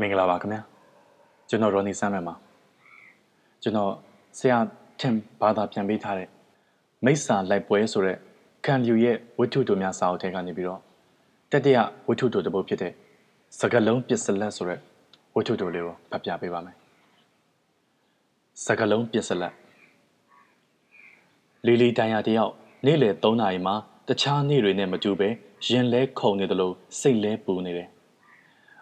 မင်္ဂလာပါခင်ဗျာကျွန်တော်ရော်နီဆမ်းမယ်ပါကျွန်တော်ဆရာထင်ဘာသာပြန်ပေးထားတဲ့မိစ္ဆာလိုက်ပွဲဆိုတဲ့ခံလူရဲ့ဝိထုတို့များစာအုပ်ထဲကနေပြီးတော့တတိယဝိထုတို့တစ်ပုဒ်ဖြစ်တဲ့စကလုံးပစ္စလက်ဆိုတဲ့ဝိထုတို့လေးကိုဖတ်ပြပေးပါမယ်စကလုံးပစ္စလက်လီလီတိုင်ယာတယောက်နေ့လယ်3နာရီမှာတခြားနေ့တွေနဲ့မတူပဲရင်လဲခုန်နေတယ်လို့စိတ်လဲပူနေတယ်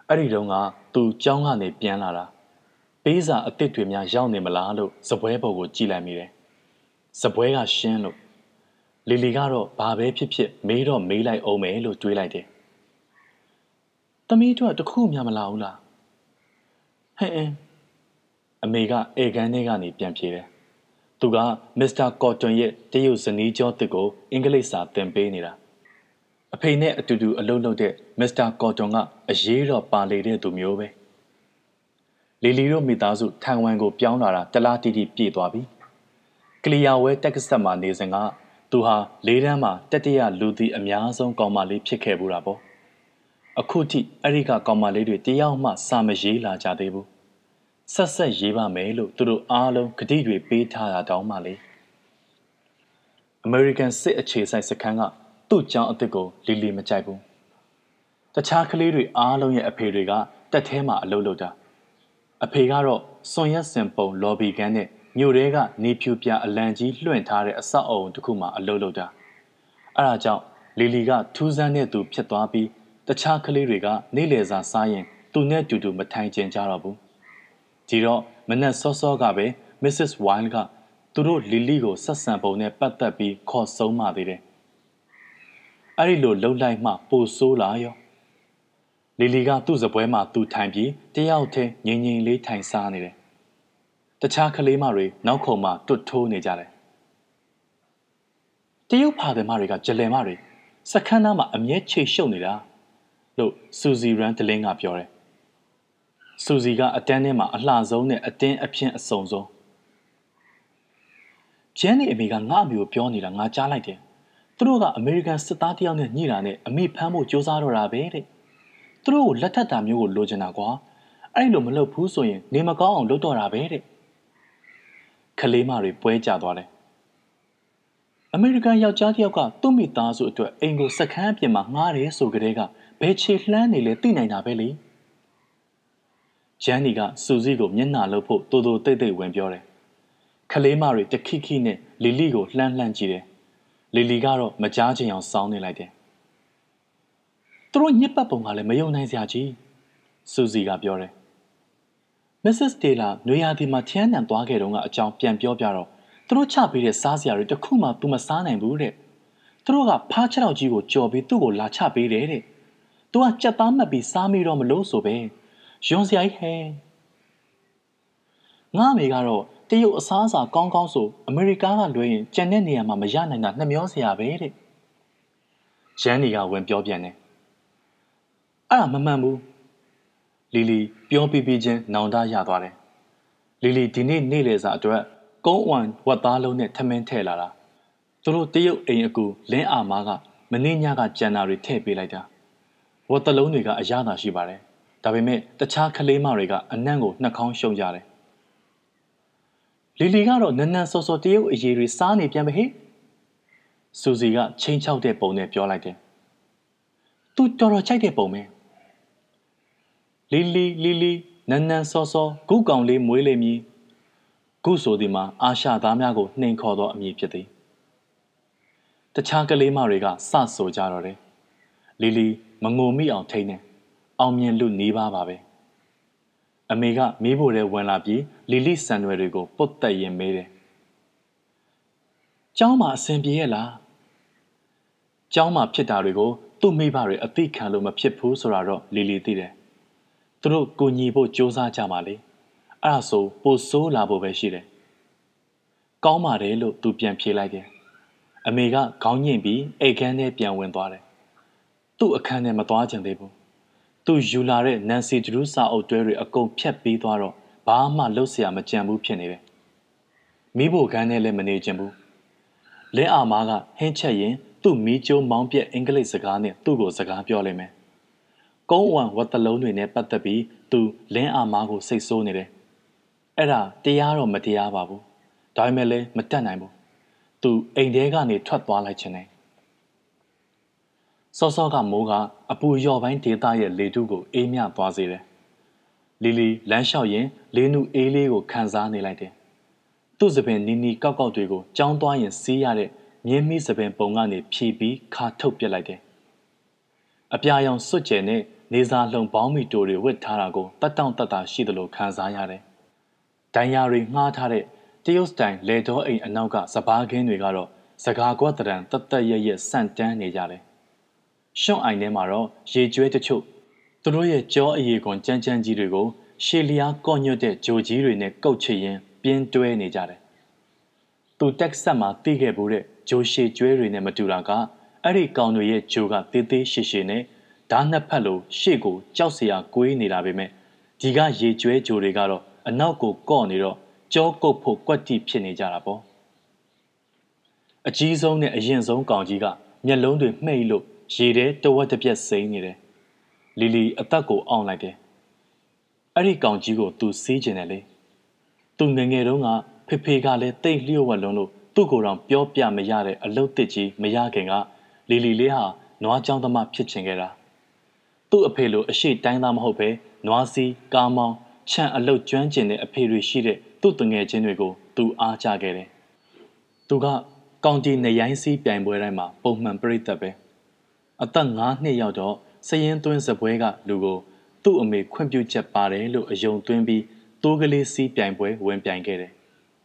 အဲ့ဒီတုန်းကသူကြောင်းကနေပြန်လာတာပေးစာအစ်စ်တွေများရောက်နေမလားလို့စပွဲပေါ်ကိုကြည့်လိုက်မိတယ်စပွဲကရှင်းလို့လီလီကတော့ဘာပဲဖြစ်ဖြစ်မေးတော့မေးလိုက်အောင်မယ်လို့တွေးလိုက်တယ်သမီးတို့ကတခုမှမလာဘူးလားဟဲ့အင်းအမေကအေကန်ထဲကနေပြန်ပြေးတယ်သူကမစ္စတာကော်တွန်ရဲ့တရုတ်ဇနီးကျော်တစ်ကိုအင်္ဂလိပ်စာသင်ပေးနေတာ အဖေနဲ့အတူတူအလုပ်လုပ်တဲ့မစ္စတာကော်တွန်ကအရေးတော်ပါလေတဲ့သူမျိုးပဲလီလီတို့မိသားစုထိုင်ဝမ်ကိုပြောင်းလာတာတလားတီတီပြည့်သွားပြီကလီယာဝဲတက်ကဆက်မှာနေစဉ်ကသူဟာလေးတန်းမှာတတိယလူသည်အများဆုံးကောင်မလေးဖြစ်ခဲ့ဘူးတာပေါ့အခုထိအဲ့ဒီကကောင်မလေးတွေတယောက်မှစာမရေးလာကြသေးဘူးဆက်ဆက်ရေးပါမယ်လို့သူတို့အားလုံးဂတိတွေပေးထားတာတောင်းပါလေ American စစ်အခြေစိုက်စခန်းက သူ့ကြောင်အစ်စ်ကိုလီလီမကြိုက်ဘူးတခြားကလေးတွေအားလုံးရဲ့အဖေတွေကတက်ထဲမှာအလုပ်လုပ်တာအဖေကတော့စွန်ရက်စင်ပုံလော်ဘီကန်နဲ့မြို့တဲကနေဖြူပြအလံကြီးလွှင့်ထားတဲ့အဆောက်အုံတစ်ခုမှာအလုပ်လုပ်တာအဲဒါကြောင့်လီလီကထူးဆန်းတဲ့သူဖြစ်သွားပြီးတခြားကလေးတွေက နေ့လယ်စာစားရင် သူနဲ့တူတူမထိုင်ကျင်ကြတော့ဘူးဒီတော့မနက်စောစောကပဲ Mrs. Wild ကသူတို့လီလီကိုဆက်ဆံပုံနဲ့ပတ်သက်ပြီးခေါ်ဆုံးမှသေးတယ် အဲ့ဒီလိုလှုပ်လိုက်မှပိုဆိုးလာရောလီလီကသူ့စပွဲမှာသူထိုင်ပြီးတယောက်တည်းငြိမ်ငြိမ်လေးထိုင်စားနေတယ်တခြားကလေးမတွေနောက်ခုံမှာတွတ်ထိုးနေကြတယ်တရုတ်ဖာတယ်မတွေကဂျလယ်မတွေစခန်းသားမှာအမြဲချိတ်ရှုပ်နေတာလို့စူဇီရန်တလင်းကပြောတယ်စူဇီကအတန်းထဲမှာအလှဆုံးနဲ့အတင်းအဖျင်းအစုံဆုံးကျန်းနေအမေကငါ့အမေကိုပြောနေတာငါကြားလိုက်တယ် သူတို့ကအမေရိကန်စစ်သားတယောက်နဲ့ညှိတာနဲ့အမေဖမ်းဖို့ကြိုးစားတော့တာပဲတဲ့သူတို့ကိုလက်ထပ်တာမျိုးကိုလိုချင်တာကွာအဲ့လိုမလုပ်ဘူးဆိုရင်နေမကောင်းအောင်လုပ်တော့တာပဲတဲ့ခလေးမတွေပွဲကြသွားတယ်အမေရိကန်ယောက်ျားတစ်ယောက်ကသူ့မိသားစုအတွက်အိမ်ကိုစခန်းအပြင်မှာငှားတယ်ဆိုကြတဲ့ကဘယ်ခြေလှမ်းနေလဲသိနိုင်တာပဲလေဂျန်နီကစူဇီကိုမျက်နှာလှုပ်ဖို့တိုးတိုးတိတ်တိတ်ဝင်ပြောတယ်ခလေးမတွေတခိခိနဲ့လီလီကိုလှမ်းလှမ်းကြည့်တယ် လီလီကတော့မကြားချင်အောင်စောင်းနေလိုက်တယ်သူတို့ညစ်ပတ်ပုံကလည်းမယုံနိုင်စရာကြီးစူဇီကပြောတယ်မစ္စစ်တေလာနွေရာသီမှာထန်းနံသွားခဲ့တုန်းကအကြောင်းပြန်ပြောပြတော့သူတို့ချပေးတဲ့စားစရာတွေတခုမှသူမစားနိုင်ဘူးတဲ့သူတို့ကဖားချက်တော့ကြီးကိုကြော်ပြီးသူ့ကိုလာချပေးတယ်တဲ့သူကကြက်သားမှတ်ပြီးစားမိတော့မလို့ဆိုပဲယွန်စရာကြီးဟဲငါအမေကတော့ တရုတ်အစားအစာကောင်းကောင်းဆိုအမေရိကကလွှဲရင်ကြံတဲ့နေရာမှာမရနိုင်တာနှမျောစရာပဲတဲ့ရန်နီကဝင်ပြောပြန်တယ်အဲ့ဒါမမှန်ဘူးလီလီပြောပြပြချင်းနောင်တရသွားတယ်လီလီဒီနေ့နေ့လယ်စာအတွက်ကုန်းအွန်ဝတ်သားလုံးနဲ့ထမင်းထည့်လာတာသူတို့တရုတ်အိမ်အကူလင်းအာမားကမင်းညကကြံတာတွေထည့်ပေးလိုက်တာဝတ်တလုံးတွေကအရသာရှိပါတယ်ဒါပေမဲ့တခြားကလေးမတွေကအနံ့ကိုနှာခေါင်းရှုံကြတယ် လီလီကတော့နန်းနန်းစောစောတရုတ်အရေးတွေစားနေပြန်ပဲဟဲ့စူစီကချင်းချောက်တဲ့ပုံနဲ့ပြောလိုက်တယ်သူတော်တော်ကြိုက်တဲ့ပုံပဲလီလီလီလီနန်းနန်းစောစောဂုကောင်လေးမွေးလိမ့်မည်ဂုဆိုဒီမှာအာရှသားများကိုနှိမ်ခေါ်သောအမည်ဖြစ်သည်တခြားကလေးမတွေကစဆိုကြတော့တယ်လီလီမငိုမိအောင်ထိန်းနေအောင်မြင်လူနေပါပါပဲ အမေကမီးဖို့ထဲဝင်လာပြီးလီလီဆန်ရွယ်တွေကိုပုတ်တက်ရင်မေးတယ်။ကျောင်းမှာအဆင်ပြေရဲ့လား။ကျောင်းမှာဖြစ်တာတွေကိုသူ့မိဘတွေအသိခံလို့မဖြစ်ဘူးဆိုတာတော့လီလီသိတယ်။သူတို့ကိုညီဖို့စူးစမ်းကြပါလေ။အဲ့ဒါဆိုပိုဆိုးလာဖို့ပဲရှိတယ်။ကောင်းပါတယ်လို့သူပြန်ဖြေလိုက်တယ်။အမေကခေါင်းညှိပြီးအိတ်ခမ်းထဲပြန်ဝင်သွားတယ်။သူ့အခန်းထဲမသွားချင်သေးဘူး သူယူလာတဲ့နန်စီဂျရူးစာအုပ်တွဲတွေအကုန်ဖြတ်ပြီးသွားတော့ဘာမှလှုပ်เสียမကြံဘူးဖြစ်နေတယ်။မိဖို့ခန်းနဲ့လည်းမနေချင်ဘူး။လင်းအာမားကဟင်းချက်ရင်သူ့မီးကျိုးမောင်းပြက်အင်္ဂလိပ်စကားနဲ့သူ့ကိုစကားပြောလိုက်မယ်။ ကုန်းဝံဝတ်တလုံးတွေနဲ့ပတ်သက်ပြီးသူလင်းအာမားကိုစိတ်ဆိုးနေတယ်အဲ့ဒါတရားတော့မတရားပါဘူးဒါပေမဲ့လည်းမတတ်နိုင်ဘူးသူအိမ်ထဲကနေထွက်သွားလိုက်ခြင်းနဲ့ စောစောကမိုးကအပူရော့ပိုင်းဒေသရဲ့လေထုကိုအေးမြသွားစေတယ်လီလီလမ်းလျှောက်ရင်လေးနုအေးလေးကိုခံစားနေလိုက်တယ်သူ့စပင်နီနီကောက်ကောက်တွေကိုကြောင်းသွားရင်စီးရတဲ့မြင်းမိစပင်ပုံကနေဖြီးပြီးခါထုတ်ပစ်လိုက်တယ်အပြာရောင်စွတ်ကျဲနဲ့နေစာလုံပေါင်းမီတိုတွေဝစ်ထားတာကိုတတ်တောင့်တတ်တာရှိသလိုခံစားရတယ်။ဒိုင်ယာတွေငှားထားတဲ့တရုတ်စတိုင်လေတော်အိမ်အနောက်ကစပားခင်းတွေကတော့စကားကွက်တရံတတ်တတ်ရရဆန့်တန်းနေကြတယ်။ ရှွန့်အိုင်ထဲမှာတော့ရေကျွဲတချို့သူတို့ရဲ့ကြောအရေးကွန်ကြမ်းကြမ်းကြီးတွေကိုရှေလျားကော့ညွတ်တဲ့ဂျိုကြီးတွေနဲ့ကုတ်ချရင်းပြင်းတွဲနေကြတယ်။သူတက်ဆက်မှာတီးခဲ့ဘူးတဲ့ဂျိုရှေကျွဲတွေနဲ့မတူတာကအဲ့ဒီကောင်တွေရဲ့ဂျိုကသေးသေးရှည်ရှည်နဲ့ဓာတ်နှစ်ဖက်လိုရှေ့ကိုကြောက်စရာကွေးနေတာပဲမဲ့ဒီကရေကျွဲဂျိုတွေကတော့အနောက်ကိုကော့နေတော့ကြောကုတ်ဖို့ကွက်တိဖြစ်နေကြတာပေါ့အကြီးဆုံးနဲ့အရင်ဆုံးကောင်ကြီးကမျက်လုံးတွေမှိတ်လို့ ရေထဲတဝက်တစ်ပြက်စိမ့်နေတယ်လီလီအသက်ကိုအောင့်လိုက်တယ်အဲ့ဒီကောင်ကြီးကိုသူစီးကျင်တယ်လေသူငငယ်တုန်းကဖေဖေကလည်းတိတ်လျှို့ဝှက်လုံးလို့သူ့ကိုယ်တော်ပြောပြမရတဲ့အလုတ်တစ်ကြီးမရခင်ကလီလီလေးဟာနွားချောင်းသမားဖြစ်ချင်ခဲ့တာသူ့အဖေလိုအရှိတိုင်းသားမဟုတ်ပဲနွားစီကားမောင်းခြံအလုတ်ကျွမ်းကျင်တဲ့အဖေတွေရှိတဲ့သူ့တငယ်ချင်းတွေကိုသူအားကြခဲ့တယ်။သူကကောင်တီနေရိုင်းစီးပြိုင်ပွဲတိုင်းမှာပုံမှန်ပြိသက်ပဲ။ အသက်9နှစ်ရောက်တော့စရင်သွင်းစပွဲကလူကိုသူ့အမေခွင့်ပြုချက်ပါတယ်လို့အယုံသွင်းပြီးတိုးကလေးစီးပြိုင်ပွဲဝင်ပြိုင်ခဲ့တယ်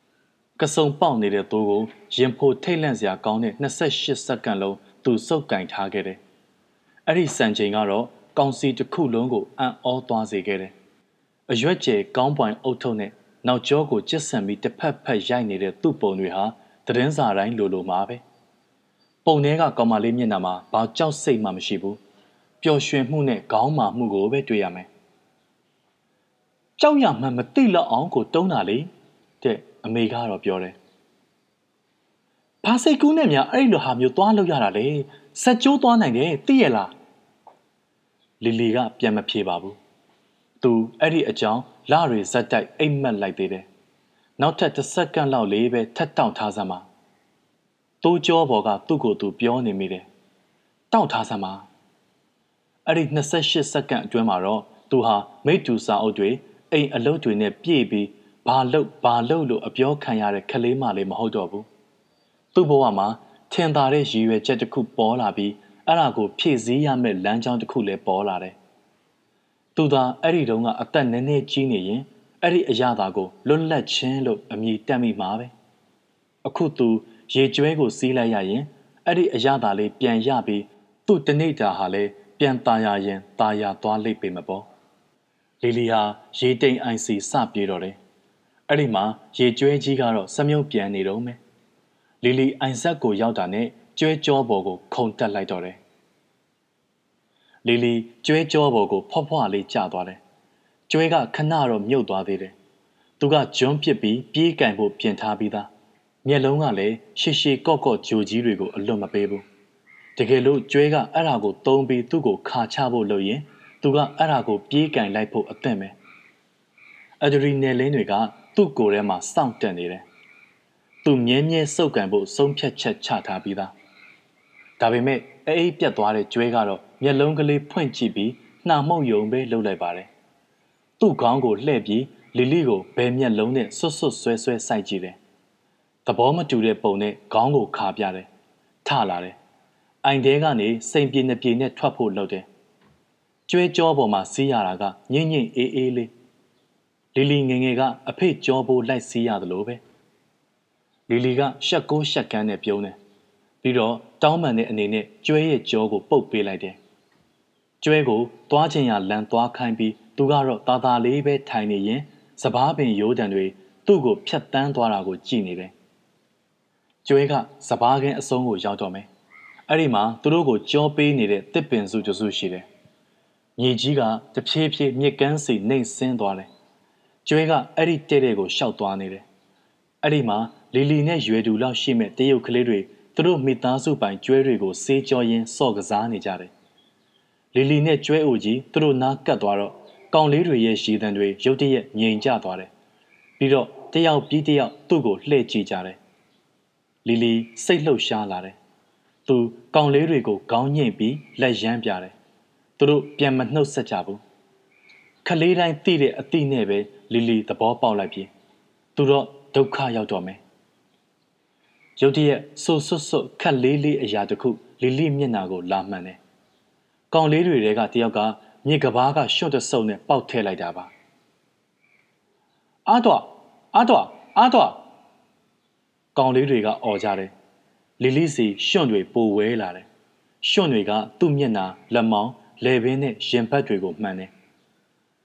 ။ကစုံပေါက်နေတဲ့တိုးကိုရင်ဖိုထိတ်လန့်စရာကောင်းတဲ့28စက္ကန့်လုံးသူစုပ်ကင်ထားခဲ့တယ်။အဲ့ဒီစံချိန်ကတော့ကောင်စီတစ်ခုလုံးကိုအံ့ဩသွားစေခဲ့တယ်။အရွက်ကျဲကောင်းပွိုင်အုတ်ထုံနဲ့နောက်ကျောကိုကျစ်ဆန်ပြီးတစ်ဖက်ဖက်ရိုက်နေတဲ့သူ့ပုံတွေဟာသတင်းစာတိုင်းလိုလိုမှာပဲ။ ပုံထဲကကောင်မလေးမျက်နှာမှာဘာကြောက်စိတ်မှမရှိဘူး။ပျော်ရွှင်မှုနဲ့ခေါင်းမာမှုကိုပဲတွေ့ရမယ်။ကြောက်ရမှမသိလောက်အောင်ကိုတုံးတာလေတဲ့အမေကတော့ပြောတယ်။ဘာစိတ်ကူးနဲ့များအဲ့လိုဟာမျိုးသွားလို့ရတာလေ။စက်ကြိုးသွားနိုင်တယ်သိရလား။လီလီကပြန်မဖြေပါဘူး။သူအဲ့ဒီအကြောင်းလတွေဇက်တိုက်အိမ်မက်လိုက်သေးတယ်။နောက်ထပ်တစ်စက္ကန့်လောက်လေးပဲထက်တောင့်ထားစမ်းပါ။ တိုးကြောဘော်ကသူ့ကိုယ်သူပြောနေမိတယ်။တောင့်ထားစမ်းပါ။အဲ့ဒီ28စက္ကန့်အတွင်းမှာတော့သူဟာမိတူစာအုပ်တွေအိမ်အလုပ်တွေနဲ့ပြည့်ပြီးဘာလုပ်ဘာလုပ်လို့အပြောခံရတဲ့ခလေးမလေးမဟုတ်တော့ဘူး။သူ့ဘဝမှာထင်သာတဲ့ရည်ရွယ်ချက်တစ်ခုပေါ်လာပြီးအဲ့ဒါကိုဖြည့်ဆည်းရမယ့်လမ်းကြောင်းတစ်ခုလည်းပေါ်လာတယ်။သူသာအဲ့ဒီတုန်းကအသက်နည်းနည်းကြီးနေရင်အဲ့ဒီအရာသာကိုလွတ်လပ်ခြင်းလို့အမည်တက်မိမှာပဲ။အခုသူ ရေကျွဲကိုစီးလိုက်ရရင်အဲ့ဒီအရာသာလေးပြန်ရပြီးသူ့တနေ့တာဟာလည်းပြန်ตายရရင်ตายရသွားလိမ့်ပေမပေါ့။လီလီဟာရေတိမ်အိုင်စီစပြေတော့တယ်။အဲ့ဒီမှာရေကျွဲကြီးကတော့စမြုပ်ပြန်နေတော့မယ်။လီလီအိုင်ဆက်ကိုရောက်တာနဲ့ကျွဲကြောပေါ်ကိုခုန်တက်လိုက်တော့တယ်။လီလီကျွဲကြောပေါ်ကိုဖွားဖွားလေးကျသွားတယ်။ကျွဲကခဏတော့မြုပ်သွားသေးတယ်။သူကဂျွန်းပစ်ပြီးပြေးကင်ဖို့ပြင်ထားပြီးသား။ မျက်လုံးကလည်းရှည်ရှည်ကော့ကော့ဂျိုကြီးတွေကိုအလွတ်မပေးဘူး။တကယ်လို့ကျွဲကအဲ့ဒါကိုသုံးပြီးသူ့ကိုခါချဖို့လုပ်ရင်သူကအဲ့ဒါကိုပြေးကင်လိုက်ဖို့အသင့်ပဲ။အဒရီနယ်လင်းတွေကသူ့ကိုယ်ထဲမှာစောင့်တက်နေတယ်။သူမြဲမြဲစုပ်ကန်ဖို့ဆုံးဖြတ်ချက်ချထားပြီးသားဒါပေမဲ့အေးအေးပြတ်သွားတဲ့ကျွဲကတော့မျက်လုံးကလေးဖွင့်ကြည့်ပြီးနှာမှုတ်ယုံပဲလှုပ်လိုက်ပါတယ်။သူ့ခေါင်းကိုလှည့်ပြီးလီလီကိုဘယ်မျက်လုံးနဲ့ဆွတ်ဆွတ်ဆွဲဆွဲစိုက်ကြည့်တယ်။ သဘောမတူတဲ့ပုံနဲ့ခေါင်းကိုခါပြတယ်။ထလာတယ်။အိုင်တဲကနေစိန်ပြေနှပြေနဲ့ထွက်ဖို့လုပ်တယ်။ကျွဲကြောပေါ်မှာစီးရတာကငိမ့်ငိမ့်အေးအေးလေးလီလီငငယ်ကအဖေ့ကြောပိုးလိုက်စီးရတယ်လို့ပဲလီလီကရှက်ကိုရှက်ကန်းနဲ့ပြုံးတယ်ပြီးတော့တောင်းပန်တဲ့အနေနဲ့ကျွဲရဲ့ကြောကိုပုတ်ပေးလိုက်တယ်။ကျွဲကိုသွားချင်ရလန်သွားခိုင်းပြီးသူကတော့တာတာလေးပဲထိုင်နေရင်စပားပင်ရိုးတံတွေသူ့ကိုဖြတ်တန်းသွားတာကိုကြည့်နေတယ်။ ကျွဲကစပားကင်းအစုံကိုရောက်တော့မယ်။အဲ့ဒီမှာသူတို့ကိုကြောပေးနေတဲ့တစ်ပင်စုတစုရှိတယ်။မြေကြီးကတဖြည်းဖြည်းမြစ်ကမ်းစီနှိမ့်ဆင်းသွားတယ်။ကျွဲကအဲ့ဒီတဲ့တဲ့ကိုရှောက်သွားနေတယ်။အဲ့ဒီမှာလီလီနဲ့ရွယ်တူလောက်ရှိမဲ့တရုတ်ကလေးတွေသူတို့မိသားစုပိုင်ကျွဲတွေကိုဆေးကြောရင်းစော့ကစားနေကြတယ်လီလီနဲ့ကျွဲအိုကြီးသူတို့နားကပ်သွားတော့ကောင်လေးတွေရဲ့ရှည်တံတွေရုတ်တရက်ငြိမ်ကျသွားတယ်ပြီးတော့တယောက်ပြီးတယောက်သူ့ကိုလှည့်ကြည့်ကြတယ် လီလီစိတ်လှုပ်ရှားလာတယ်သူကောင်လေးတွေကိုခေါင်းညှိပြီးလက်ရမ်းပြတယ်သူတို့ပြန်မနှုတ်ဆက်ကြဘူးခလေးတိုင်းသိတဲ့အတိနဲ့ပဲလီလီသဘောပေါက်လိုက်ပြီသူတော့ဒုက္ခရောက်တော့မယ်ရုတ်တရက်ဆူဆွတ်ဆွတ်ခက်လေးလေးအရာတခုလီလီမျက်နှာကိုလာမှန်တယ်။ကောင်လေးတွေကတယောက်ကမြေကဘာကရှွတ်တဆုပ်နဲ့ပေါက်ထည့်လိုက်တာပါ။အားတော့အားတော့အားတော့ ကောင်လေးတွေကအော်ကြတယ်လီလီစီရွှွန့်တွေပိုဝဲလာတယ်ရွှွန့်တွေကသူ့မျက်နှာလက်မောင်းလေဘင်းနဲ့ရင်ဘတ်တွေကိုမှန်တယ်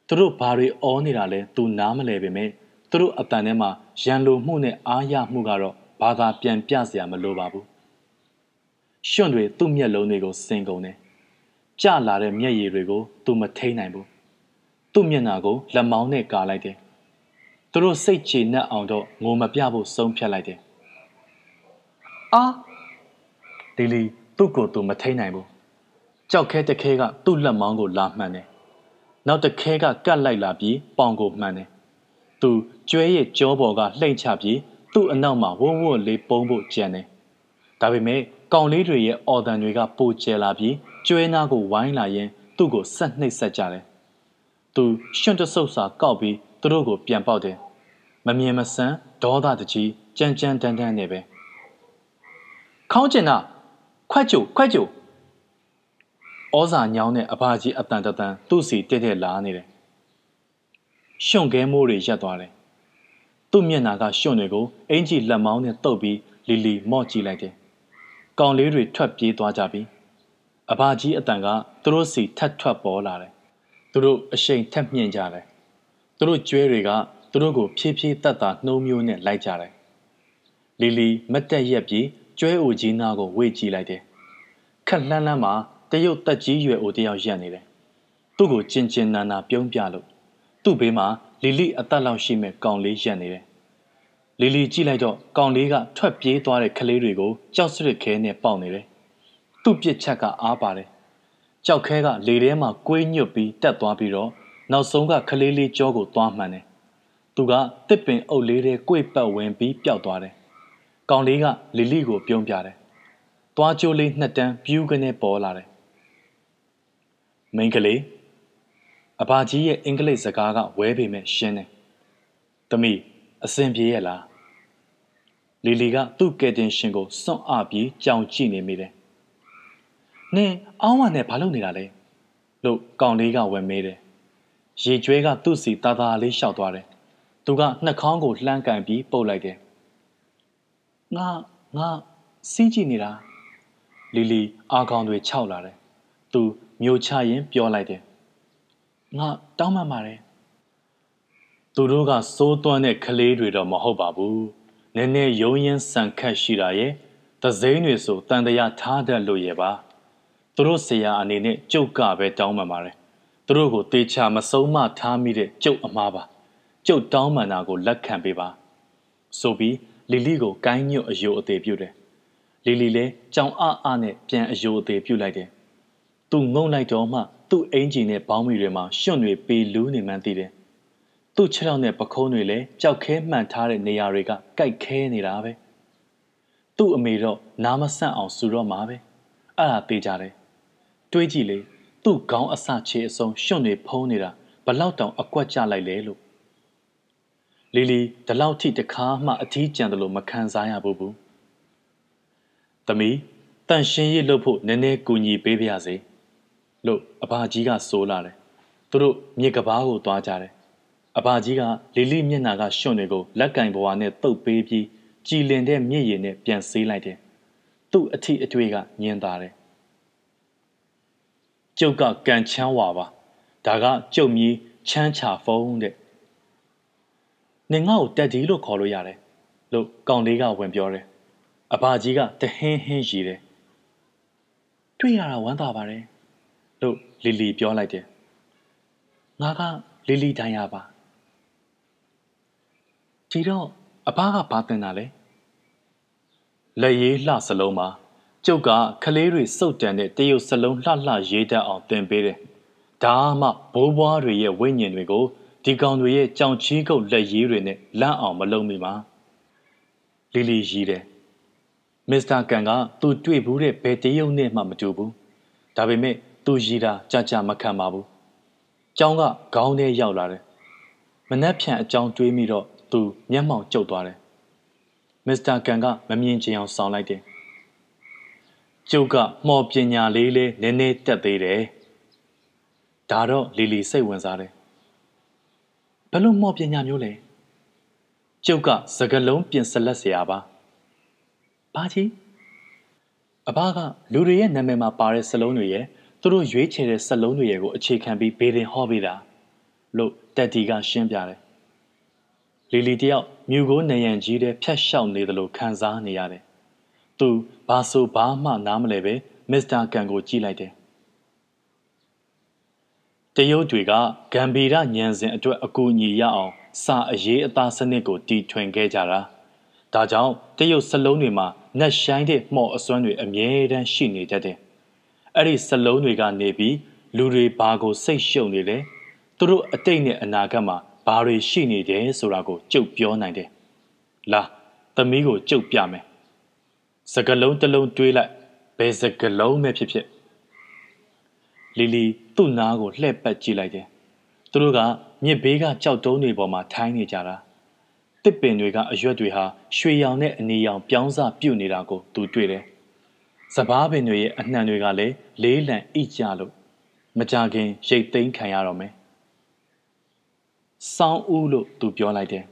သူတို့ဘာတွေအော်နေတာလဲသူနားမလဲပေမဲ့သူတို့အတန်ထဲမှာရန်လိုမှုနဲ့အားရမှုကတော့ဘာသာပြန်ပြစရာမလိုပါဘူးရွှွန့်တွေသူ့မျက်လုံးတွေကိုစင်ကုန်တယ်ကြလာတဲ့မျက်ရည်တွေကိုသူမထိန်နိုင်ဘူးသူ့မျက်နှာကိုလက်မောင်းနဲ့ကာလိုက်တယ်သူတို့စိတ်ချေနှက်အောင်တော့ငိုမပြဖို့ဆုံးဖြတ်လိုက်တယ် အာဒီလီသူ့ကိုသူမထိန်နိုင်ဘူးကြောက်ခဲတခဲကသူ့လက်မောင်းကိုလာမှန်တယ်နောက်တခဲကကတ်လိုက်လာပြီးပေါင်ကိုမှန်တယ်သူကျွဲရဲ့ကြောပေါ်ကလှိမ့်ချပြီးသူ့အနောက်မှာဝုန်းဝုန်းလေးပုံဖို့ကြံတယ်။ဒါပေမဲ့ကောင်လေးတွေရဲ့အော်တန်တွေကပိုကျဲလာပြီးကျွဲနာကိုဝိုင်းလာရင်သူ့ကိုဆက်နှိပ်ဆက်ကြတယ်။သူရှွန့်တဆုပ်စာကောက်ပြီးသူတို့ကိုပြန်ပေါက်တယ်။မမြင်မဆန်းဒေါသတကြီးကြမ်းကြမ်းတန်းတန်းနဲ့ပဲ။ ခေါင်းကျင်တာခွက်ကြိုခွက်ကြိုဩဇာညောင်းတဲ့အဘာကြီးအတန်တန်သူ့စီတက်တက်လာနေတယ်။ရှုံခဲမိုးတွေရက်သွားတယ်သူ့မျက်နှာကရှွန့်တွေကိုအင်ကြီးလက်မောင်းနဲ့တုပ်ပြီးလီလီမော့ကြည့်လိုက်တယ်။ကောင်လေးတွေထွက်ပြေးသွားကြပြီ။အဘာကြီးအတန်ကသူတို့စီထက်ထွက်ပေါ်လာတယ်။သူတို့အရှိန်ထက်မြင့်ကြတယ်။သူတို့ကျွဲတွေကသူတို့ကိုဖြည်းဖြည်းတက်တာနှုံးမျိုးနဲ့လိုက်ကြတယ်။လီလီမတ်တက်ရက်ပြီး ကျွဲအိုကြီးနာကိုဝေ့ကြည့်လိုက်တယ်။ခက်လှမ်းလှမ်းမှာတရုတ်တက်ကြီးရွယ်အိုတယောက်ရက်နေတယ်။သူ့ကိုကျင်ကျင်နာနာပြုံးပြလို့သူ့ဘေးမှာလီလီအသက်လောက်ရှိမဲ့ကောင်လေးရက်နေတယ်။လီလီကြည့်လိုက်တော့ကောင်လေးကထွက်ပြေးသွားတဲ့ကလေးတွေကိုကြောက်စွရခဲနဲ့ပေါက်နေတယ်။သူ့ပြစ်ချက်ကအားပါတယ်။ကြောက်ခဲကလေထဲမှာကွေးညွတ်ပြီးတက်သွားပြီးတော့နောက်ဆုံးကကလေးလေးကြောကိုသွားမှန်တယ်။သူကတစ်ပင်အုပ်လေးတွေကွေ့ပတ်ဝင်ပြီးပျောက်သွားတယ်။ ကောင်လေးကလီလီကိုပြုံးပြတယ်။သွားကြိုးလေးနှစ်တန်းပြူးကနေပေါ်လာတယ်။မိန်းကလေးအဘာကြီးရဲ့အင်္ဂလိပ်စကားကဝဲပေမဲ့ရှင်းတယ်။သမီးအစင်ပြေရဲ့လား။လီလီကသူ့ကယ်တင်ရှင်ကိုစွန့်အပြီးကြောင်ကြည့်နေမိတယ်။နင်အောင်းဝနဲ့ဘာလုပ်နေတာလဲ။လို့ကောင်လေးကဝယ်မေးတယ်။ရေကျွဲကသူ့စီတာတာလေးရှောက်သွားတယ်။သူကနှာခေါင်းကိုလှမ်းကန်ပြီးပုတ်လိုက်တယ်။ ငါငါစီးကြည့်နေတာ။လီလီအာကောင်တွေခြောက်လာတယ်။သူမျိုးချရင်ပြောလိုက်တယ်ငါတောင်းပန်ပါတယ်သူတို့ကစိုးသွမ်းတဲ့ကလေးတွေတော့မဟုတ်ပါဘူးနည်းနည်းယုံရင်ဆန်ခတ်ရှိတာရဲ့သစိမ်းတွေဆိုတန်တရာထားတတ်လို့ရပါသူတို့ဆရာအနေနဲ့ကျုပ်ကပဲတောင်းပန်ပါတယ်သူတို့ကိုတေချာမဆုံးမထားမိတဲ့ကျုပ်အမားပါကျုပ်တောင်းပန်တာကိုလက်ခံပေးပါဆိုပြီး လီလီကိုကိုင်းညွတ်အယိုအသေးပြုတ်တယ်လီလီလည်းကြောင်အအနဲ့ပြန်အယိုအသေးပြုတ်လိုက်တယ်သူငုံလိုက်တော့မှသူ့အင်ဂျင်နဲ့ဘောင်းမီတွေမှာရွှွန့်တွေပေလူးနေမှန်းသိတယ်။သူ့ခြေထောက်နဲ့ပခုံးတွေလည်းကြောက်ခဲမှန်ထားတဲ့နေရာတွေကကြိုက်ခဲနေတာပဲ။သူ့အမေတော့နားမဆန့်အောင်စူတော့မှာပဲ။အဲ့ဒါသေးကြတယ်။တွေးကြည့်လေသူ့ခေါင်းအစချေအစုံရွှွန့်တွေဖုံးနေတာဘလောက်တောင်အကွက်ကြလိုက်လဲလို့ လီလီဒီလောက်ထိတခါမှအထီးကျန်တယ်လို့မခံစားရဘူးဘူး။သမီးတန်ရှင်းရေးလုပ်ဖို့နည်းနည်းကူညီပေးပါရစေ။လို့အဘာကြီးကဆိုးလာတယ်။သူတို့မြေကဘာကိုသွားကြတယ်။အဘာကြီးကလီလီမျက်နှာကရှွန့်တွေကိုလက်ကင်ဘဝနဲ့တုပ်ပေးပြီးကြည်လင်တဲ့မျက်ရည်နဲ့ပြန်ဆေးလိုက်တယ်။သူ့အထီအတွေ့ကညင်သာတယ်။ကျုပ်ကကန်ချမ်းဝါပါ။ဒါကကျုပ်မြည်ချမ်းချဖုံးတဲ့။ နေငါ့ကိုတက်ဒီလို့ခေါ်လို့ရတယ်လို့ကောင်လေးကဝင်ပြောတယ်။အဘာကြီးကတဟင်းဟင်းရည်တယ်။တွေ့ရတာဝမ်းသာပါတယ်။လို့လီလီပြောလိုက်တယ်ငါကလီလီတိုင်းရပါဒီတော့အဘကဘာတင်တာလဲလက်ရေးလှစလုံးမှာကျုပ်ကကလေးတွေစုတ်တန်တဲ့တရုတ်စလုံးလှလှရေးတတ်အောင်သင်ပေးတယ်။ဒါမှဘိုးဘွားတွေရဲ့ဝိညာဉ်တွေကို ဒီကောင်တွေရဲ့ကြောင်ချီးကုတ်လက်ရည်တွေနဲ့လန့်အောင်မလုပ်မိပါ။လီလီရည်တယ်။မစ္စတာကန်ကသူတွေ့ဘူးတဲ့ဘယ်တရုတ်နဲ့မှမတူဘူး။ဒါပေမဲ့သူရည်တာကြကြမခံပါဘူး။ကျောင်းကခေါင်းထဲရောက်လာတယ်။မနှက်ဖြန်အကြောင်းတွေးမိတော့သူမျက်မှောင်ကျုပ်သွားတယ်။မစ္စတာကန်ကမမြင်ချင်အောင်ဆောင်လိုက်တယ်။ကျုပ်ကမော်ပညာလေးလေးနည်းနည်းတက်သေးတယ်။ဒါတော့လီလီစိတ်ဝင်စားတယ်။ ဘယ်လိုမော်ပညာမျိုးလဲ။ကျုပ်ကစကလုံးပြင်ဆက်လက်เสียပါ။ဘာကြီးအဘကလူတွေရဲ့နာမည်မှာပါတဲ့စလုံးတွေရဲ့သူတို့ရွေးချယ်တဲ့စလုံးတွေရဲ့ကိုအခြေခံပြီးဘေးတင်ဟောပေးတာလို့တက်တီကရှင်းပြတယ်။လီလီတယောက်မြူကိုနယံကြီးတဲ့ဖြတ်လျှောက်နေတယ်လို့ခံစားနေရတယ်။သူဘာဆိုဘာမှနားမလဲပဲမစ္စတာကန်ကိုကြည့်လိုက်တယ် တရုတ်တွေကဂမ်ဘီရညံစဉ်အတွက်အကူအညီရအောင်စာအရေးအသားစနစ်ကိုတီထွင်ခဲ့ကြတာဒါကြောင့်တရုတ်စလုံးတွေမှာနက်ရှိုင်းတဲ့မှော့အစွမ်းတွေအမြဲတမ်းရှိနေတတ်တယ်အဲ့ဒီစလုံးတွေကနေပြီးလူတွေဘာကိုစိတ်ရှုံနေလဲသူတို့အတိတ်နဲ့အနာဂတ်မှာဘာတွေရှိနေတယ်ဆိုတာကိုကြုတ်ပြောနိုင်တယ်လာသမီးကိုကြုတ်ပြမယ်စကလုံးတစ်လုံးတွေးလိုက်ဘယ်စကလုံးပဲဖြစ်ဖြစ် လီလီသူ့နားကိုလှည့်ပတ်ကြည့်လိုက်တယ်သူတို့ကမြစ်ဘေးကကြောက်တုံးတွေပေါ်မှာထိုင်းနေကြတာတစ်ပင်တွေကအရွက်တွေဟာရွှေရောင်နဲ့အနေရောင်ပြောင်းစပြုတ်နေတာကိုသူတွေ့တယ်စပားပင်တွေရဲ့အနှံတွေကလည်းလေးလံအိကြလို့မကြခင်ရိတ်သိမ်းခံရတော့မယ်ဆောင်းဦးလို့သူပြောလိုက်တယ်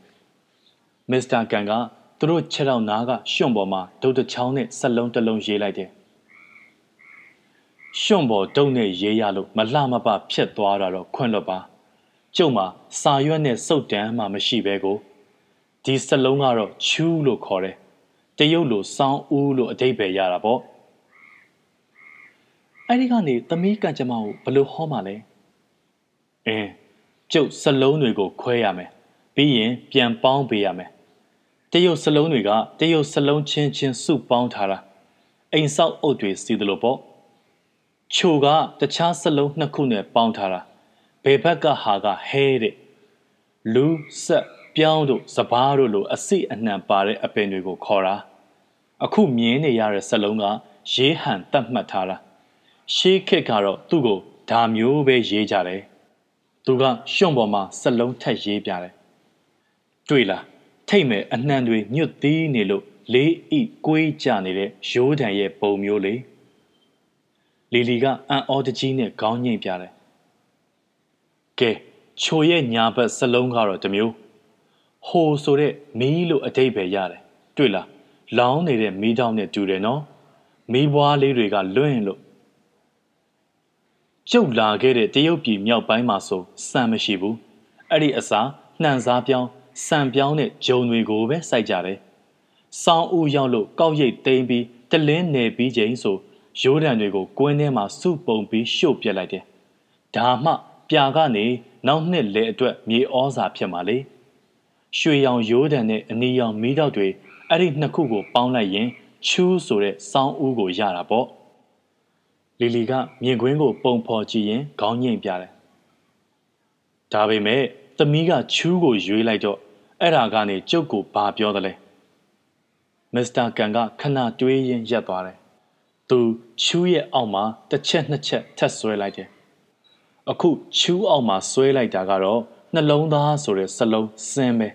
မစ္စတာကန်ကသူတို့ခြေထောက်နားကရှွန့်ပေါ်မှာဒုတ်တချောင်းနဲ့ဆက်လုံးတစ်လုံးရေးလိုက်တယ် ရှွန့်ပေါ်ဒုတ်နဲ့ရေးရလို့မလှမပဖြက်သွားတာတော့ခွင့်လွတ်ပါကျုံမှာစာရွက်နဲ့စုတ်တန်းမှမရှိပဲကိုဒီစလုံးကတော့ချူးလို့ခေါ်တယ်တရုတ်လိုစောင်းဦးလို့အတိတ်ပဲရတာပေါ့အဲ့ဒီကနေသမီးကံကြမ္မာကိုဘလို့ဟောမှလဲအင်းကျုပ်စလုံးတွေကိုခွဲရမယ်ပြီးရင်ပြန်ပေါင်းပေးရမယ်တရုတ်စလုံးတွေကတရုတ်စလုံးချင်းချင်းစုပေါင်းထားတာအိမ်ဆောက်အုပ်တွေစီတယ်လို့ပေါ့ ချိုကတခြားစလုံးနှစ်ခုနဲ့ပေါင်းထားတာဘယ်ဘက်ကဟာကဟဲတဲ့လူဆက်ပြောင်းတို့စပားတို့လိုအစိအနှံပါတဲ့အပင်တွေကိုခေါ်တာအခုမြင်နေရတဲ့စလုံးကရေးဟန်တတ်မှတ်ထားတာရှေးခက်ကတော့သူ့ကိုဒါမျိုးပဲရေးကြတယ်သူကရှုံပေါ်မှာစလုံးထက်ရေးပြတယ်တွေ့လားထိတ်မဲ့အနှံတွေညွတ်သေးနေလို့လေးဤကွေးကြနေတဲ့ရိုးတံရဲ့ပုံမျိုးလေ လီလီကအံ့ဩတကြီးနဲ့ခေါင်းညိတ်ပြတယ်ကဲချိုရဲ့ညာဘက်စလုံးကတော့တမျိုးဟိုဆိုတဲ့မီးလို့အတိတ်ပဲရတယ်တွေ့လားလောင်းနေတဲ့မီးတောင်းနဲ့တူတယ်နော်မီးပွားလေးတွေကလွင့်လို့ကျုပ်လာခဲ့တဲ့တရုတ်ပြည်မြောက်ပိုင်းမှာဆိုစံမရှိဘူးအဲ့ဒီအစားနှံစားပြောင်းစံပြောင်းတဲ့ဂျုံတွေကိုပဲစိုက်ကြတယ်။စောင်းဦးရောက်လို့ကောက်ရိတ်သိမ်းပြီးတလင်းနယ်ပြီးချိန်ဆို ရိုးတံတွေကိုကွင်းထဲမှာစုပုံပြီးရှို့ပြက်လိုက်တယ်။ဒါမှပြာကနေနောက်နှစ်လေအတွက်မြေဩဇာဖြစ်မှာလေ။ရွှေရောင်ရိုးတံနဲ့အနီရောင်မီးတောက်တွေအဲ့ဒီနှစ်ခုကိုပေါင်းလိုက်ရင်ချူးဆိုတဲ့စောင်းဦးကိုရတာပေါ့။လီလီကမြင်ကွင်းကိုပုံဖော်ကြည့်ရင်ခေါင်းငိမ့်ပြတယ်။ဒါပေမဲ့သမီးကချူးကိုရွေးလိုက်တော့အဲ့ဒါကနေကျုပ်ကိုဘာပြောသလဲမစ္စတာကန်ကခဏတွေးရင်းရက်သွားတယ် သူချူးရဲ့အောက်မှာတစ်ချက်နှစ်ချက်ထပ်ဆွဲလိုက်တယ်အခုချူးအောက်မှာဆွဲလိုက်တာကတော့နှလုံးသားဆိုတဲ့စလုံးစင်းပဲ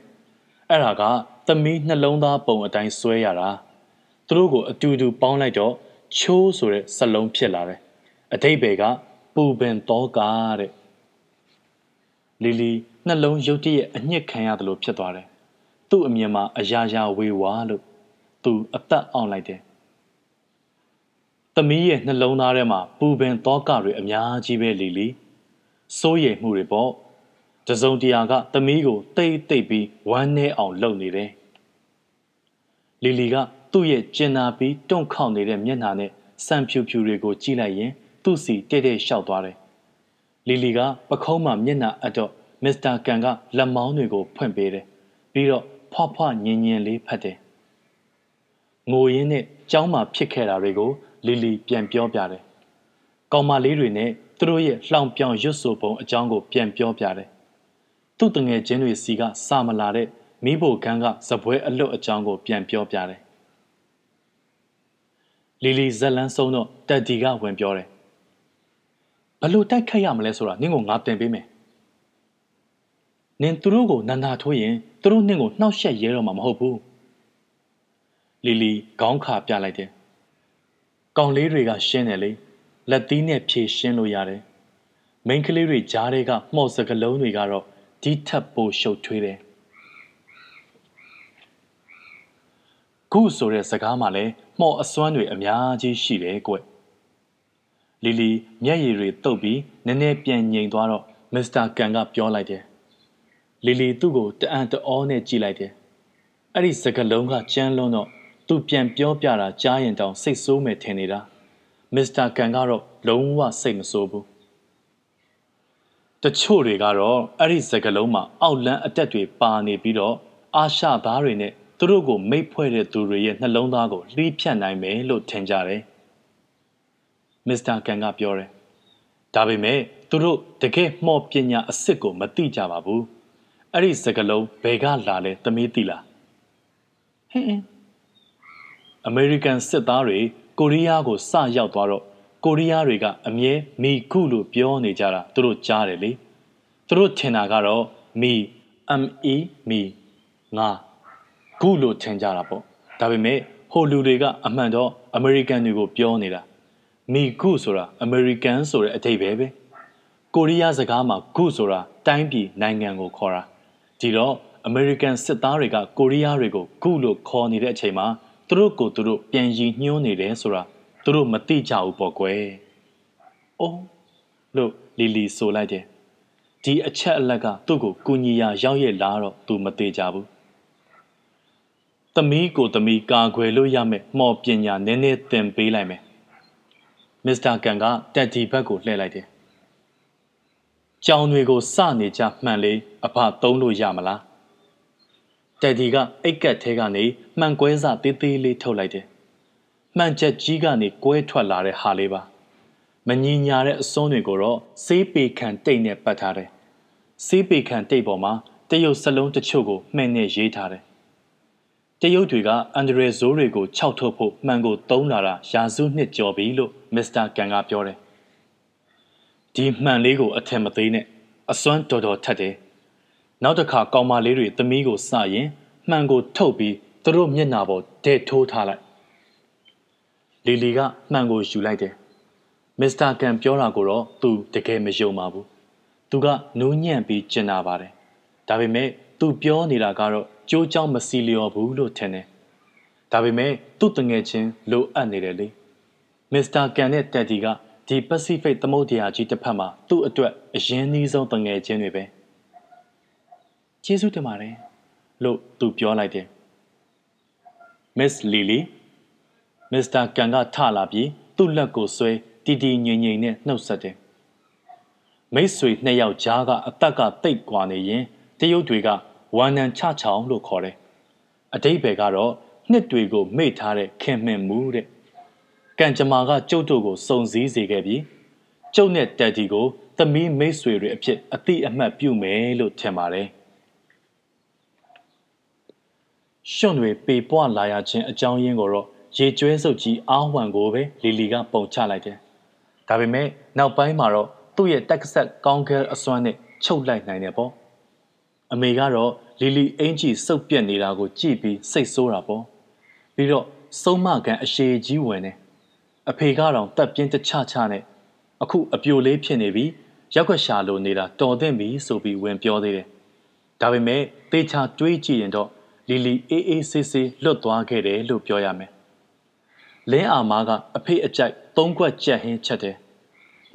အဲ့ဒါကသမီးနှလုံးသားပုံအတိုင်းဆွဲရတာသူတို့ကိုအတူတူပေါင်းလိုက်တော့ချိုးဆိုတဲ့စလုံးဖြစ်လာတယ်အတိတ်ဘယ်ကပူပင်တော့ကားတဲ့လီလီနှလုံးရုတ်တရက်အညစ်ခံရတယ်လို့ဖြစ်သွားတယ်။သူ့အမြင်မှာအရာရာဝေဝါလို့သူအသက်အောင်လိုက်တယ်။ သမီးရဲ့နှလုံးသားထဲမှာပူပင်သောကတွေအများကြီးပဲလီလီစိုးရိမ်မှုတွေပေါ့။တစုံတရာကသမီးကိုတိတ်တိတ်ပြီးဝမ်းနေအောင်လုပ်နေတယ်။လီလီကသူ့ရဲ့ကျင်နာပြီးတွန့်ခေါက်နေတဲ့မျက်နှာနဲ့စံဖြူဖြူတွေကိုကြည့်လိုက်ရင် သူ့စီတဲ့တဲ့လျှောက်သွားတယ်။လီလီကပခုံးမှမျက်နှာအတော့မစ္စတာကန်ကလက်မောင်းတွေကိုဖွင့်ပေးတယ်ပြီးတော့ဖွားဖွားညင်ညင်လေးဖတ်တယ်ငိုရင်းနဲ့ကျောင်းမှာဖြစ်ခဲ့တာတွေကို လီလီပြန်ပြောပြတယ်။ကောင်မလေးတွေနဲ့သူတို့ရဲ့လှောင်ပြောင်ရွတ်ဆိုပုံအကြောင်းကိုပြန်ပြောပြတယ်။သူ့တငယ်ချင်းတွေစီကစာမလာတဲ့မိဖို့ခန်းကဇပွဲအလွတ်အကြောင်းကိုပြန်ပြောပြတယ်။လီလီဇက်လန်းဆုံးတော့တက်ဒီကဝင်ပြောတယ်။ဘလို့တိုက်ခတ်ရမလဲဆိုတာနင့်ကိုငါတင်ပေးမယ်။နင်သူတို့ကိုနန္ဒာထိုးရင်သူတို့နင့်ကိုနှောက်ယှက်ရဲတော့မှာမဟုတ်ဘူး။လီလီခေါင်းခါပြလိုက်တယ်။ ကောင်လေးတွေကရှင်းတယ်လေ။လက်သီးနဲ့ဖြည့်ရှင်းလို့ရတယ်။မိန်းကလေးတွေကြားထဲကမှော့စကလုံးတွေကတော့ဒီထက်ပိုရှုပ်ထွေးတယ်။ခုဆိုတဲ့စကားမှလည်းမှော့အစွမ်းတွေအများကြီးရှိတယ်ကွ။လီလီမျက်ရည်တွေတုပ်ပြီးနည်းနည်းပြန်ငြိမ်သွားတော့မစ္စတာကန်ကပြောလိုက်တယ်။လီလီသူ့ကိုတအံ့တအောနဲ့ကြည့်လိုက်တယ်။အဲ့ဒီစကားလုံးကကြမ်းလွန်းတော့ သူပြန်ပြောပြတာကြားရင်တောင်စိတ်ဆိုးမယ်ထင်နေတာ။မစ္စတာကန်ကတော့လုံးဝစိတ်မဆိုးဘူး။တချို့တွေကတော့အဲ့ဒီစကားလုံးမှာအောက်လန်းအတက်တွေပါနေပြီးတော့အာရှသားတွေနဲ့သူတို့ကိုမိတ်ဖွဲ့တဲ့သူတွေရဲ့နှလုံးသားကိုလှီးဖြတ်နိုင်မယ်လို့ထင်ကြတယ်။မစ္စတာကန်ကပြောတယ်။ဒါပေမဲ့သူတို့တကယ်မှော့ပညာအစ်စ်ကိုမသိကြပါဘူး။အဲ့ဒီစကလုံးဘယ်ကလာလဲသမီးသိလား။ဟင်း အမေရိကန်စစ်သားတွေကိုရီးယားကိုစရောက်သွားတော့ကိုရီးယားတွေကအမြဲမီခုလို့ပြောနေကြတာသူတို့ကြားတယ်လေ။သူတို့ထင်တာကတော့မီ ME မီငါခုလို့ထင်ကြတာပေါ့ဒါပေမဲ့ဟိုလူတွေကအမှန်တော့အမေရိကန်တွေကိုပြောနေတာမိခုဆိုတာအမေရိကန်ဆိုတဲ့အဓိပ္ပာယ်ပဲကိုရီးယားစကားမှာခုဆိုတာတိုင်းပြည်နိုင်ငံကိုခေါ်တာဒီတော့အမေရိကန်စစ်သားတွေကကိုရီးယားတွေကိုခုလို့ခေါ်နေတဲ့အချိန်မှာ သူတို့ကိုသူတို့ပြန်ရည်ညွှန်းနေတယ်ဆိုတာသူတို့မသိကြဘူးပေါ့ကွယ်။အိုးလို့လီလီဆိုလိုက်တယ်။ဒီအချက်အလက်ကသူ့ကိုကုညီယာရောက်ရဲ့လားတော့သူမသိကြဘူး။သမီးကိုသမီးကာခွယ်လို့ရမယ်မှော်ပညာနည်းနည်းသင်ပေးလိုက်မယ်မစ္စတာကန်ကတက်ဒီဘက်ကိုလှည့်လိုက်တယ်ကြောင်တွေကိုစနေကြမှန်လေးအဖသုံးလို့ရမလား တက်ဒီကအိတ်ကက်ထဲကနေမှန်ကွဲစသေးသေးလေးထုတ်လိုက်တယ်မှန်ချက်ကြီးကနေကွဲထွက်လာတဲ့ဟာလေးပါမညီညာတဲ့အစွန်းတွေကိုတော့ဆေးပေခံတိတ်နဲ့ပတ်ထားတယ်ဆေးပေခံတိတ်ပေါ်မှာတရုတ်စလုံးတချို့ကိုမှန်နဲ့ရေးထားတယ်တရုတ်တွေကအန်ဒရယ်ဇိုးတွေကိုခြောက်ထုတ်ဖို့မှန်ကိုသုံးလာတာရာစုနှစ်ကျော်ပြီလို့မစ္စတာကန်ကပြောတယ်။ဒီမှန်လေးကိုအထင်မသေးနဲ့အစွမ်းတော်တော်ထက်တယ်။ နောက်တစ်ခါကောင်မလေးတွေသမီးကိုစရင်မှန်ကိုထုတ်ပြီးသူတို့မျက်နှာပေါ်ဒဲထိုးထားလိုက်။လီလီကမှန်ကိုယူလိုက်တယ်။မစ္စတာကန်ပြောတာကိုတော့သူတကယ်မယုံပါဘူး။သူကနူးညံ့ပြီးကျင်နာပါတယ်။ဒါပေမဲ့သူပြောနေတာကတော့ကြိုးကြောင်မစီလျော်ဘူးလို့ထင်တယ်။ဒါပေမဲ့သူ့တငယ်ချင်းလိုအပ်နေတယ်လေ။မစ္စတာကန်နဲ့တက်တီကဒီပစိဖိတ်သမုဒ္ဒရာကြီးတစ်ဖက်မှာသူ့အတွက်အရင်နှီးဆုံးတငယ်ချင်းတွေပဲ။ ကျေးဇူးတင်ပါတယ်လို့သူပြောလိုက်တယ်။ Miss Lily မစ္စတာကန်ကထလာပြီးသူ့လက်ကိုဆွဲတီတီငြိမ်ငြိမ်နဲ့နှုတ်ဆက်တယ်။မိတ်ဆွေနှစ်ယောက်ကြားကအသက်ကတိတ်ကွာနေရင်တရုတ်တွေကဝါနန်ချချောင်းလို့ခေါ်တယ်။အတိတ်ဘယ်ကတော့နှစ်တွေကိုမေ့ထားတဲ့ခင်မင်မှုတဲ့။ကံကြမ္မာကကျုပ်တို့ကိုစုံစည်းစေခဲ့ပြီးကျုပ်နဲ့တက်တီကိုသမီးမိတ်ဆွေတွေအဖြစ်အတိအမှတ်ပြုမယ်လို့ထင်ပါတယ်။ ရှွန့်တွေပေပွားလာရခြင်းအကြောင်းရင်းကိုတော့ရေကျွဲစုပ်ကြီးအာဟွန်ကိုပဲလီလီကပုံချလိုက်တယ်။ဒါပေမဲ့နောက်ပိုင်းမှာတော့သူ့ရဲ့တက်ကဆက်ကောင်းကဲအစွမ်းနဲ့ချုပ်လိုက်နိုင်တယ်ပေါ့အမေကတော့လီလီအင်ကြီးစုပ်ပြက်နေတာကိုကြည့်ပြီးစိတ်ဆိုးတာပေါ့ပြီးတော့စုံမကန်အရှိကြီးဝင်နေအဖေကတော့တက်ပြင်းတချချနဲ့အခုအပြိုလေးဖြစ်နေပြီရောက်ခွက်ရှာလိုနေတာတော်သင့်ပြီဆိုပြီးဝင်ပြောသေးတယ်ဒါပေမဲ့တေချာတွေးကြည့်ရင်တော့ လီလီအေးအေးဆေးဆေးလွတ်သွားခဲ့တယ်လို့ပြောရမယ်လင်းအာမားကအဖေအကြိုက်သုံးခွက်ကြက်ဟင်းချက်တယ်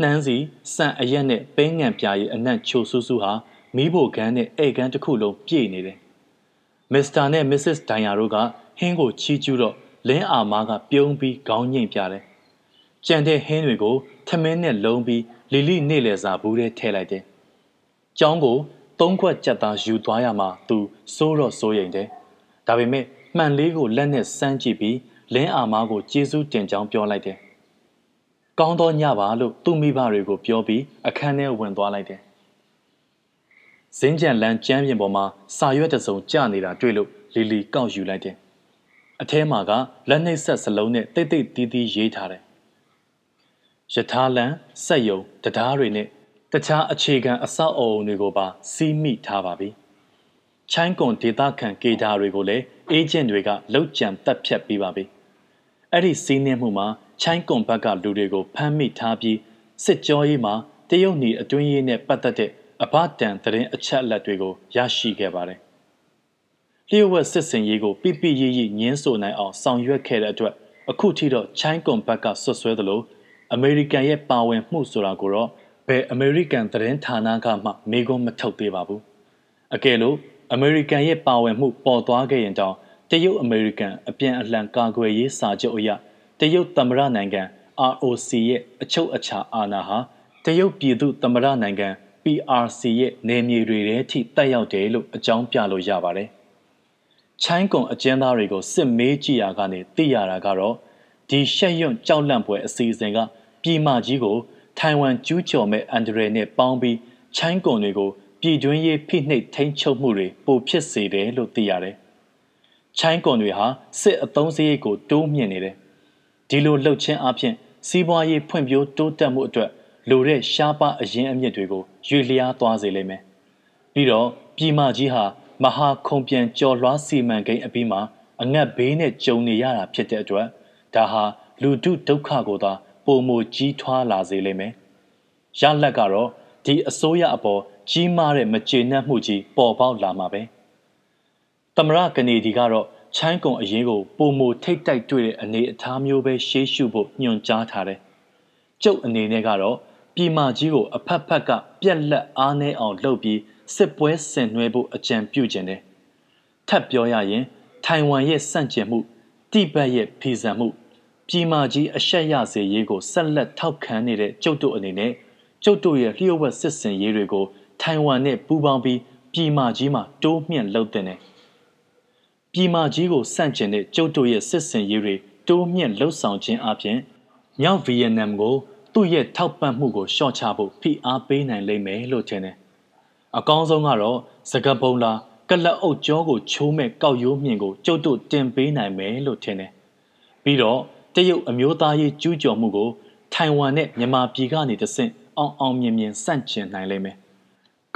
နှမ်းစီစံအရက်နဲ့ပိန်းငံပြားရဲ့အနက်ချိုဆူဆူဟာမီးဖို့ခန်းနဲ့ဧကန်တစ်ခုလုံးပြည့်နေတယ်။မစ္စတာနဲ့မစ္စစ်ဒိုင်ယာတို့ကဟင်းကိုချီးကျူးတော့လင်းအာမားကပြုံးပြီးခေါင်းညိတ်ပြတယ်။ကြံတဲ့ဟင်းတွေကိုထမင်းနဲ့လုံးပြီးလီလီနေလေစာဘူးထဲထည့်လိုက်တယ်။ကျောင်းကိုသုံးခွက်ကြက်သားယူသွားရမှာသူစိုးတော့စိုးရိမ်တယ်။ ဒါပေမဲ့မှန်လေးကိုလက်နဲ့စမ်းကြည့်ပြီးလင်းအာမားကိုကျေးဇူးတင်ကြောင်းပြောလိုက်တယ်။ကောင်းသောညပါလို့သူ့မိဘတွေကိုပြောပြီးအခန်းထဲဝင်သွားလိုက်တယ်။ဇင်းကြံလန်းကျမ်းပြင်ပေါ်မှာစာရွက်တစုံကျနေတာတွေ့လို့လီလီကောက်ယူလိုက်တယ်။အထဲမှာကလက်နှိပ်ဆက်စလုံးနဲ့တိတ်တိတ်တီးတီးရေးထားတယ်။ယထာလန်စက်ယုံတရားတွေနဲ့တခြားအခြေခံအဆောက်အအုံတွေကိုပါစီးမိထားပါပြီ။ ချိုင်းကွန်ဒေတာခံကေတာတွေကိုလည်းအေဂျင့်တွေကလောက်ကြံတက်ဖြတ်ပြီးပါပြီ။အဲ့ဒီစီးနှင်းမှုမှာချိုင်းကွန်ဘက်ကလူတွေကိုဖမ်းမိထားပြီးစစ်ကြောရေးမှာတရုတ်နီအတွင်းရေးနဲ့ပတ်သက်တဲ့အဘတန်သတင်းအချက်အလက်တွေကိုရရှိခဲ့ပါတယ်။လျှို့ဝှက်စစ်စင်ရေးကိုပြပြရရညင်းဆိုနိုင်အောင်ဆောင်ရွက်ခဲ့တဲ့အတွက်အခုထိတော့ချိုင်းကွန်ဘက်ကဆွဆွဲသလိုအမေရိကန်ရဲ့ပါဝင်မှုဆိုတာကိုတော့ဘယ်အမေရိကန်သတင်းဌာနကမှမေးခွန်းမထုတ်သေးပါဘူး။အကယ်လို့ အမေရိကန်ရဲ့ပါဝင်မှုပေါ်သွားခဲ့ရင်တောင်တရုတ်အမေရိကန်အပြန်အလှန်ကာကွယ်ရေးစာချုပ်အရတရုတ်သမ္မတနိုင်ငံ ROC ရဲ့အချုပ်အခြာအာဏာဟာတရုတ်ပြည်သူသမ္မတနိုင်ငံ PRC ရဲ့နေမြေတွေထဲထိတက်ရောက်တယ်လို့အကြောင်းပြလို့ရပါတယ်။ချိုင်းကွန်အကျဉ်းသားတွေကိုစစ်မေးကြည့်ရကနေသိရတာကတော့ဒီရှက်ရွံ့ကြောက်လန့်ပွဲအစီအစဉ်ကပြည်မကြီးကိုထိုင်ဝမ်ကျူးကျော်မဲ့အန်ဒရယ်နဲ့ပေါင်းပြီးချိုင်းကွန်တွေကို ပြည်တွင်းရေးဖိနှိပ်ထိန်းချုပ်မှုတွေပိုဖြစ်စေတယ်လို့သိရတယ်။ချိုင်းကွန်တွေဟာစစ်အုံစရိတ်ကိုတိုးမြင့်နေတယ်။ဒီလိုလှုပ်ချင်းအပြင်စီးပွားရေးဖွံ့ဖြိုးတိုးတက်မှုအတွက်လိုတဲ့ရှားပါအရင်အမြစ်တွေကိုရွေလျားသွားစေလိမ့်မယ်။ပြီးတော့ပြည်မကြီးဟာမဟာခုံပြန်ကြော်လွှားစီမံကိန်းအပြီးမှာအငတ်ဘေးနဲ့ကြုံနေရတာဖြစ်တဲ့အတွက်ဒါဟာလူတုဒုက္ခကိုသာပုံမကြီးထွားလာစေလိမ့်မယ်။ရလက်ကတော့ဒီအစိုးရအပေါ် ကြီးမားတဲ့မကျေနပ်မှုကြီးပေါ်ပေါက်လာမှာပဲ။သမရကနေဒီကတော့ချိုင်းကုံအရင်ကိုပုံမထိတ်တိုက်တွေ့တဲ့အနေအထားမျိုးပဲရှေးရှုဖို့ညွှန်ကြားထားတယ်။ကျုပ်အနေနဲ့ကတော့ပြည်မကြီးကိုအဖက်ဖက်ကပြက်လက်အားနှဲအောင်လုပ်ပြီးစစ်ပွဲဆင်နွှဲဖို့အကြံပြုခြင်းတယ်။ထပ်ပြောရရင် ထိုင်ဝမ်ရဲ့စန့်ကျင်မှုတိဘက်ရဲ့ဖီဆန်မှုပြည်မာကြီးအရှက်ရစေရေးကိုဆက်လက်ထောက်ခံနေတဲ့ကျုပ်တို့အနေနဲ့ကျုပ်တို့ရဲ့လျှို့ဝှက်စစ်စင်ရေးတွေကို ထိုင်ဝမ်နဲ့ပူးပေါင်းပြီးပြည်မာကြီးမှာတိုးမြင့်လုပ်တဲ့ပြည်မာကြီးကိုစန့်ကျင်တဲ့ကျုပ်တို့ရဲ့စစ်စင်ရေးတွေတိုးမြင့်လှုပ်ဆောင်ခြင်းအပြင်မြောက်ဗီယက်နမ်ကိုသူ့ရဲ့ထောက်ပံ့မှုကိုရှော့ချဖို့ဖိအားပေးနိုင်လိမ့်မယ်လို့ထင်တယ်။အကောင်းဆုံးကတော့စကပုံလာကလပ်အုပ်ကြောကိုချိုးမဲ့ကောက်ရိုးမြင့်ကိုကျုပ်တို့တင်ပေးနိုင်မယ်လို့ထင်တယ်။ပြီးတော့တရုတ်အမျိုးသားရေးကျူးကျော်မှုကိုထိုင်ဝမ်နဲ့မြန်မာပြည်ကနေတဆင့်အောင်အောင်မြင်မြင်ဆန့်ကျင်နိုင်လိမ့်မယ်။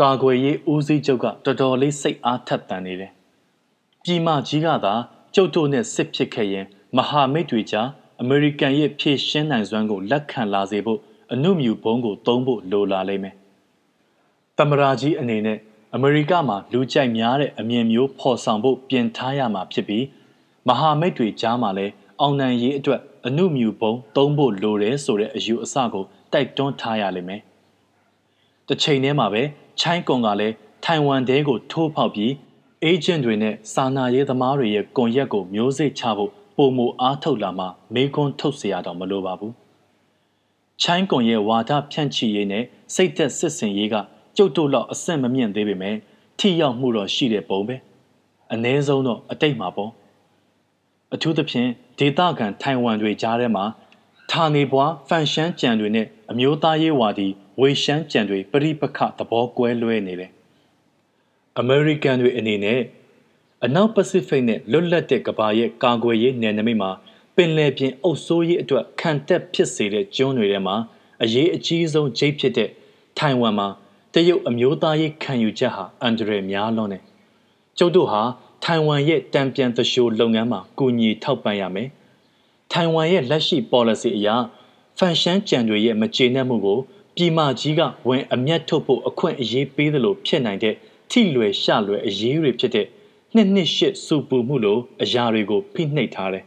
ကာကွယ်ရေးဦးစီးချုပ်ကတော်တော်လေးစိတ်အားထက်သန်နေတယ်။ပြည်မကြီးကသာကျုပ်တို့နဲ့စစ်ဖြစ်ခဲ့ရင်မဟာမိတ်တွေကြားအမေရိကန်ရဲ့ဖြည့်ရှင်းနိုင်စွမ်းကိုလက်ခံလာစေဖို့အနုမြူဘုံကိုသုံးဖို့လိုလာလိမ့်မယ်။တမရာကြီးအနေနဲ့အမေရိကမှာလူကြိုက်များတဲ့အမြင်မျိုးဖော်ဆောင်ဖို့ပြင်ထားရမှာဖြစ်ပြီးမဟာမိတ်တွေကြားမှာလည်းအောင်နိုင်ရေးအတွက်အနုမြူပုံသုံးဖို့လိုတယ်ဆိုတဲ့အယူအဆကိုတိုက်တွန်းထားရလိမ့်မယ်။တစ်ချိန်တည်းမှာပဲ ချိုင်းကွန်ကလည်းထိုင်ဝမ်တဲကိုထိုးဖောက်ပြီးအေဂျင့်တွေနဲ့စာနာရေးသမားတွေရဲ့ကွန်ရက်ကိုမျိုးစိတ်ချဖို့ပုံမအားထုတ်လာမှမေကွန်းထုတ်เสียတော့မလိုပါဘူး။ချိုင်းကွန်ရဲ့ဝါဒဖြန့်ချိရေးနဲ့စိတ်သက်စစ်စင်ရေးကကျုပ်တို့လောက်အဆင့်မမြင့်သေးပေမဲ့ထိရောက်မှုတော့ရှိတဲ့ပုံပဲ။အ ਨੇ ဆုံးတော့အတိတ်မှာပေါ့။အထူးသဖြင့်ဒေသခံထိုင်ဝမ်တွေကြားထဲမှာဌာနေပွားဖန်ရှမ်းကြံတွေနဲ့အမျိုးသားရေးဝါဒီ ဝေရှမ်းကြံတွေပြိပခသဘောကွဲလွဲနေတယ်။အမေရိကန်တွေအနေနဲ့အနောက်ပစိဖိတ်နဲ့လွတ်လပ်တဲ့ကမ္ဘာရဲ့ကာကွယ်ရေးနယ်နိမိတ်မှာပင်လယ်ပြင်အုပ်စိုးရေးအတွက်ခံတက်ဖြစ်စေတဲ့ကျွန်းတွေထဲမှာအရေးအကြီးဆုံးဂျိတ်ဖြစ်တဲ့ထိုင်ဝမ်မှာတရုတ်အမျိုးသားရေးခံယူချက်ဟာအန်ဒရယ်များလွန်းတယ်။ကျုပ်တို့ဟာထိုင်ဝမ်ရဲ့တံပြန်သရှိုးလုပ်ငန်းမှာကူညီထောက်ပံ့ရမယ်။ထိုင်ဝမ်ရဲ့လက်ရှိ policy အရဖန်ရှမ်းကြံတွေရဲ့မကျေနပ်မှုကို ပြည်မကြီးကဝင်အမျက်ထုတ်ဖို့အခွင့်အရေးပေးသလိုဖြစ်နိုင်တဲ့ထိလွယ်ရှလွယ်အရေးတွေဖြစ်တဲ့နှစ်နှစ်ရှစ်စူပူမှုလိုအရာတွေကိုဖိနှိပ်ထားတယ်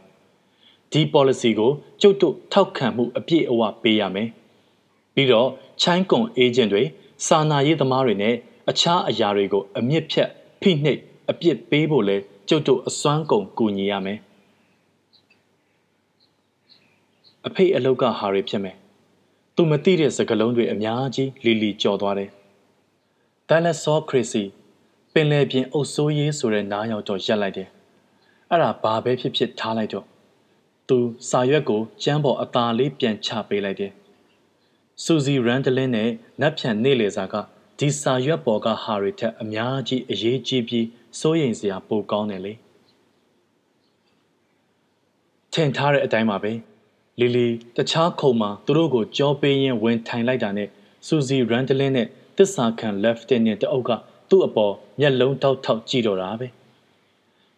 ။ဒီ policy ကိုကျုပ်တို့ထောက်ခံမှုအပြည့်အဝပေးရမယ်။ပြီးတော့ချိုင်းကွန် agent တွေစာနာရေးသမားတွေနဲ့အခြားအရာတွေကိုအမြင့်ဖြတ်ဖိနှိပ်အပြစ်ပေးဖို့လဲကျုပ်တို့အစွမ်းကုန်ကူညီရမယ်အဖေအလောက်ကဟာတွေဖြစ်မယ် သူမသိတဲ့စကားလုံးတွေအများကြီးလီလီကြော်သွားတယ်ဒိုင်လက်ဆောခရစီပင်လယ်ပြင်အုပ်စိုးရေးဆိုတဲ့နားရောက်တော့ရက်လိုက်တယ်အဲ့ဒါဘာပဲဖြစ်ဖြစ်ထားလိုက်တော့သူစာရွက်ကိုကျမ်းပေါ်အသာလေးပြန်ချပေးလိုက်တယ်။စူဇီရန်ဒလင်းနဲ့နတ်ဖြန်နေလေစာကဒီစာရွက်ပေါ်ကဟာရီထက်အများကြီးအရေးကြီးပြီးစိုးရိမ်စရာပိုကောင်းတယ်လေ။ထင်ထားတဲ့အတိုင်းပါပဲ။ လီလီတခြားခုံမှာသူတို့ကိုကြောပေးရင်းဝင်ထိုင်လိုက်တာနဲ့စူဇီရန်ဒလင်းနဲ့တစ္ဆာခံလက်ဖ်တင်နဲ့တအုပ်ကသူ့အပေါ်မျက်လုံးထောက်ထောက်ကြည့်တော့တာပဲ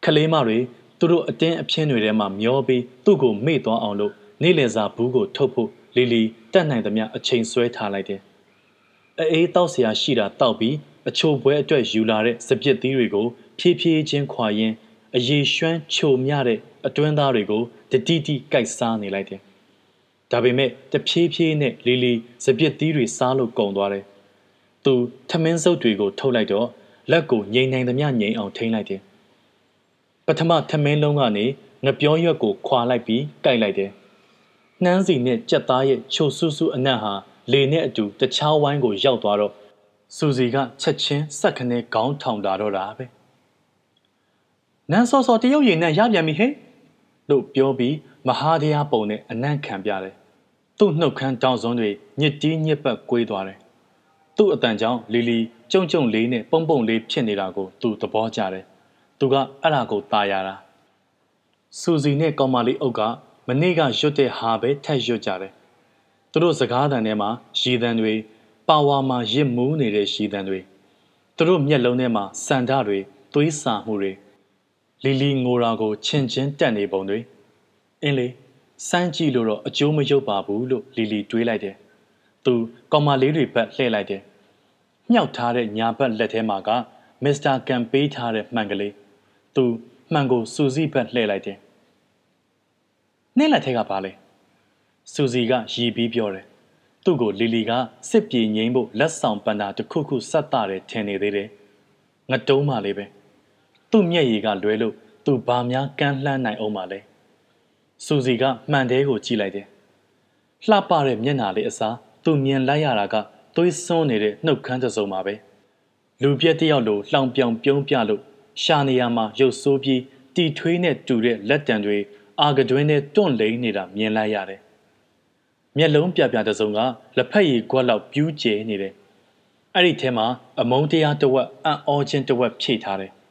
ခလေးမတွေသူတို့အတင်းအဖျင်းတွေထဲမှာမျောပြီးသူ့ကိုမေ့သွားအောင်လို့နေလည်စာဘူးကိုထုတ်ဖို့လီလီတတ်နိုင်သမျှအချိန်ဆွဲထားလိုက်တယ်အအေးတောက်စရာရှိတာတောက်ပြီးအချိုပွဲအတွက်ယူလာတဲ့စပစ်သီးတွေကိုဖြည်းဖြည်းချင်းခွာရင်းအရေရွှမ်းချိုမြတဲ့အတွင်းသားတွေကို တတိတိကိုက်စားနေလိုက်တယ်။ဒါပေမဲ့တဖြည်းဖြည်းနဲ့လီလီစပစ်သီးတွေစားလို့ကုန်သွားတယ်။သူထမင်းစုပ်တွေကိုထုတ်လိုက်တော့လက်ကိုငိမ့်နိုင်သမျှငိမ့်အောင်ထိန်းလိုက်တယ်။ပထမထမင်းလုံးကနေငပြောရွက်ကိုခွာလိုက်ပြီးကြိုက်လိုက်တယ်။နှမ်းစီနဲ့ကြက်သားရဲ့ချိုဆူဆူအနက်ဟာလေနဲ့အတူတခြားဝိုင်းကိုရောက်သွားတော့စူစီကချက်ချင်းစက်ခနဲ့ခေါင်းထောင်လာတော့တာပဲ။နန်းစောစောတရုတ်ရည်နဲ့ရပြန်ပြီဟဲ့ လို့ပြောပြီးမဟာတရားပုံနဲ့အနံ့ခံပြတယ်။သူ့နှုတ်ခမ်းတောင်စွန်းတွေညစ်တီးညစ်ပတ်ကွေးသွားတယ်။သူ့အတန်ကြောင့်လီလီကြုံကြုံလေးနဲ့ပုံပုံလေးဖြစ်နေတာကိုသူသဘောကျတယ်သူကအဲ့ဒါကိုตายရတာစူစီနဲ့ကောင်မလေးအုပ်ကမနေ့ကရွတ်တဲ့ဟာပဲထက်ရွတ်ကြတယ်သူတို့စကားတန်ထဲမှာရည်တန်တွေပါဝါမှာရစ်မူးနေတဲ့ရည်တန်တွေသူတို့မျက်လုံးထဲမှာစန္ဒတွေသွေးစာမှုတွေ လီလီငိုရာကိုချင်ချင်းတက်နေပုံတွေအင်းလေစမ်းကြည့်လို့တော့အကျိုးမရုပ်ပါဘူးလို့လီလီတွေးလိုက်တယ်သူကောင်မလေးတွေဘက်လှည့်လိုက်တယ်မြှောက်ထားတဲ့ညာဘက်လက်ထဲမှာကမစ္စတာကန်ပေးထားတဲ့မှန်ကလေးသူမှန်ကိုစူစီဘက်လှည့်လိုက်တယ်။နေ့လက်ထဲကပါလေ။စူစီကရည်ပြီးပြောတယ်။သူ့ကိုလီလီကစစ်ပြေငိမ့်ဖို့လက်ဆောင်ပန်တာတစ်ခုခုဆက်တာတယ်ထင်နေသေးတယ်။ငတုံးမှလေးပဲ။ သူ့မျက်ရည်ကလွဲလို့သူဘာများကန်းလှမ်းနိုင်အောင်မလဲ။စူစီကမှန်တဲကိုကြည့်လိုက်တယ်။လှပတဲ့မျက်နှာလေးအစားသူမြင်လိုက်ရတာကသွေးစွန်းနေတဲ့နှုတ်ခမ်းတစုံပါပဲ။လူပြက်တယောက်လိုလှောင်ပြောင်ပြုံးပြလို့ရှာနေရမှာရုပ်ဆိုးပြီးတီထွေးနဲ့တူတဲ့လက်တံတွေအာကတွင်းနဲ့တွန့်လိန်နေတာမြင်လိုက်ရတယ်။မျက်လုံးပြပြတစုံကလက်ဖက်ရည်ကွက်လောက်ပြူးကျဲနေတယ်။အဲ့ဒီထဲမှာအမုန်းတရားတစ်ဝက်အံ့ဩခြင်းတစ်ဝက်ဖြည့်ထားတယ်။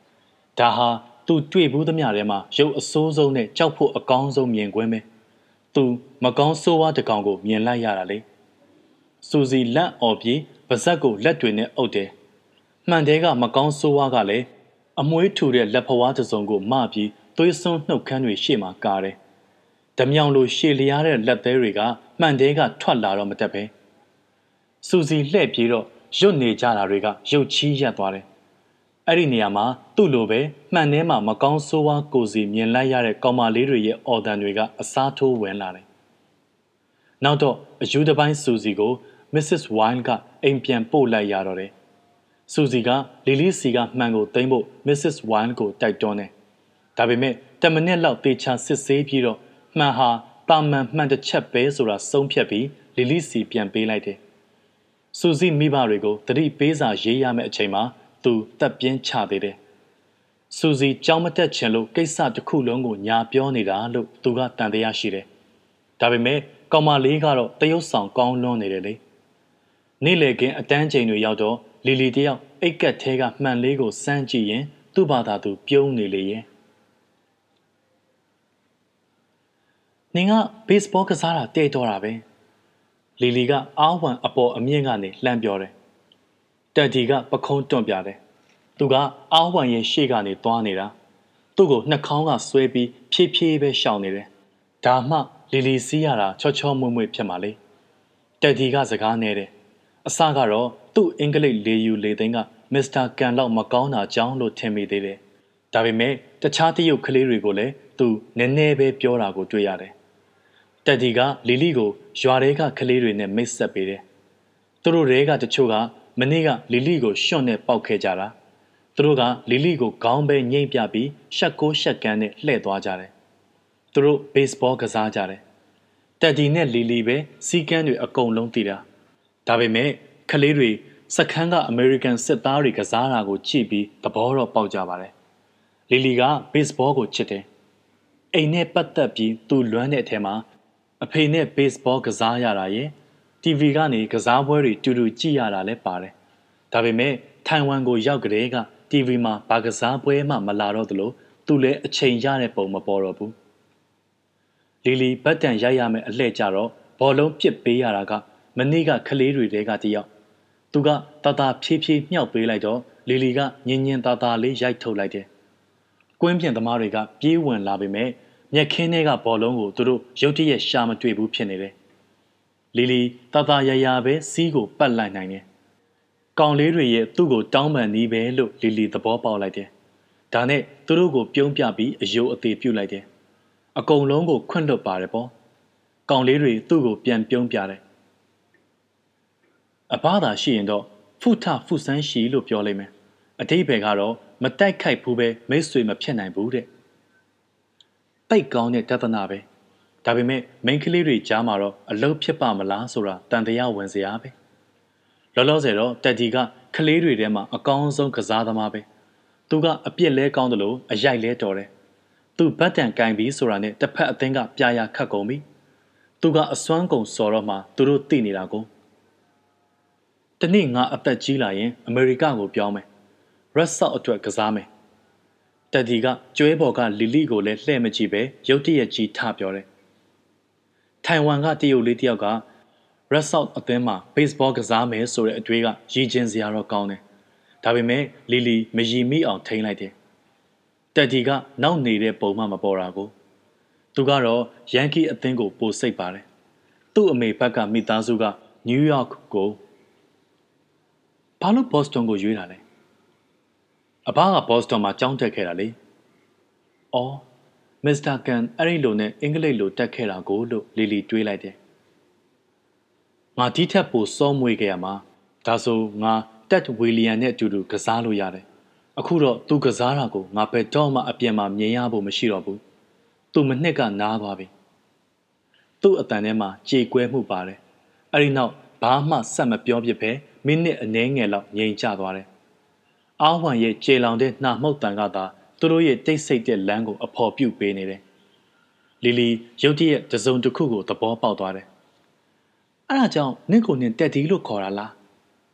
ဒါဟာသူတွေ့ဘူးသမျှထဲမှာရုပ်အဆိုးဆုံးနဲ့ကြောက်ဖို့အကောင်းဆုံးမြင်ကွင်းပဲ။သူမကောင်းဆိုးဝါးတကောင်ကိုမြင်လိုက်ရတာလေ။စူစီလက်အော်ပြေပါဇက်ကိုလက်တွေနဲ့အုပ်တယ်။မှန်တဲကမကောင်းဆိုးဝါးကလည်းအမွှေးထူတဲ့လက်ဖွားတစ်စုံကိုမပြီးသွေးစွန်းနှုတ်ခမ်းတွေရှေ့မှာကားတယ်။ဓမြောင်လိုရှည်လျားတဲ့လက်သေးတွေကမှန်တဲကထွက်လာတော့မတက်ပဲ။စူစီလှဲ့ပြေးတော့ရွတ်နေကြတာတွေကရုတ်ချီးရက်သွားတယ်။ အဲ့ဒီနေရာမှာသူ့လိုပဲမှန်ထဲမှာမကောင်းဆိုးဝါးကိုစီမြင်လိုက်ရတဲ့ကောင်မလေးတွေရဲ့အော်တန်တွေကအစားထိုးဝင်လာတယ်။နောက်တော့အယူတစ်ပိုင်းစူစီကို Mrs. Wine ကအိမ်ပြန်ပို့လိုက်ရတော့တယ်။စူစီကလီလီစီကမှန်ကိုသိမ်းဖို့ Mrs. Wine ကိုတိုက်တွန်းတယ်။ဒါပေမဲ့တမနစ်လောက်တေချာစစ်ဆေးပြီးတော့မှန်ဟာတာမန်မှန်တစ်ချက်ပဲဆိုတာဆုံးဖြတ်ပြီးလီလီစီပြန်ပေးလိုက်တယ်။စူစီမိဘတွေကိုတတိပေးစာရေးရမယ့်အချိန်မှာ သူတက်ပြင်းချသေးတယ်။စူစီကြောင်းမတက်ချင်လို့ကိစ္စတစ်ခုလုံးကိုညာပြောနေတာလို့သူကတန်တရားရှိတယ်။ဒါပေမဲ့ကောင်မလေးကတော့တရုတ်ဆောင်ကောင်းလွန်းနေတယ်လေ။နေ့လေကင်းအတန်းချိန်တွေရောက်တော့လီလီတယောက်အိတ်ကက်သေးကမှန်လေးကိုစမ်းကြည့်ရင် သူ့ဘာသာသူပြုံးနေလေရဲ့နင်ကဘေ့စ်ဘောကစားတာတဲ့တော့တာပဲလီလီကအာဝမ်အပေါ်အမြင့်ကနေလှမ်းပြောတယ် တက်ဒီကပခုံးတွန့်ပြတယ်သူကအာဝမ်ရဲ့ရှေ့ကနေသွားနေတာသူ့ကိုနှာခေါင်းကဆွဲပြီးဖြည်းဖြည်းပဲရှောင်နေတယ်ဒါမှလီလီစီးရတာချောချောမွေ့မွေ့ဖြစ်မှာလေတက်ဒီကစကားနေတယ်အစကတော့သူ့အင်္ဂလိပ်လေယူလေသိန်းကမစ္စတာကန်လောက်မကောင်းတာကြောင်းလို့ထင်မိသေးတယ်။ဒါပေမဲ့တခြားတရုတ်ကလေးတွေကိုလည်းသူနည်းနည်းပဲပြောတာကိုတွေ့ရတယ်။တက်ဒီကလီလီကိုရွာတွေကကလေးတွေနဲ့မိတ်ဆက်ပေးတယ်။သူတို့တွေကတချို့က မနေ့ကလီလီကိုရှွန့်နဲ့ပေါက်ခဲ့ကြတာ။သူတို့ကလီလီကိုခေါင်းပဲညှိမ့်ပြပြီးရှက်ကိုရှက်ကန်းနဲ့လှည့်သွားကြတယ်။သူတို့ဘေ့စ်ဘောကစားကြတယ်။တက်ဒီနဲ့လီလီပဲစီကန်းတွေအကုန်လုံးတည်တာ။ဒါပေမဲ့ကလေးတွေစခန်းကအမေရိကန်စစ်သားတွေကစားတာကိုကြည့်ပြီးသဘောတော့ပေါက်ကြပါတယ်။လီလီကဘေ့စ်ဘောကိုချစ်တယ်။အိမ်နဲ့ပတ်သက်ပြီးသူလွမ်းတဲ့အထက်မှာအဖေနဲ့ဘေ့စ်ဘောကစားရတာရဲ့သူ TV ကနေကစားပွဲတွေတူတူကြည့်ရတာလည်းပါတယ်ဒါပေမဲ့ထိုင်ဝမ်ကိုရောက်ကြတဲ့က TV မှာဘာကစားပွဲမှမလာတော့သလိုသူလည်းအချိန်ရတဲ့ပုံမပေါ်တော့ဘူးလီလီဘတ်တန်ရိုက်ရမယ်အလှဲ့ကြတော့ဘောလုံးပစ်ပေးရတာကမနေ့ကကလေးတွေတဲကတယောက်သူကတတဖြည်းဖြည်းမြှောက်ပေးလိုက်တော့လီလီကညင်ညင်သာသာလေးရိုက်ထုတ်လိုက်တယ်ကွင်းပြင်သမားတွေကပြေးဝင်လာပေမဲ့မျက်ခင်းထဲကဘောလုံးကိုသူတို့ရုတ်တရက်ရှာမတွေ့ဘူးဖြစ်နေတယ် လီလီတတရရပဲစီးကိုပတ်လိုက်နိုင်တယ်ကောင်လေးတွေရဲ့သူ့ကိုတောင်းပန်နီးပဲလို့လီလီသဘောပေါက်လိုက်တယ်ဒါနဲ့သူတို့ကိုပြုံးပြပြီးအယိုးအသေးပြုတ်လိုက်တယ်အကုန်လုံးကိုခွန့်လွတ်ပါတယ်ပေါ့ကောင်လေးတွေသူ့ကိုပြန်ပြုံးပြတယ်အဘသာရှိရင်တော့ဖုထဖုဆန်းရှိလို့ပြောလိုက်မယ်အတိဘယ်ကတော့မတိုက်ခိုက်ဘူးပဲမိတ်ဆွေမဖြစ်နိုင်ဘူးတဲ့တိတ်ကောင်းတဲ့တသနာပဲ ဒါပေမဲ့မိန်းကလေးတွေကြားမှာတော့အလုပ်ဖြစ်ပါမလားဆိုတာတန်တရားဝင်စရာပဲလောလောဆယ်တော့တက်ဒီကကလေးတွေထဲမှာအကောင်းဆုံးကစားသမားပဲသူကအပြစ်လဲကောင်းတယ်လို့အရိုက်လဲတော်တယ်သူဘတ်တန်ကင်ပြီးဆိုတာနဲ့တစ်ဖက်အသင်းကပြာရခတ်ကုန်ပြီသူကအစွမ်းကုန်စော်တော့မှသူတို့သိနေတာကိုတနေ့ငါအသက်ကြီးလာရင်အမေရိကကိုပြောင်းမယ်ရက်ဆော့အတွက်ကစားမယ်တက်ဒီကကျွဲပေါ်ကလီလီကိုလည်းလှဲ့မကြည့်ပဲရုတ်တရက်ကြီးထပြောတယ် ထိုင်ဝမ်ကတရုတ်လေးတယောက်က Red Sox အသင်းမှာ baseball ကစားမယ်ဆိုတဲ့အတွေးကရည်ကျင်စရာတော့ကောင်းတယ်ဒါပေမဲ့လီလီမရီမိအောင်ထိန်းလိုက်တယ်တက်ဒီကနောက်နေတဲ့ပုံမှမပေါ်တာကိုသူကတော့ယန်ကီအသင်းကိုပိုစိတ်ပါတယ်သူ့အမေဘက်ကမိသားစုကနယူးယောက်ကိုဘာလို့ဘော့စတွန်ကိုရွေးတာလဲအဘကဘော့စတွန်မှာကြောင်းတက်ခဲ့တာလေ။အော် မစ္စတာကန်အဲ့ဒီလိုနဲ့အင်္ဂလိပ်လိုတက်ခဲ့တာကိုလို့လီလီတွေးလိုက်တယ်။ငါဒီထက်ပိုစောမွေးခဲ့ရမှာဒါဆိုငါတက်ဝီလီယံနဲ့အတူတူကစားလို့ရတယ်။အခုတော့သူကစားတာကိုငါဘယ်တော့မှအပြင်မှာမြင်ရဖို့မရှိတော့ဘူး။သူမနှစ်ကနားသွားပြီ။သူ့အတန်ထဲမှာကြေကွဲမှုပါတယ်။အဲ့ဒီနောက်ဘာမှဆက်မပြောပြပဲမိနစ်အနည်းငယ်လောက်ငြိမ်ချသွားတယ်။အာဝံရဲ့ကြေလောင်တဲ့နှာမှုတ်တန်ကသာ သူတို့ရဲ့တိတ်ဆိတ်တဲ့လမ်းကိုအဖော်ပြုတ်ပေးနေတယ်။လီလီရုတ်တရက်တစုံတစ်ခုကိုသဘောပေါက်သွားတယ်။အဲ့ဒါကြောင့်နင့်ကိုနင်တက်ဒီလို့ခေါ်တာလား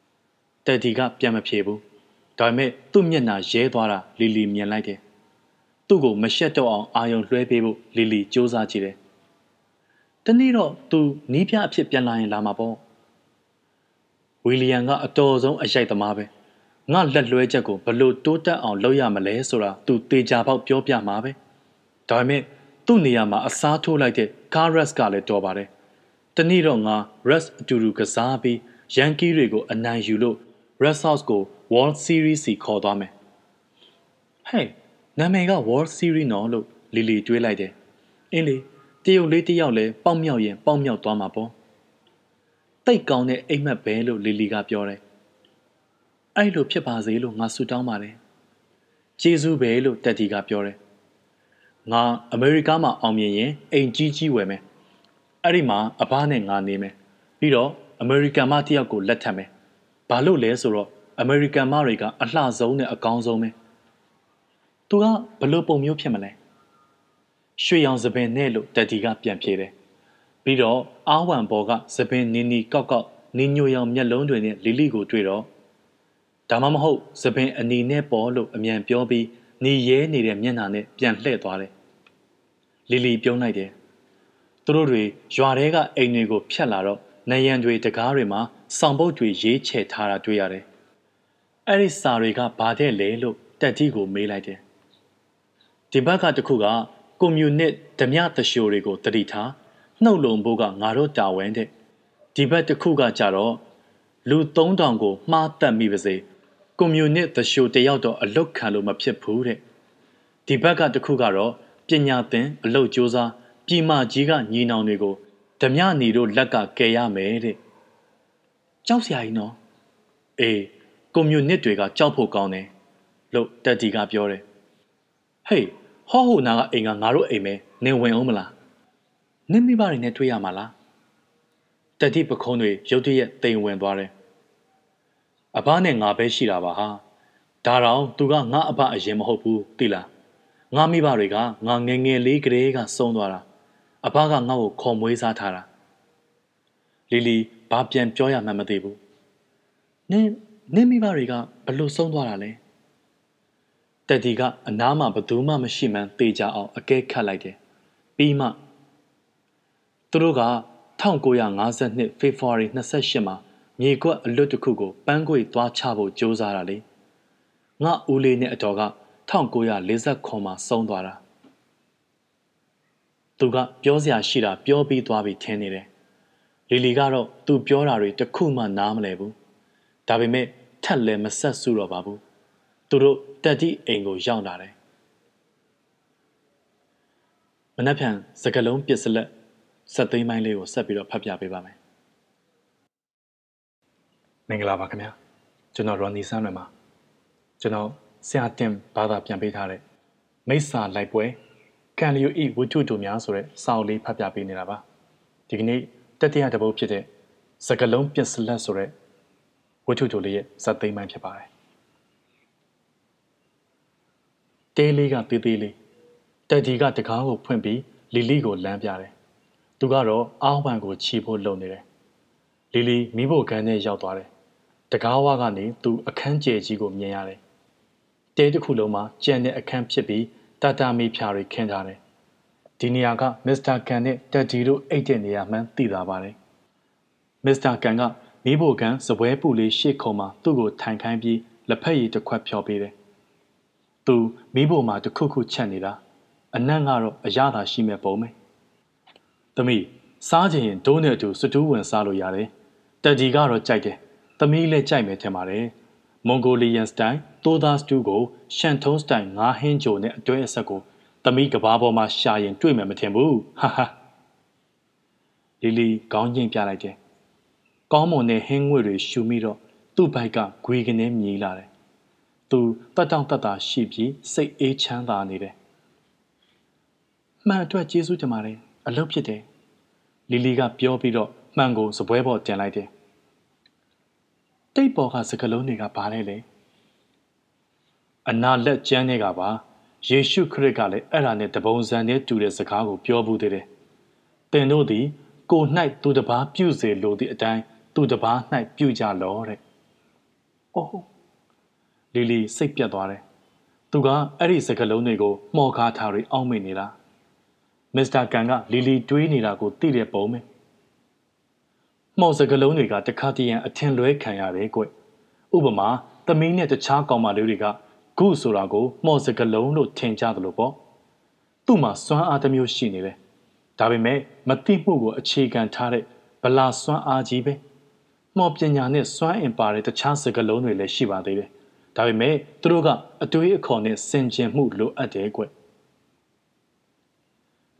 ။တက်ဒီကပြန်မဖြေဘူး။ဒါပေမဲ့သူ့မျက်နှာရဲသွားတာလီလီမြင်လိုက်တယ်။သူ့ကိုမရှက်တော့အောင်အာယုံလွှဲပေးဖို့လီလီစူးစမ်းကြည့်တယ်။တနေ့တော့သူနီးပြအဖြစ်ပြန်လာရင်လာမှာပေါ့။ဝီလီယံကအတော်ဆုံးအရိုက်သမားပဲ။ ငါလက်လွှဲချက်ကိုဘလို့တိုးတက်အောင်လုပ်ရမလဲဆိုတာသူတေချာပေါက်ပြောပြမှာပဲဒါပေမဲ့သူ့နေရာမှာအစားထိုးလိုက်တဲ့ကားရက်စ်ကလည်းတော်ပါတယ်တနေ့တော့ငါ Russ အတူတူကစားပြီးရန်ကီးတွေကိုအနိုင်ယူလို့ Red Sox ကို World Series စီခေါ်သွားမယ်ဟဲ့နာမည်က World Series နော်လို့လီလီတွေးလိုက်တယ်အင်းလေတရုတ်လေးတယောက်လည်းပေါက်မြောက်ရင်ပေါက်မြောက်သွားမှာပေါ့တိတ်ကောင်းတဲ့အိမ်မက်ပဲလို့လီလီကပြောတယ် အဲ့လိုဖြစ်ပါစေလို့ငါဆုတောင်းပါတယ်။ကျေးဇူးပဲလို့တက်တီကပြောတယ်။ငါအမေရိကမှာအောင်မြင်ရင်အိမ်ကြီးကြီးဝယ်မယ်။အဲ့ဒီမှာအဘနဲ့ငါနေမယ်။ပြီးတော့အမေရိကန်မတယောက်ကိုလက်ထပ်မယ်။ဘာလို့လဲဆိုတော့အမေရိကန်မတွေကအလှဆုံးနဲ့အကောင်းဆုံးပဲ။သူကဘလို့ပုံမျိုးဖြစ်မလဲ။ရွှေရောင်သပင်နဲ့လို့တက်တီကပြန်ဖြေတယ်။ပြီးတော့အာဝံဘော်ကသပင်နီနီကောက်ကောက်နင်းညိုရောင်မျက်လုံးတွေနဲ့လီလီကိုတွေ့တော့ ဒါမှမဟုတ်သပင်အနေနဲ့ပေါ်လို့အမြန်ပြောပြီးနေရဲနေတဲ့မျက်နှာနဲ့ပြန်လှည့်သွားတယ်။လီလီပြုံးလိုက်တယ်။သူတို့တွေရွာထဲကအိမ်တွေကိုဖျက်လာတော့နယံတွေတကားတွေမှာစောင်ပုတ်တွေရေးချယ်ထားတာတွေ့ရတယ်။အဲ့ဒီစာတွေကဘာတဲ့လဲလို့တက်တီကိုမေးလိုက်တယ်။ဒီဘက်ကတခုကကွန်မြူနစ်ဓမြတရှိုတွေကိုတတိထားနှုတ်လုံဖို့ကငါတို့တာဝန်တဲ့ဒီဘက်တစ်ခုကကြတော့လူ3000ကိုမှားတက်မိပါစေ ကွန်မြူနစ်သရှိုတယောက်တော့အလုတ်ခံလို့မဖြစ်ဘူးတဲ့ဒီဘက်ကတခုကတော့ပညာသင်အလုတ်စူးစမ်းပြည်မကြီးကညီနောင်တွေကိုဓမြနီတို့လက်ကကယ်ရမယ်တဲ့ကြောက်စရာကြီးနော်အေးကွန်မြူနစ်တွေကကြောက်ဖို့ကောင်းတယ်လို့တက်တီကပြောတယ်ဟေးဟောဟိုနာကအိမ်ကငါတို့အိမ်ပဲနင်ဝင်အောင်မလားနင်မိဘတွေနဲ့တွေ့ရမှာလားတက်တီပခုံးတွေရုတ်တရက်တိမ်ဝင်သွားတယ် အဘနဲ့ငါပဲရှိတာပါဟာဒါတော့သူကငါအဘအရင်မဟုတ်ဘူးသိလားငါမိဘတွေကငါငငယ်လေးကလေးကဆုံးသွားတာအဘကငါ့ကိုခေါ်မွေးစားထားတာလီလီဘာပြန်ပြောရမှန်းမသိဘူးနင်းနင်းမိဘတွေကဘလို့ဆုံးသွားတာလဲတက်ဒီကအနားမှာဘသူမှမရှိမှန်းသိကြအောင်အကဲခတ်လိုက်တယ်ပြီးမှသူတို့က1952 February 28မှာ မြေကွက်အလွတ်တစ်ခုကိုပန်းကွေသွားချဖို့ကြိုးစားတာလေငါဦးလေးနဲ့အတော်က1940မှာဆုံးသွားတာသူကပြောစရာရှိတာပြောပြီးသွားပြီးထင်နေတယ်လီလီကတော့သူပြောတာတွေတခုမှနားမလဲဘူးဒါပေမဲ့ထက်လည်းမဆက်စုတော့ပါဘူးသူတို့တက်တိအိမ်ကိုရောက်လာတယ်မနှက်ဖြန်စကလုံးပစ္စလက်ဆက်သိမ်းပိုင်းလေးကိုဆက်ပြီးတော့ဖတ်ပြပေးပါမယ် မင်္ဂလာပါခင်ဗျာကျွန်တော်ရော်နီဆန်းလွင်ပါကျွန်တော်ဆရာတင်ဘာသာပြန်ပေးထားတဲ့မိစ္ဆာလိုက်ပွဲကန်လျူဤဝတ္ထုတို့များဆိုတဲ့စာအုပ်လေးဖတ်ပြပေးနေတာပါဒီကနေ့တတိယတပုတ်ဖြစ်တဲ့စကလုံးပစ္စလက်ဆိုတဲ့ဝတ္ထုတို့လေးရဲ့ဇာတ်သိမ်းပိုင်းဖြစ်ပါတယ်တေးလေးကတေးသေးလေးတက်ဒီကတကားကိုဖွင့်ပြီးလီလီကိုလမ်းပြတယ်သူကတော့အောင်းပန်ကိုခြီးဖို့လုပ်နေတယ်လီလီမိဖို့ခန်းထဲရောက်သွားတယ် တကားဝါကနေသူအခန်းကျယ်ကြီးကိုမြင်ရတယ်တဲတစ်ခုလုံးမှာကြံတဲ့အခန်းဖြစ်ပြီးတာတာမီဖြာတွေခင်းထားတယ်ဒီနေရာကမစ္စတာကန်နဲ့တက်ဒီတို့အိတ်တဲ့နေရာမှန်းသိတာပါတယ်မစ္စတာကန်ကမိဖို့ကန်စပွဲပူလေးရှေ့ခုံမှာသူ့ကိုထိုင်ခိုင်းပြီးလက်ဖက်ရည်တစ်ခွက်ဖြောပေးတယ်သူမိဖို့မှာတစ်ခုခုချက်နေတာအနံ့ကတော့အရသာရှိမဲ့ပုံပဲ။သမီးစားချင်ရင်ဒိုးနဲ့အတူစတူးဝင်စားလို့ရတယ်။တက်ဒီကတော့ကြိုက်တယ်။ သမီးလည်းကြိုက်မယ်ထင်ပါတယ်။မွန်ဂိုလီယန်စတိုင်တိုးသားစတူးကိုရှန်ထုံးစတိုင်ငါးဟင်းကြိုနဲ့အတွဲအဆက်ကိုသမီးကဘာပေါ်မှာရှာရင်တွေ့မယ်မထင်ဘူး။ဟာဟာ။လီလီခေါင်းညှိပြလိုက်တယ်။ကောင်းမွန်တဲ့ဟင်းငွေတွေရှူမိတော့သူ့ဘိုက်ကဂွေကနေမြည်လာတယ်။သူတတ်တောင့်တတ်တာရှိပြီးစိတ်အေးချမ်းသာနေတယ်မှန်အတွက်ကျေးဇူးတင်ပါတယ်အလုပ်ဖြစ်တယ်လီလီကပြောပြီးတော့မှန်ကိုစပွဲပေါ်တင်လိုက်တယ် တိတ်ပေါ်ကစကလုံးတွေကဘာလဲလဲအနာလက်ကျမ်းတွေကပါယေရှုခရစ်ကလည်းအဲ့ဒါနဲ့တပုံစံနဲ့တူတဲ့စကားကိုပြောဘူးသေးတယ်တင်တို့သည် ကို၌သူတပားပြုစေလိုသည့်အတိုင်းသူတပား၌ပြုကြလောတဲ့။အိုးလီလီစိတ်ပြတ်သွားတယ်။သူကအဲ့ဒီစကလုံးတွေကိုမှော်ကားထားပြီးအောင်းမိနေတာ။မစ္စတာကန်ကလီလီတွေးနေတာကိုသိတဲ့ပုံပဲ။ မှော်စကလုံးတွေကတခါတည်းရန်အထင်လွဲခံရတယ်ကွ။ဥပမာသမီးနဲ့တခြားကောင်မလေးတွေကဂုဆိုတာကိုမှော်စကလုံးလို့ထင်ကြတယ်လို့ပေါ့။သူ့မှာစွမ်းအားတစ်မျိုးရှိနေတယ်။ဒါပေမဲ့မသိမှုကိုအခြေခံထားတဲ့ဗလာစွမ်းအားကြီးပဲ။မှော်ပညာနဲ့စွမ်းအင်ပါတဲ့တခြားစကလုံးတွေလည်းရှိပါသေးတယ်။ဒါပေမဲ့သူတို့ကအတွေးအခေါ်နဲ့စင်ကြင်မှုလိုအပ်တယ်ကွ။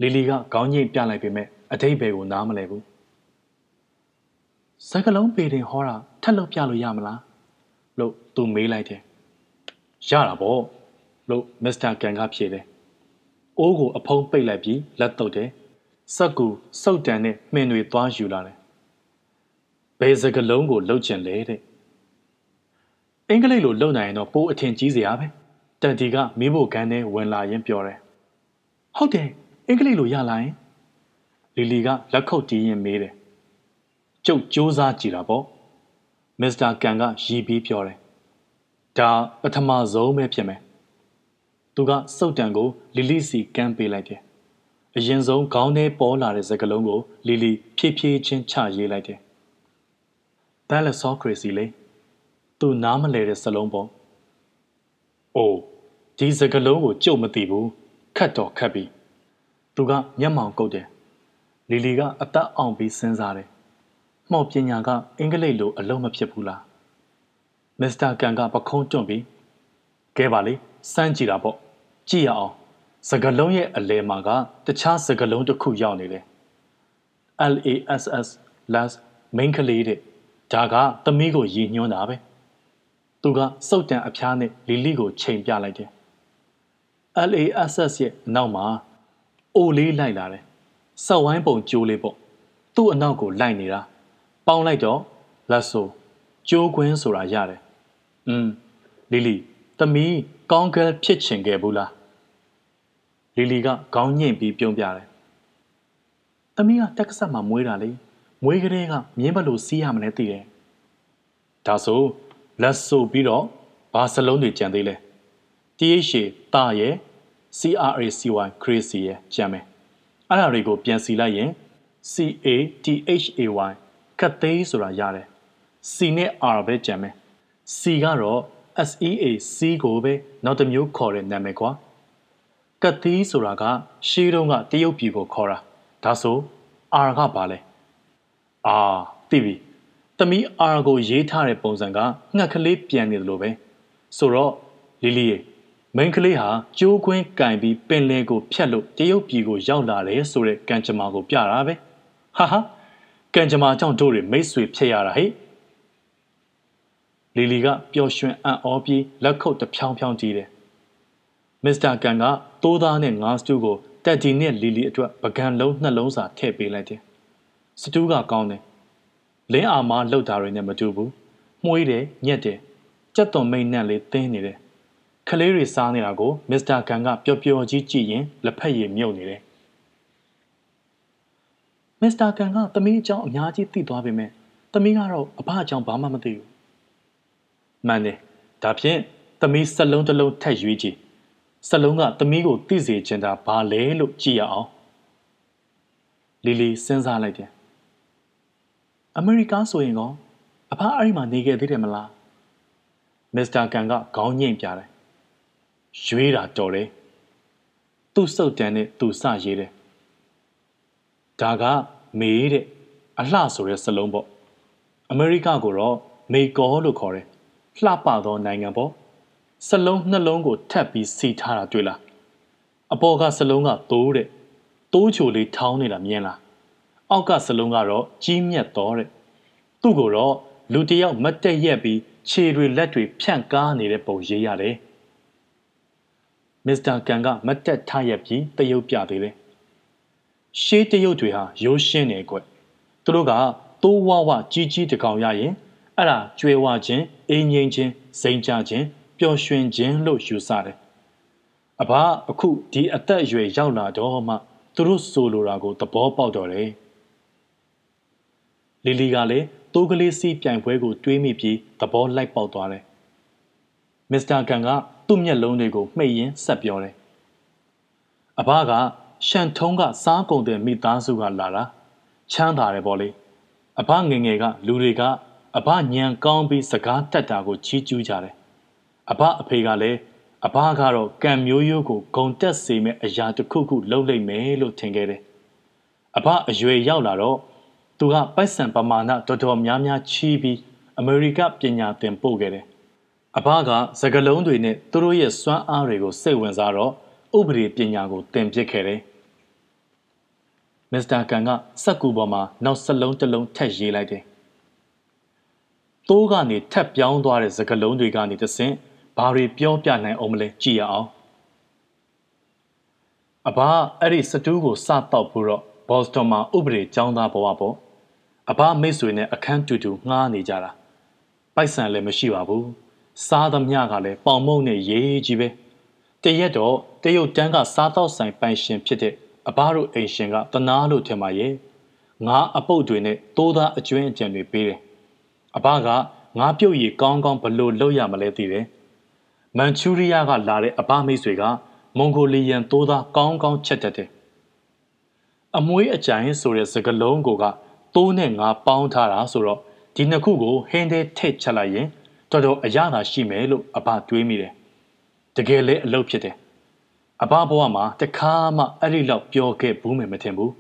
လီလီကခေါင်းညိတ်ပြလိုက်ပေမဲ့အတိတ်ဘယ်ကိုနားမလဲဘူး စကလုံးပေတင်ဟောတာထက်လို့ပြလို့ရမလားလို့သူမေးလိုက်တယ်ရတာပေါ့လို့မစ္စတာကန်ကဖြေတယ်အိုးကိုအဖုံးပိတ်လိုက်ပြီးလက်တုပ်တယ်စက်ကူစုတ်တန်နဲ့မှင်တွေသွားယူလာတယ်ဘယ်စကလုံးကိုလှုပ်ချင်လဲတဲ့အင်္ဂလိပ်လိုလှုပ်နိုင်ရင်တော့ပိုးအထင်ကြီးစရာပဲတန်တီကမင်းဖို့ကန်းနဲ့ဝင်လာရင်ပြောတယ်ဟုတ်တယ်အင်္ဂလိပ်လိုရလာရင်လီလီကလက်ခုပ်တီးရင်မေးတယ် ကျုပ်စူးစမ်းကြည့်တာပေါ့မစ္စတာကန်ကရီးပြီးပြောတယ်ဒါပထမဆုံးပဲဖြစ်မယ်သူကစုတ်တံကိုလီလီစီကမ်းပေးလိုက်တယ်အရင်ဆုံးခေါင်းထဲပေါ်လာတဲ့စကလုံးကိုလီလီဖြည်းဖြည်းချင်းချရေးလိုက်တယ်ဘယ်လဆောခရစီလေသူနားမလဲတဲ့စလုံးပေါ့အိုးဒီစကလုံးကိုကြုတ်မသိဘူးခတ်တော့ခတ်ပြီးသူကမျက်မှောင်ကုတ်တယ်လီလီကအသက်အောင်ပြီးစဉ်းစားတယ် မှော်ပညာကအင်္ဂလိပ်လိုအလုံးမဖြစ်ဘူးလားမစ္စတာကန်ကပခုံးတွန့်ပြီးကဲပါလေစမ်းကြည့်တာပေါ့ကြည့်ရအောင်စကလုံးရဲ့အလဲမှာကတခြားစကလုံးတစ်ခုရောက်နေတယ် LASS last main ကလေးတဲ့ဒါကသမီးကိုရည်ညွှန်းတာပဲသူကစုတ်တန်အဖျားနဲ့လီလီကိုချိန်ပြလိုက်တယ် LASS ရဲ့အနောက်မှာအိုလေးလိုက်လာတယ်။စောက်ဝိုင်းပုံကျိုးလေးပေါ့။သူ့အနောက်ကိုလိုက်နေတာ။ ပေါင်းလိုက်တော့လက်ဆိုကျိုးခွင်းဆိုတာရတယ်။อืมလီလီသမီးကောင်းကဲဖြစ်ချင်ခဲ့ဘူးလား။လီလီကခေါင်းညှိပြီးပြုံးပြတယ်။သမီးကတက်ကဆက်မှာမွေးတာလေ။ဘမွေးကလေးကမြင်းဘလို့စီးရမလဲသိတယ်ဒါဆိုလက်ဆိုပြီးတော့ဘာစလုံးတွေကြံသေးလဲ TH တာရဲ့ CRACY crazy ရဲ့ကြံမယ်အဲ့ဒါတွေကိုပြန်စီလိုက်ရင် CATHAY ကတ်သေးဆိုတာရတယ် C နဲ့ R ပဲကြံမယ် C ကတော့ SEA C ကိုပဲနောက်တစ်မျိုးခေါ်တဲ့နာမည်ကွာကတ်သေးဆိုတာကရှေးတုန်းကတရုတ်ပြည်ကိုခေါ်တာဒါဆို R ကဘာလဲအာသိပြီသမီး R ကိုရေးထားတဲ့ပုံစံကငှက်ကလေးပြန်နေတယ်လို့ပဲဆိုတော့လီလီရေမိန်းကလေးဟာကျိုးခွင်းကင်ပြီးပင်လယ်ကိုဖြတ်လို့တရုတ်ပြည်ကိုရောက်လာတယ်ဆိုတဲ့ကံကြမ္မာကိုပြတာပဲဟာဟာ ကံကြမ္မာကြောင့်တို့တွေမိတ်ဆွေဖြစ်ရတာဟဲ့လီလီကပျော်ရွှင်အံ့ဩပြီးလက်ခုပ်တစ်ဖြောင်းဖြောင်းကြည့်တယ်မစ္စတာကန်ကတိုးသားနဲ့ငါးစတူးကိုတက်ဂျီနဲ့လီလီအတွက်ပကံလုံးနှလုံးစာထည့်ပေးလိုက်တယ်စတူးကကောင်းတယ်လင်းအာမလှုပ်တာတွေနဲ့မတူဘူးမှုေးတယ်ညက်တယ်ကြက်သွန်မိတ်နက်လေးသင်းနေတယ်ကလေးတွေစားနေတာကိုမစ္စတာကန်ကပျော်ပျော်ကြီးကြည့်ရင်လက်ဖက်ရည်မြုပ်နေတယ် မစ္စတာကန်ကသမီးအကြောင်းအများကြီးသိသွားပေမဲ့သမီးကတော့အဘအကြောင်းဘာမှမသိဘူးမှန်တယ်ဒါဖြင့်သမီးစက်လုံးတစ်လုံးထက်ရွေးကြည့်စက်လုံးကသမီးကိုသိစေချင်တာဘာလဲလို့ကြည့်ရအောင်လီလီစဉ်းစားလိုက်တယ်အမေရိကဆိုရင်ကောအဖအဲ့ဒီမှာနေခဲ့သေးတယ်မလားမစ္စတာကန်ကခေါင်းညိတ်ပြတယ်ရွေးတာတော်တယ်သူ့စုပ်တန်နဲ့သူစရေးတယ် ဒါကမေးတဲ့အလှဆိုတဲ့စလုံးပေါ့အမေရိကကိုတော့မေကောလို့ခေါ်တယ်လှပသောနိုင်ငံပေါ့စလုံးနှလုံးကိုထပ်ပြီးစီထားတာတွေ့လားအပေါ်ကစလုံးကသိုးတဲ့တိုးချိုလေးထောင်းနေတာမြင်လားအောက်ကစလုံးကတော့ကြီးမြတ်တော်တဲ့သူ့ကိုတော့လူတယောက်မတ်တက်ရက်ပြီးခြေတွေလက်တွေဖြန့်ကားနေတဲ့ပုံရေးရတယ်မစ္စတာကန်ကမတ်တက်ထားရက်ပြီးတရုပ်ပြသေးတယ် ရှေးတရုပ်တွေဟာရိုးရှင်းနေကွသူတို့ကတိုးဝဝကြီးကြီးတကောင်ရရင်အဲ့ဒါကျွဲဝခြင်းအင်းငိမ့်ခြင်းစိန်ကြခြင်းပျော်ရွှင်ခြင်းလို့ယူဆတယ်အဘအခုဒီအသက်အရွယ်ရောက်လာတော့မှသူတို့ဆိုလိုတာကိုသဘောပေါက်တော့တယ်လီလီကလည်းတိုးကလေးစီးပြိုင်ပွဲကိုတွေးမိပြီးသဘောလိုက်ပေါက်သွားတယ်မစ္စတာကန်ကသူ့မျက်လုံးတွေကိုမှိတ်ရင်းဆက်ပြောတယ်အဘက ရှန်ထုံးကစားကုန်တဲ့မိသားစုကလာတာချမ်းသာတယ်ပေါ့လေအဘငငယ်ကလူတွေကအဘညံကောင်းပြီးစကားတက်တာကိုချီးကျူးကြတယ်အဘအဖေကလည်းအဘကတော့ကံမျိုးရိုးကိုဂုံတက်စေမဲ့အရာတစ်ခုခုလုပ်လိုက်မယ်လို့ထင်ခဲ့တယ်အဘအရွယ်ရောက်လာတော့သူကပိုက်ဆံပမာဏတော်တော်များများချီးပြီးအမေရိကပညာသင်ပို့ခဲ့တယ်အဘကစကလုံးတွေနဲ့သူတို့ရဲ့စွမ်းအားတွေကိုစိတ်ဝင်စားတော့ဥပဒေပညာကိုသင်ပြခဲ့တယ် မစ္စတာကန်ကစက်ကူပေါ်မှာနောက်စလုံးတစ်လုံးထက်ရေးလိုက်တယ်တိုးကနေထက်ပြောင်းသွားတဲ့စကလုံးတွေကနေတဆင့်ဘာတွေပြောပြနိုင်အောင်မလဲကြည့်ရအောင်အဘအဲ့ဒီစတူးကိုစတော့ဖို့တော့ဘော့စတွန်မှာဥပဒေကျောင်းသားဘဝပေါ့အဘမိတ်ဆွေနဲ့အခန်းတူတူငှားနေကြတာပိုက်ဆံလည်းမရှိပါဘူးစားသမျှကလည်းပေါင်မုံနဲ့ရေးကြီးပဲတရက်တော့တရုတ်တန်းကစားတော့ဆိုင်ပိုင်ရှင်ဖြစ်တဲ့ အဘတို့အိမ်ရှင်ကတနာလို့ထင်ပါရဲ့ငါအပုတ်တွေနဲ့တိုးသားအကျွင်းအကြံတွေပေးတယ်အဘကငါပြုတ်ရည်ကောင်းကောင်းဘလို့လုပ်ရမလဲသိတယ်မန်ချူရီးယားကလာတဲ့အဘမိတ်ဆွေကမွန်ဂိုလီယန်တိုးသားကောင်းကောင်းချက်တတ်တယ်အမွေးအကြိုင်ဆိုတဲ့စကလုံးကိုကတိုးနဲ့ငါပေါင်းထားတာဆိုတော့ဒီနှစ်ခုကိုဟင်းသေးထည့်ချက်လိုက်ရင်တော်တော်အရသာရှိမယ်လို့အဘတွေးမိတယ်တကယ်လဲအလုပ်ဖြစ်တယ် အဘဘဝမှာတခါမှအဲ့ဒီလောက်ပြောခဲ့ဘူးမယ်မထင်ဘူး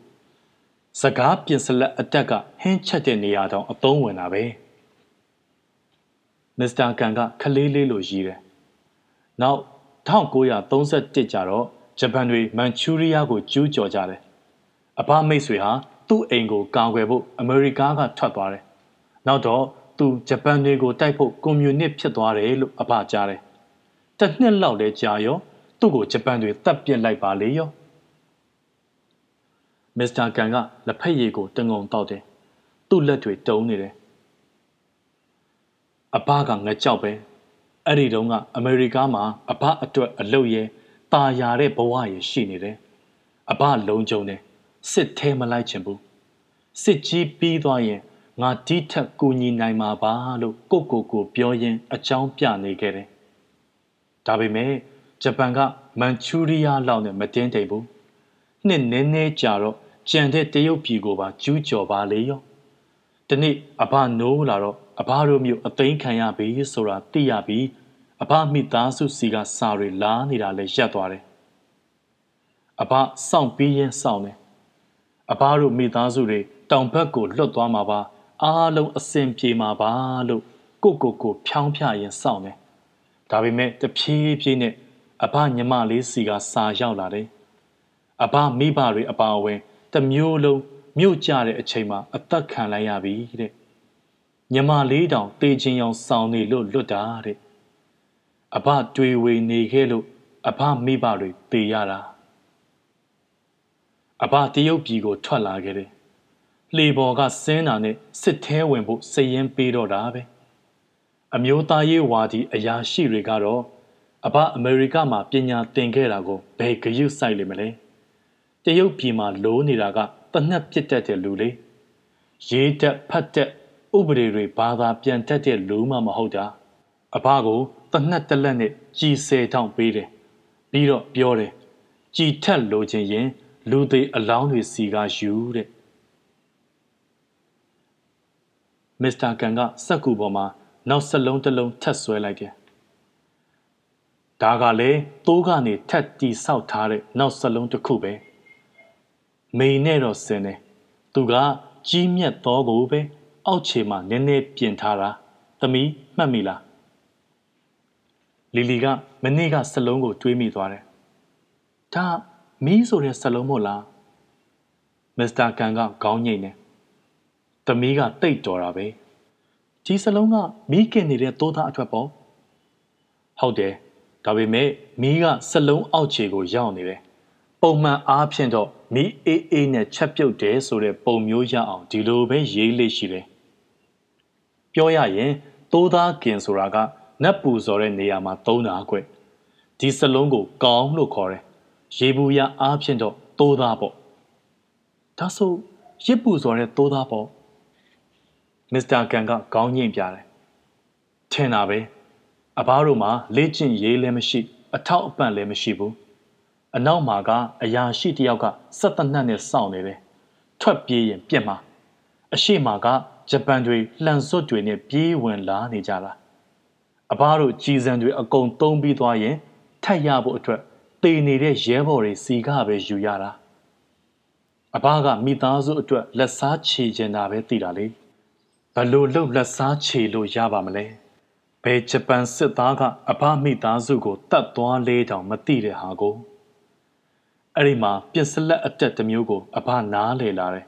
စကားပြင်စလက်အတက်ကဟင်းချက်တဲ့နေရာတောင်အသုံးဝင်တာပဲမစ္စတာကန်ကခလေးလေးလိုရည်တယ်နောက်1931ကျတော့ဂျပန်တွေမန်ချူရီးယားကိုကျူးကျော်ကြတယ်အဘမိတ်ဆွေဟာသူ့အိမ်ကိုကာကွယ်ဖို့အမေရိကကထွက်သွားတယ်နောက်တော့သူဂျပန်တွေကိုတိုက်ဖို့ကွန်မြူနစ်ဖြစ်သွားတယ်လို့အဘကြားတယ်တစ်နှစ်လောက်လဲကြာရော သူ့ကိုဂျပန်တွေတပ်ပစ်လိုက်ပါလေရောမစ္စတာကန်ကလက်ဖက်ရည်ကိုတငုံတောက်တယ်သူ့လက်တွေတုံးနေတယ်အဘကငကြောက်ပဲအဲ့ဒီတုန်းကအမေရိကမှာအဘအတွက်အလုပ်ရဲตาရတဲ့ဘဝရရှိနေတယ်အဘလုံးကြုံတယ်စစ်ထဲမလိုက်ချင်ဘူးစစ်ကြီးပြီးသွားရင်ငါဒီထက်ကူညီနိုင်မှာပါလို့ကိုကိုကိုပြောရင်းအကြောင်းပြနေခဲ့တယ်။ဒါပေမဲ့ ဂျပန်ကမန်ချူရီးယားလောက်နဲ့မတင်းတိမ်ဘူး။နှစ်နည်းနည်းကြာတော့ကြံတဲ့တရုတ်ပြည်ကိုပါကျူးကျော်ပါလေရော။ဒီနေ့အဘနိုးလာတော့အဘတို့မျိုးအသိမ်းခံရပြီဆိုတာသိရပြီးအဘမိသားစုစီကစာတွေလာနေတာလဲရပ်သွားတယ်။အဘစောင့်ပြီးရင်စောင့်တယ်။အဘတို့မိသားစုတွေတောင်ဘက်ကိုလွတ်သွားမှာပါ။အားလုံးအစင်ပြေမှာပါလို့ကိုကိုကိုဖြောင်းဖြရင်စောင့်တယ်။ဒါပေမဲ့တဖြည်းဖြည်းနဲ့ အဘညီမလေးစီကစာရောက်လာတယ်။အဘမိဘတွေအပါအဝင်တမျိုးလုံးမြို့ကြတဲ့အချိန်မှာအသက်ခံလိုက်ရပြီတဲ့။ညီမလေးတောင်တေးချင်းအောင်စောင်းနေလို့လွတ်တာတဲ့အဘတွေ့ဝေနေခဲ့လို့အဘမိဘတွေတေးရတာအဘတရုတ်ပြည်ကိုထွက်လာခဲ့တယ်လှေပေါ်ကဆင်းတာနဲ့စစ်သေးဝင်ဖို့စည်ရင်ပေးတော့တာပဲအမျိုးသားရေးဝါဒီအရာရှိတွေကတော့ အဘအမေရိကမှာပညာသင်ခဲ့တာကိုဘယ်ဂရုစိုက်လိမ့်မလဲတရုတ်ပြည်မှာလိုးနေတာကတနက်ပြစ်တတ်တဲ့လူလေရေးတက်ဖတ်တက်ဥပဒေတွေဘာသာပြန်တတ်တဲ့လူမှမဟုတ်တာအဘကိုတနက်တလက်နဲ့ကြီးဆယ်ထောင်ပေးတယ်ပြီးတော့ပြောတယ်ကြည်ထက်လိုချင်ရင် လူသေးအလောင်းတွေစီကယူတဲ့မစ္စတာကန်ကစက်ကူပေါ်မှာနောက်စလုံးတစ်လုံးထပ်ဆွဲလိုက်တယ်။ ဒါကလည်းသိုးကနေထပ်တီဆောက်ထားတဲ့နောက်စလုံးတစ်ခုပဲ။မိန်နဲ့တော့စင်တယ်။သူကကြီးမြတ်သောကိုပဲအောက်ခြေမှာနည်းနည်းပြင်ထားတာ။သမီးမှတ်မိလား။လီလီကမနေ့ကစလုံးကိုတွေးမိသွားတယ်။ဒါမီးဆိုတဲ့စလုံးမို့လား။မစ္စတာကန်ကခေါင်းငိမ့်တယ်သမီးကတိတ်တော်တာပဲဒီစလုံးကမီးကင်နေတဲ့သိုးသားအထွက်ပေါ့ဟုတ်တယ် ဒါပေမဲ့မီးကစလုံးအောက်ခြေကိုရောက်နေတယ်ပုံမှန်အားဖြင့်တော့မီးအေးအေးနဲ့ချက်ပြုတ်တယ်ဆိုတဲ့ပုံမျိုးရအောင်ဒီလိုပဲရေးလေးရှိတယ်ပြောရရင်သိုးသားကင်ဆိုတာကနတ်ပူဇော်တဲ့နေရာမှာသုံးတာကွဒီစလုံးကိုကောင်းလို့ခေါ်တယ်ရေဘူးရအားဖြင့်တော့သိုးသားပေါ့ဒါဆိုရစ်ပူဇော်တဲ့သိုးသားပေါ့မစ္စတာကန်ကခေါင်းညှိပြတယ်ထင်တာပဲ အဘတို့မှာလေ့ကျင့်ရေးလည်းမရှိ အထောက်အပံ့လည်းမရှိဘူးအနောက်မှာကအရာရှိတယောက်ကစက်တနတ်နဲ့စောင့်နေတယ်ထွက်ပြေးရင်ပြက်မှာအရှိမာကဂျပန်တွေလှန်စွတ်တွေနဲ့ပြေးဝင်လာနေကြတာအဘတို့ကြီးစံတွေအကုန်သုံးပြီးသွားရင်ထက်ရဖို့အတွက်တေနေတဲ့ရဲဘော်တွေစီကပဲယူရတာအဘကမိသားစုအတွက်လက်စားချေချင်တာပဲသိတာလေဘလို့လှုပ်လက်စားချေလို့ရပါမလဲ ဘယ်ဂျပန်စစ်သားကအဘမိသားစုကိုတတ်သွားလေးတောင်မသိတဲ့ဟာကိုအဲ့ဒီမှာပြင်စလက်အတက်တစ်မျိုးကိုအဘနားလေလာတယ်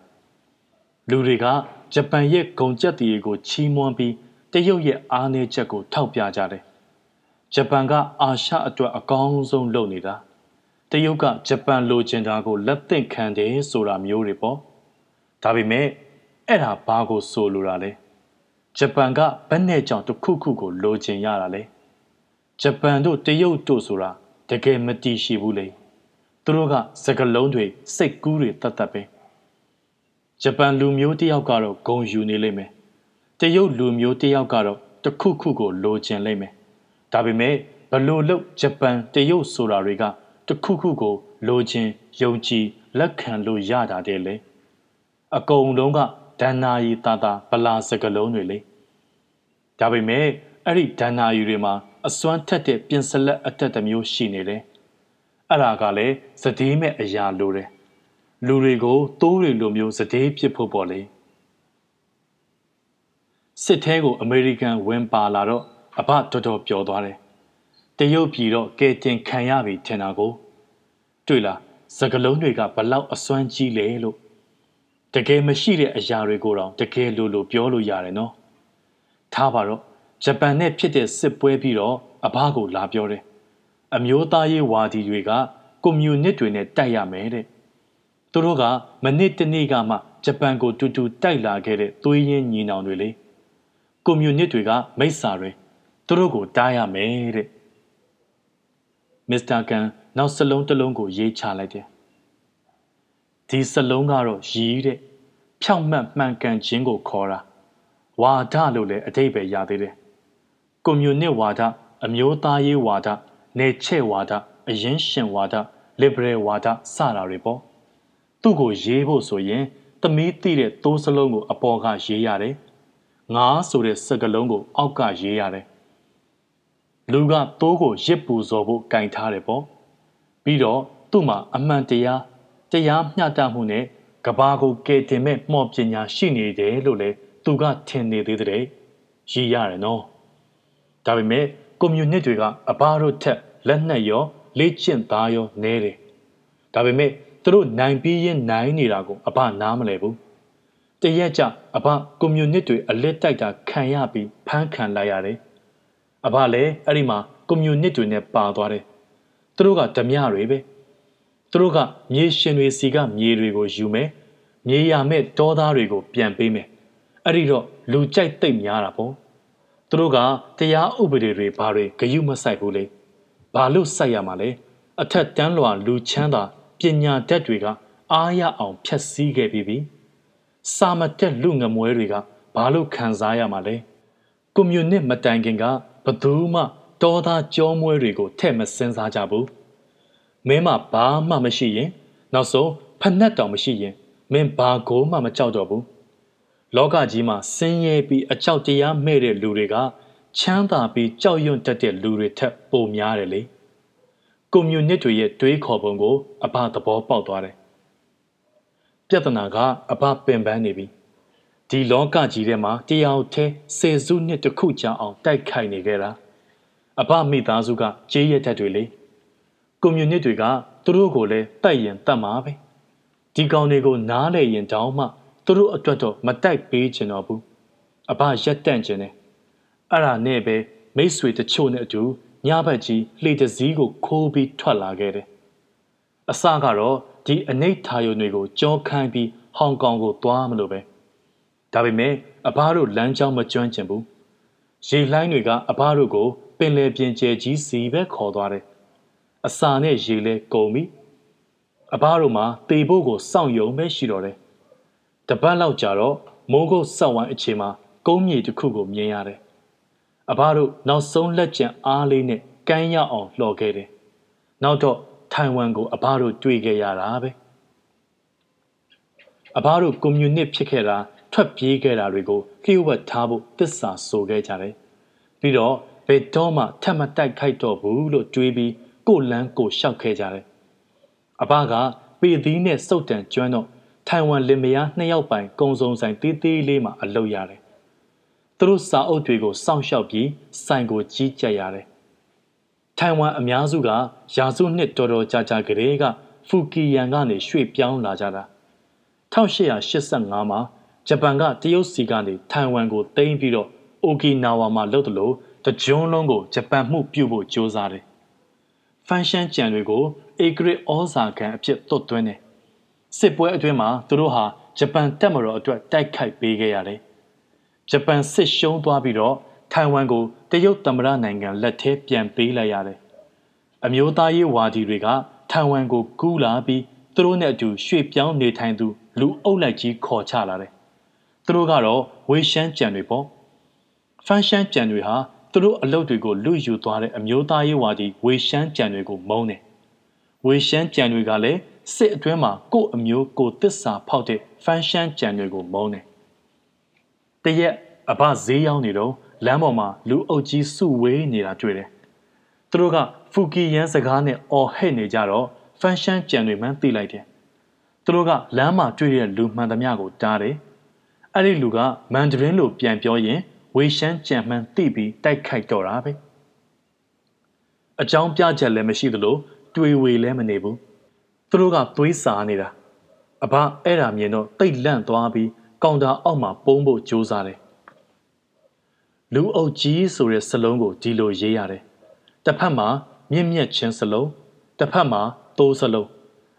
လူတွေကဂျပန်ရဲ့ဂုံကြက်တီကိုချီးမွမ်းပြီးတရုတ်ရဲ့အားနည်းချက်ကိုထောက်ပြကြတယ်ဂျပန်ကအာရှအတွက်အကောင်းဆုံးလုပ်နေတာတရုတ်ကဂျပန်လိုချင်တာကိုလက်သင့်ခံတယ်ဆိုတာမျိုးတွေပေါ့ဒါပေမဲ့အဲ့ဒါဘာကိုဆိုလိုတာလဲ ဂျပန်ကဘယ်နဲ့ကြောင့်တစ်ခုခုကိုလိုချင်ရတာလဲဂျပန်တို့တရုတ်တို့ဆိုတာတကယ်မတည်ရှိဘူးလေသူတို့ကစကလုံးတွေစိတ်ကူးတွေတတ်တတ်ပဲဂျပန်လူမျိုးတယောက်ကတော့ဂုံယူနေလိမ့်မယ်တရုတ်လူမျိုးတယောက်ကတော့တခုခုကိုလိုချင်လိမ့်မယ်ဒါပေမဲ့ဘလို့လို့ဂျပန်တရုတ်ဆိုတာတွေကတခုခုကိုလိုချင်ယုံကြည်လက်ခံလို့ရတာတဲ့လေအကုန်လုံးက ဒဏ္ဍာရီတာတာဗလာစကလုံးတွေလေဒါပေမဲ့အဲ့ဒီဒဏ္ဍာရီတွေမှာအစွမ်းထက်တဲ့ပြင်စလက်အတက်တစ်မျိုးရှိနေတယ်အဲ့ဒါကလည်းစတေးမဲ့အရာလိုတယ်လူတွေကိုတိုးတွေလိုမျိုးစတေးဖြစ်ဖို့ပေါ့လေစစ်ထဲကိုအမေရိကန်ဝင်ပါလာတော့အဘတော်တော်ပျော်သွားတယ်တရုတ်ပြည်တော့ကဲတင်ခံရပြီထင်တာကို တွေ့လားစကလုံးတွေကဘလောက်အစွမ်းကြီးလဲလို့ တကယ်မရှိတဲ့အရာတွေကိုတော့တကယ်လို့လို့ပြောလို့ရတယ်နော်ထားပါတော့ဂျပန်နဲ့ဖြစ်တဲ့စစ်ပွဲပြီးတော့အဘကိုလာပြောတယ်အမျိုးသားရေးဝါဒီတွေကကွန်မြူနစ်တွေနဲ့တိုက်ရမယ်တဲ့သူတို့ကမနစ်တနေ့ကမှဂျပန်ကိုတူတူတိုက်လာခဲ့တဲ့သွေးရင်းညီနောင်တွေလေကွန်မြူနစ်တွေကမိစ္ဆာတွေသူတို့ကိုတားရမယ်တဲ့မစ္စတာကန်နောက်စလုံးတစ်လုံးကိုရေးချလိုက်တယ် ဒီစလုံးကတော့ရီးတဲ့တဖြောင့်မတ်မှန်ကန်ခြင်းကိုခေါ်တာဝါဒလို့လည်းအတိတ်ပဲရသေးတယ်ကွန်မြူနစ်ဝါဒအမျိုးသားရေးဝါဒနေချဲ့ဝါဒအရင်ရှင်ဝါဒ liberal ဝါဒစတာတွေပေါ့သူ့ကိုရေးဖို့ဆိုရင်သမီးသိတဲ့သိုးစလုံးကိုအပေါ်ကရေးရတယ်ငါဆိုတဲ့စကလုံးကို အောက်ကရေးရတယ်လူကသိုးကိုရစ်ပူဇော်ဖို့ကင်ထားတယ်ပေါ့ပြီးတော့သူ့မှာအမှန်တရား တရားမျှတမှုနဲ့ကဘာကိုကယ်တင်မဲ့မှော့ပညာရှိနေတယ်လို့လေသူကထင်နေသေးတဲ့ရည်ရတယ်နော်ဒါပေမဲ့ကွန်မြူနစ်တွေကအဘာတို့ထက်လက်နက်ရောလေ့ကျင့်သားရောနဲတယ်ဒါပေမဲ့သူတို့နိုင်ပြီးရင်နိုင်နေတာကိုအဘနားမလဲဘူးတရက်ကြအဘကွန်မြူနစ်တွေအလစ်တိုက်တာခံရပြီးဖမ်းခံလိုက်ရတယ်အဘလည်းအဲ့ဒီမှာကွန်မြူနစ်တွေနဲ့ပါသွားတယ်သူတို့ကဓမြတွေပဲ သူတို့ကမြေရှင်တွေစီကမြေတွေကိုယူမယ်မြေရမဲ့တောသားတွေကိုပြန်ပေးမယ်အဲ့ဒီတော့လူကြိုက်သိမ့်များတာပေါ့သူတို့ကတရားဥပဒေတွေဘာတွေဂယုမဆိုင်ဘူးလေဘာလို့စိုက်ရမှာလဲအထက်တန်းလွာလူချမ်းသာပညာတတ်တွေကအားရအောင်ဖြတ်စည်းခဲ့ပြီးပြီစာမတက်လူငမွဲတွေကဘာလို့ခံစားရမှာလဲကွန်မြူနစ်မတိုင်ခင်ကဘသူမှတောသားကြောမွဲတွေကိုထဲ့မစင်စားကြဘူး မင်းမဘာမှမရှိရင် နောက်ဆုံးဖက်နှက်တောင်မရှိရင်မင်းဘာကိုမှမကြောက်တော့ဘူးလောကကြီးမှာဆင်းရဲပြီးအကြောက်တရားမဲ့တဲ့လူတွေကချမ်းသာပြီးကြောက်ရွံ့တတ်တဲ့လူတွေထက်ပိုများတယ်လေကွန်မြူနစ်တွေရဲ့တွေးခေါ်ပုံကိုအဘသဘောပေါက်သွားတယ်ပြဿနာကအဘပင်ပန်းနေပြီဒီလောကကြီးထဲမှာတရားထဲဆယ်စုနှစ်တစ်ခုကြာအောင်တိုက်ခိုက်နေကြတာအဘမိသားစုကကြေးရတတ်တွေလေ ကွန်မြူနစ်တွေကသူတို့ကိုလည်းတိုက်ရင်တတ်မှာပဲဒီကောင်တွေကိုနားလေရင်တောင်းမှသူတို့အတွက်တော့မတိုက်ပေးချင်တော့ဘူးအဘရက်တန့်ချင်တယ်အဲ့ဒါနဲ့ပဲမိတ်ဆွေတချို့နဲ့အတူညဘက်ကြီးလှေတစည်းကိုခိုးပြီးထွက်လာခဲ့တယ်အစကတော့ဒီအနိဋ္ဌာယုံတွေကိုကြောခိုင်းပြီးဟောင်ကောင်ကိုသွားမလို့ပဲဒါပေမဲ့အဘတို့လမ်းကြောင်းမကျွမ်းကျင်ဘူးရေလှိုင်းတွေကအဘတို့ကိုပင်လယ်ပြင်ကျဲကြီးစီပဲခေါ်သွားတယ် အစာနဲ့ရေလဲကုန်ပြီအဘတို့မှာတေဖို့ကိုစောင့်ယုံပဲရှိတော့တယ်တပတ်လောက်ကြာတော့မိုးကုတ်ဆောက်ဝိုင်းအချိန်မှာကုန်းမြေတစ်ခုကိုမြင်ရတယ်အဘတို့နောက်ဆုံးလက်ကျန်အားလေးနဲ့ကမ်းရအောင်လှော်ခဲ့တယ်နောက်တော့ထိုင်ဝမ်ကိုအဘတို့တွေ့ခဲ့ရတာပဲအဘတို့ကွန်မြူနစ်ဖြစ်ခဲ့တာထွက်ပြေးခဲ့တာတွေကိုလျှို့ဝှက်ထားဖို့တစ္ဆာဆိုခဲ့ကြတယ်ပြီးတော့ဘယ်တော့မှထပ်မတိုက်ခိုက်တော့ဘူးလို့တွေးပြီး ကိုလန်းကိုရှောက်ခဲ့ကြတယ်အဘကပေသီးနဲ့စုတ်တန်ကျွမ်းတော့ထိုင်ဝမ်လင်မယားနှစ်ယောက်ပိုင်ကုံစုံဆိုင်တေးသေးလေးမှာအလုပ်ရတယ်သူတို့စာအုပ်တွေကိုစောင့်ရှောက်ပြီးဆိုင်ကိုကြီးကြပ်ရတယ်ထိုင်ဝမ်အများစုကရာစုနှစ်တော်တော်ကြာကြာကလေးကဖူကီယန်ကနေရွှေ့ပြောင်းလာကြတာ1885မှာဂျပန်ကတရုတ်စီကနေထိုင်ဝမ်ကိုသိမ်းပြီးတော့အိုကီနာဝါမှာလှုပ်တယ်လို့တကြွန်းလုံးကိုဂျပန်မှုပြုတ်ဖို့ကြိုးစားတယ်။ ဖန်ရှန်းကြံတွေကိုအေဂရစ်ဩဇာခံအဖြစ်သွတ်သွင်းတယ်။စစ်ပွဲအတွင်းမှာသူတို့ဟာဂျပန်တပ်မတော်အတွက်တိုက်ခိုက်ပေးခဲ့ရတယ်။ဂျပန်စစ်ရှုံးသွားပြီးတော့ထိုင်ဝမ်ကိုတရုတ်သမ္မတနိုင်ငံလက်ထဲပြန်ပေးလိုက်ရတယ်။အမျိုးသားရေးဝါဒီတွေကထိုင်ဝမ်ကိုကူးလာပြီးသူတို့နဲ့အတူရွှေ့ပြောင်းနေထိုင်သူလူအုပ်လိုက်ကြီးခေါ်ချလာတယ်။သူတို့ကတော့ဝေရှမ်းကြံတွေပေါ့။ဖန်ရှမ်းကြံတွေဟာ သူတို့အလုပ်တွေကိုလူယူသွားတဲ့အမျိုးသားရေးဝါဒီဝေရှမ်းကြံတွေကိုမုန်းတယ်။ဝေရှမ်းကြံတွေကလည်းစစ်အတွင်းမှာကို့အမျိုးကိုတစ္ဆာဖောက်တဲ့ဖန်ရှမ်းကြံတွေကိုမုန်းတယ်။တရက်အဘဈေးရောက်နေတော့လမ်းပေါ်မှာလူအုပ်ကြီးစုဝေးနေတာတွေ့တယ်။သူတို့ကဖူကီယန်စကားနဲ့အော်ဟစ်နေကြတော့ဖန်ရှမ်းကြံတွေမှန်းသိလိုက်တယ်။သူတို့ကလမ်းမှာတွေ့တဲ့လူမှန်သမျှကိုတားတယ်။အဲ့ဒီလူကမန်ဒရင်းလိုပြန်ပြောရင် ဝေရှမ်းကြံမှန်းသိပြီးတိုက်ခိုက်တော့တာပဲ။အကြောင်းပြချက်လည်းမရှိသလိုတွေ့ဝေလည်းမနေဘူး။သူတို့ကသွေးစာနေတာ။အဘအဲ့ဒါမြင်တော့တိတ်လန့်သွားပြီးကောင်တာအောက်မှာပုံးဖို့ကြိုးစားတယ်လူအုပ်ကြီးဆိုတဲ့စလုံးကိုဒီလိုရေးရတယ်။တစ်ဖက်မှာမြင့်မြတ်ချင်းစလုံးတစ်ဖက်မှာသိုးစလုံး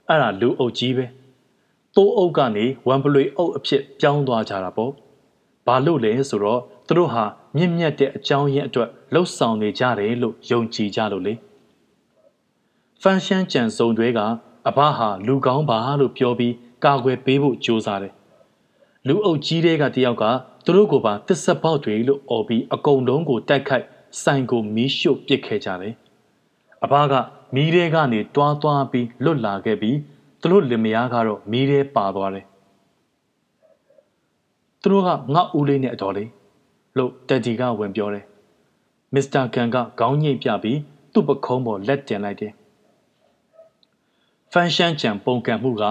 အဲ့ဒါလူအုပ်ကြီးပဲ။သိုးအုပ်ကနေဝမ်ပလွေအုပ်အဖြစ်ပြောင်းသွားကြတာပေါ့။ဘာလို့လဲဆိုတော့ သူတို့ဟာမြင့်မြတ်တဲ့အကြောင်းရင်းအတွက်လှုပ်ဆောင်နေကြတယ်လို့ယုံကြည်ကြလို့လေ။ဖန်ရှန်းကြံစုံတွေကအဘဟာလူကောင်းပါလို့ပြောပြီးကာကွယ်ပေးဖို့ကြိုးစားတယ်။လူအုပ်ကြီးတွေကတယောက်ကသူတို့ကိုပါတစ်ဆက်ပေါက်တွေလို့អော်ပြီးအကုံလုံးကိုတိုက်ခိုက်ဆိုင်ကိုမီးရှို့ပစ်ခဲ့ကြတယ်။အဘကမီးထဲကနေတွားတွားပြီးလွတ်လာခဲ့ပြီးသူတို့လင်မယားကတော့မီးထဲပါသွားတယ်။သူတို့ကငါဦးလေးနဲ့အတော်လေး လို့တက်ဒီကဝင်ပြောတယ်။မစ္စတာကန်ကခေါင်းညိတ်ပြပြီးသူ့ပခုံးပေါ်လက်တင်လိုက်တယ်။ဖန်ရှန်းချံပုံကံမှုက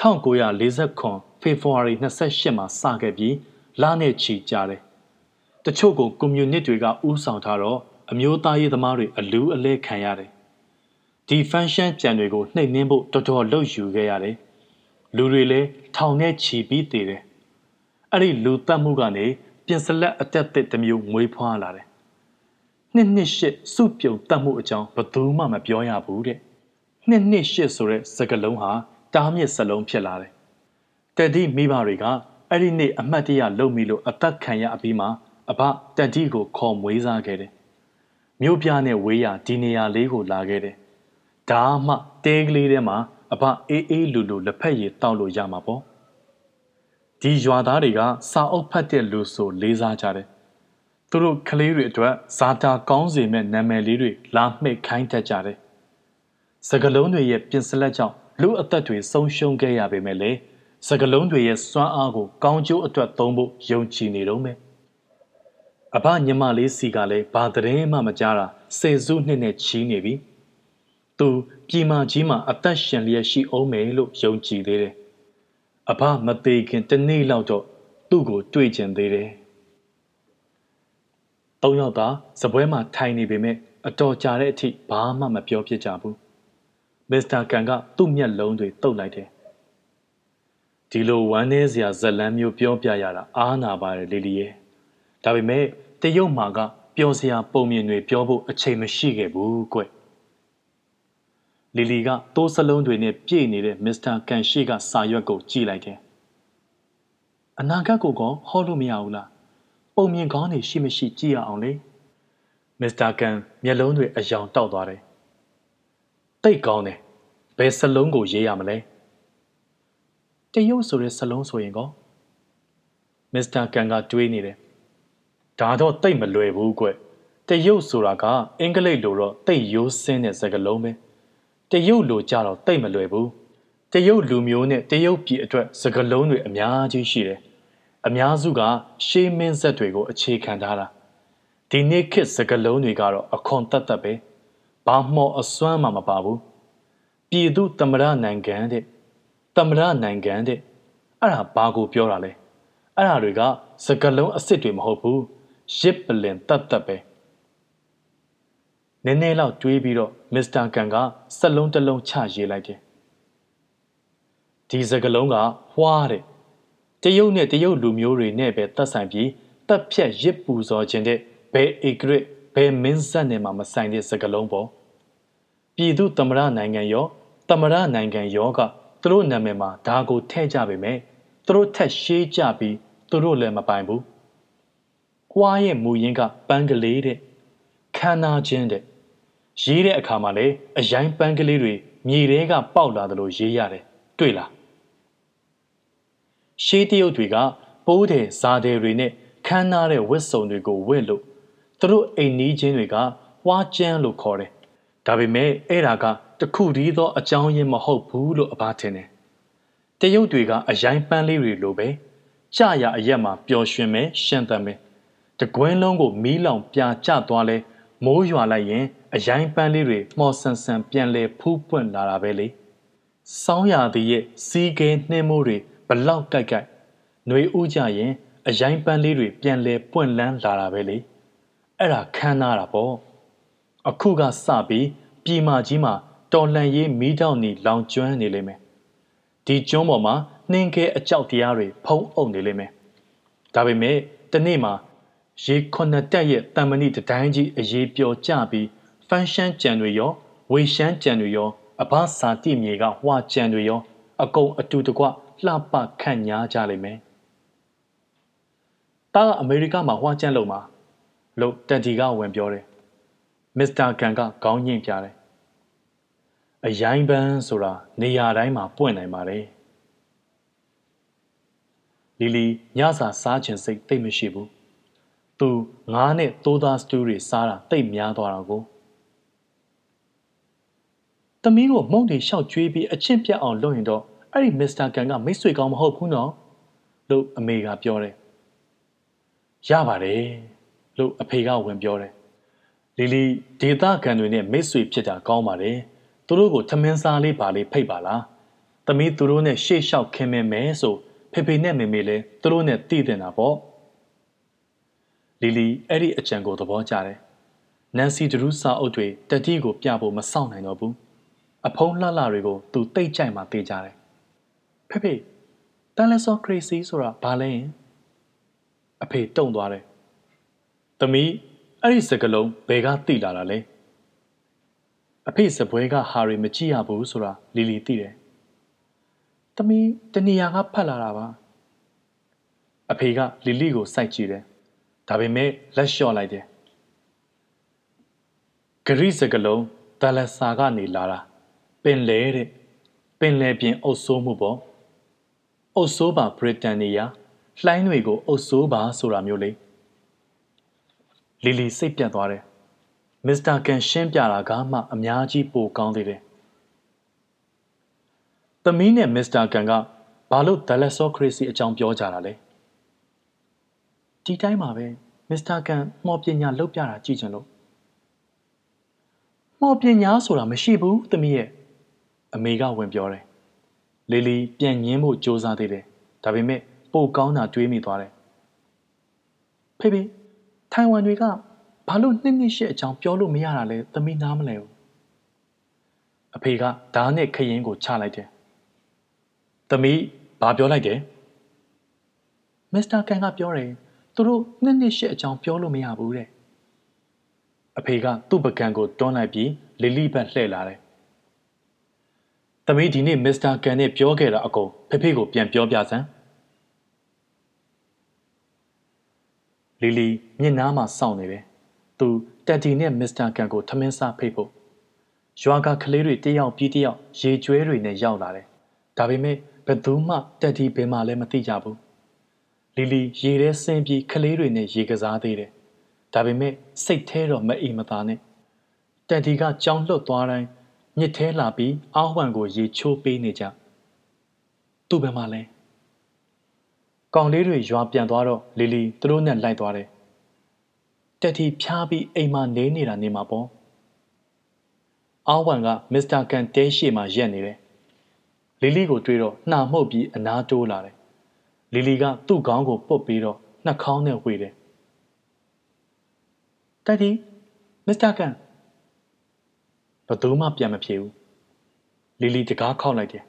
1949ဖေဖော်ဝါရီ28မှာစခဲ့ပြီးလနဲ့ချီကြာတယ်။တချို့ကိုကွန်မြူနစ်တွေကဥဆောင်ထားတော့အမျိုးသားရေးသမားတွေအလူးအလဲခံရတယ်။ဒီဖန်ရှန်းကြံတွေကိုနှိပ်နှင်းဖို့တော်တော်လှုပ်ယူခဲ့ရတယ်။လူတွေလည်းထောင်နဲ့ချီပြီးတည်တယ်။အဲ့ဒီလူတက်မှုကနေ ပြင်စလက်အတက်တစ်တစ်မျိုးမွေးဖွားလာတယ်။နှစ်နှစ်ရှစ်စုပြုံတက်မှုအကြောင်းဘယ်သူမှမပြောရဘူးတဲ့။နှစ်နှစ်ရှစ်ဆိုတဲ့စကားလုံးဟာတားမြစ်စလုံးဖြစ်လာတယ်။တက်ဒီမိဘတွေကအဲ့ဒီနေ့အမှတ်တရလုံမိလို့အသက်ခံရအပြီးမှာအဘတက်ဒီကိုခေါ်မွေးစားခဲ့တယ်။မြို့ပြနဲ့ဝေးရဒီနေရာလေးကိုလာခဲ့တယ်။ဒါမှတဲကလေးထဲမှာအဘအေးအေးလူလူလက်ဖက်ရည်တောက်လို့ရမှာပေါ့။ ဒီရွာသားတွေကစာအုပ်ဖတ်တဲ့လူဆိုလေးစားကြတယ်။သူတို့ကလေးတွေအတွက်ဇာတာကောင်းစေမဲ့နာမည်လေးတွေလာမှိတ်ခိုင်းတတ်ကြတယ်။စကလုံးတွေရဲ့ပြင်စလက်ကြောင့်လူအသက်တွေဆုံးရှုံးခဲ့ရပေမဲ့လည်းစကလုံးတွေရဲ့စွမ်းအားကိုကောင်းကျိုးအတွက်သုံးဖို့ယုံကြည်နေတော့မယ်။အဘညမလေးစီကလည်းဘာသတင်းမှမကြားတာစေစုနှစ်နဲ့ချီးနေပြီ။သူပြည်မကြီးမှာအသက်ရှင်လျက်ရှိအောင်မယ်လို့ယုံကြည်သေးတယ်။ အဘမသေးခင်တနေ့လောက်တော့သူ့ကိုတွေ့ကျင်သေးတယ်။သုံးယောက်သာစပွဲမှာထိုင်နေပေမဲ့အတော်ကြာတဲ့အထိဘာမှမပြောဖြစ်ကြဘူး။မစ္စတာကန်ကသူ့မျက်လုံးတွေတုပ်လိုက်တယ်ဒီလိုဝမ်းနည်းစရာဇလန်းမျိုးပြောပြရတာအားနာပါတယ်လီလီရဲ့ဒါပေမဲ့တရုတ်မှာကပျော်စရာပုံမြင်တွေပြောဖို့အချိန်မရှိခဲ့ဘူးကွ လီလီကတိုးစလုံးတွေနဲ့ပြည့်နေတဲ့မစ္စတာကန်ရှိကစာရွက်ကိုကြည့်လိုက်တယ်အနာဂတ်ကိုကောဟောလို့မရဘူးလားပုံမြင်ကောင်းနေရှိမရှိကြည့်ရအောင်လေမစ္စတာကန်မျက်လုံးတွေအယောင်တောက်သွားတယ်တိတ်ကောင်းတယ်ဘယ်စလုံးကိုရေးရမလဲတရုတ်ဆိုတဲ့စလုံးဆိုရင်ကောမစ္စတာကန်ကတွေးနေတယ်ဒါတော့တိတ်မလွယ်ဘူးကွတရုတ်ဆိုတာကအင်္ဂလိပ်လိုတော့တိတ်ရိုးစင်းတဲ့စကားလုံးပဲ တရုတ်လိုကြတော့တိတ်မလွယ်ဘူးတရုတ်လူမျိုးနဲ့တရုတ်ပြည်အတွက်စကားလုံးတွေအများကြီးရှိတယ်အများစုကရှေးမင်းဆက်တွေကိုအခြေခံထားတာဒီနေ့ခေတ်စကားလုံးတွေကတော့အခွန်တက်တက်ပဲဘာမှအစွမ်းမှမပါဘူးပြည်သူသမရနိုင်ငံတဲ့တမရနိုင်ငံတဲ့အဲ့ဒါဘာကိုပြောတာလဲအဲ့ဒါတွေကစကလုံးအစ်စ်တွေမဟုတ်ဘူးရစ်ပလင်တတ်တတ်ပဲ နည်းနည်းလောက်တွေးပြီးတော့မစ္စတာကန်ကစက်လုံးတစ်လုံးချရေးလိုက်တယ်ဒီစကလုံးကဟွားတဲ့တရုတ်နဲ့တရုတ်လူမျိုးတွေနဲ့ပဲတက်ဆိုင်ပြီးတက်ဖြတ်ရစ်ပူဇော်ခြင်းတဲ့ဘယ်ဧကရစ်ဘယ်မင်းဆက်နဲ့မှမဆိုင်တဲ့စကလုံးပေါ့ပြည်သူသမရနိုင်ငံရောသမရနိုင်ငံရောကသူတို့နာမည်မှာဒါကိုထည့်ကြပေမဲ့သူတို့ထက်ရှေးကြပြီးသူတို့လည်းမပိုင်ဘူး။ကွာရဲ့မူရင်းကပန်းကလေးတဲ့ ခန္ဓာချင်းတဲ့ရေးတဲ့အခါမှာလည်းအရိုင်းပန်းကလေးတွေမြေထဲကပေါက်လာသလိုရေးရတယ်တွေ့လားရှေးတရုတ်တွေကပိုးတယ်ဇာတယ်တွေနဲ့ခမ်းနားတဲ့ဝတ်စုံတွေကိုဝတ်လို့သူတို့အိမ်နီးချင်းတွေကဝါကျန်းလို့ခေါ်တယ်ဒါပေမဲ့အဲ့ဒါကတခုတည်းသောအကြောင်းရင်းမဟုတ်ဘူးလို့အဘထင်တယ်။တရုတ်တွေကအရိုင်းပန်းလေးတွေလိုပဲကြာရအရက်မှာပျော်ရွှင်မယ်ရှန့်သန်မယ်။တကွင်းလုံးကိုမီးလောင်ပြာကျသွားလဲ မိုးရွာလိုက်ရင်အရိုင်းပန်းလေးတွေမှော်ဆန်ဆန်ပြန်လဲဖူးပွင့်လာတာပဲလေ။စောင်းရသည်ရဲ့စီးကဲနှင်းမိုးတွေဘလောက်ကြိုက်ကြိုက်ຫນွေဥကြရင်အရိုင်းပန်းလေးတွေပြန်လဲပွင့်လန်းလာတာပဲလေ။အဲ့ဒါခမ်းနားတာပေါ့။အခုကစပြီးပြည်မကြီးမှာတော်လှန်ရေးမီးတောက်နေလောင်ကျွမ်းနေလိမ့်မယ်ဒီကျွန်းပေါ်မှာနှင်းခဲအကြောက်တရားတွေဖုံးအုပ်နေလိမ့်မယ်ဒါပေမဲ့တနေ့မှာ ရေခွန်တက်ရဲ့တံမဏိတတိုင်းကြီးအရေးပျော်ကြပြီးဖန်ရှမ်းကြံတွေရောဝေရှမ်းကြံတွေရောအဘစာတိမြေကဟွာကြံတွေရော အကုန်အတူတကွလှပခန့်ညားကြလိမ့်မယ်။တာကအမေရိကမှာဟွာကြံလုံးမှာလို့တန်တီကဝင်ပြောတယ်။မစ္စတာကန်ကခေါင်းညှိပြတယ်အရိုင်းပန်းဆိုတာနေရာတိုင်းမှာပွင့်နိုင်ပါတယ်လီလီညစာစားခြင်းစိတ်တိတ်မရှိဘူး သူငားနဲ့သိုးသားစတူးတွေစားတာတိတ်များသွားတာကိုသမီးကိုမုံတွေရှောက်ကျွေးပြီးအချင်းပြတ်အောင်လုပ်ရင်တော့အဲ့ဒီမစ္စတာကန်ကမိတ်ဆွေကောင်းမဟုတ်ဘူးနော်လို့အမေကပြောတယ်ရပါတယ်လို့အဖေကဝင်ပြောတယ်လီလီဒေတာကန်တွေနဲ့မိတ်ဆွေဖြစ်တာကောင်းပါတယ်သူတို့ကိုထမင်းစားလေးပါလေးဖိတ်ပါလားသမီးသူတို့နဲ့ရှေ့လျှောက်ခင်မင်မယ်ဆိုဖေဖေနဲ့မေမေလည်းသူတို့နဲ့တည်တင်တာပေါ့ လီလီအဲ့ဒီအကြံကိုသဘောကျတယ်နန်စီဒရူးစာအုပ်တွေတတိကိုပြဖို့မဆောင်နိုင်တော့ဘူးအဖုံးလှလှတွေကိုသူတိတ်ကြိုက်မှသိကြတယ်ဖေဖေတန်လက်စောခရီစီဆိုတာဘာလဲရင်အဖေတုံသွားတယ်သမီးအဲ့ဒီစကလုံးဘယ်ကတိလာတာလဲအဖေစပွဲကဟာရီမကြည့်ရဘူးဆိုတာလီလီသိတယ်သမီးတနေရာကဖတ်လာတာပါအဖေကလီလီကိုစိုက်ကြည့်တယ် ဒါပေမဲ့လက်လျှော့လိုက်တယ်ဂရိစကလုံးဒလဆာကနေလာတာပင်လဲတဲ့ပင်လဲပြင်အုပ်ဆိုးမှုပေါ့အုပ်ဆိုးပါဘရစ်တန်နီယာလှိုင်းတွေကိုအုပ်ဆိုးပါဆိုတာမျိုးလေလီလီစိတ်ပြတ်သွားတယ်မစ္စတာကန်ရှင်းပြတာကမှအများကြီးပိုကောင်းသေးတယ်သမီးနဲ့မစ္စတာကန်ကဘာလို့ဒလက်ဆောခရစီအကြောင်းပြောကြတာလဲ ဒီတိုင်းပါပဲမစ္စတာကန်မော်ပညာလောက်ပြတာကြည့်ချင်လို့မော်ပညာဆိုတာမရှိဘူးသမီးရဲ့အမေကဝင်ပြောတယ်လီလီပြန်ငင်းဖို့ကြိုးစားသေးတယ်ဒါပေမဲ့ပိုကောင်းတာတွေးမိသွားတယ်ဖေဖေထိုင်ဝမ်တွေကဘာလို့နှစ်နှစ်ရှစ်အကြောင်းပြောလို့မရတာလဲသမီးနားမလဲဘူးအဖေကဓားနဲ့ခရင်ကိုချလိုက်တယ်သမီးဘာပြောလိုက်တယ်မစ္စတာကန်ကပြောတယ် သူတို့နှစ်နှစ်ရှစ်အကြောင်းပြောလို့မရဘူးတဲ့အဖေကသူ့ပကံကိုတွန်းလိုက်ပြီးလီလီဘက်လှည့်လာတယ်သမီးဒီနေ့မစ္စတာကန်နဲ့ပြောခဲ့တာအကုန်ဖေဖေကိုပြန်ပြောပြစမ်းလီလီမျက်နှာမှာစောင့်နေတယ်သူတက်တီနဲ့မစ္စတာကန်ကိုထမင်းစားဖိတ်ဖို့ရွာကကလေးတွေတယောက်ပြီးတယောက်ရေကျွဲတွေနဲ့ရောက်လာတယ်ဒါပေမဲ့ဘယ်သူမှတက်တီဘယ်မှလည်းမသိကြဘူး လီလီရေထဲဆင်းပြီးကလေးတွေနဲ့ရေကစားသေးတယ်ဒါပေမဲ့စိတ်แท้တော့မအိမ်မသာနဲ့တက်တီကကြောင်လွတ်သွားတိုင်းမြစ်ထဲလာပြီးအာဟွမ်ကိုရေချိုးပေးနေကြသူ့ဘယ်မှာလဲကောင်လေးတွေရွာပြန်သွားတော့လီလီသူတို့နဲ့လိုက်သွားတယ်တက်တီဖြားပြီးအိမ်မှာနေနေတာနေမှာပေါ့အာဝမ်ကမစ္စတာကန်တဲရှိမှရက်နေတယ်လီလီကိုတွေ့တော့နှာမှုတ်ပြီးအနားတိုးလာတယ် လီလီကသူ့ခေါင်းကိုပုတ်ပြီးတော့နှာခေါင်းနဲ့ဝေတယ်တက်တီမစ္စတာကန်ဘသူမှပြန်မဖြေဘူးလီလီတကားခောက်လိုက်တယ်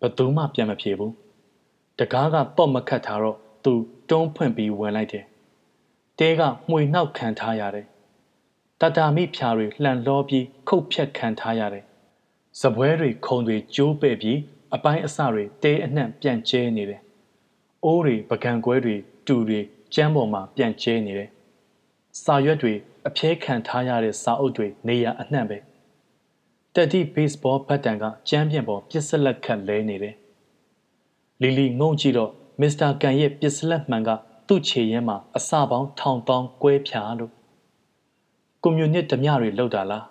ဘသူမှပြန်မဖြေဘူးတကားကပေါ့မခတ်ထားတော့သူတွန်းဖွင့်ပြီးဝင်လိုက်တယ်တဲကမှွေနှောက်ခံထားရတယ်တတာမိဖြာတွေလှန်လောပြီးခုတ်ဖြက်ခံထားရတယ်စပွဲတွေခုံတွေကျိုးပဲ့ပြီးအပိုင်းအစတွေတဲအနှံ့ပြန့်ကျဲနေတယ် အိုးတွေပကံကွဲတွေတူတွေကျမ်းပေါ်မှာပြန့်ကျဲနေတယ်စာရွက်တွေအပြဲခံထားရတဲ့စာအုပ်တွေနေရာအနှံ့ပဲတက်တီဘေ့စ်ဘောဘတ်တန်ကကျမ်းပြင်ပေါ်ပစ္စလက်ခတ်လဲနေတယ်လီလီငုံကြည့်တော့မစ္စတာကန်ရဲ့ပစ္စလက်မှန်ကသူ့ခြေရင်းမှာအစပေါင်းထောင်ပေါင်းကွဲဖြာလို့ကွန်မြူနစ်ဓမြတွေလောက်တာလား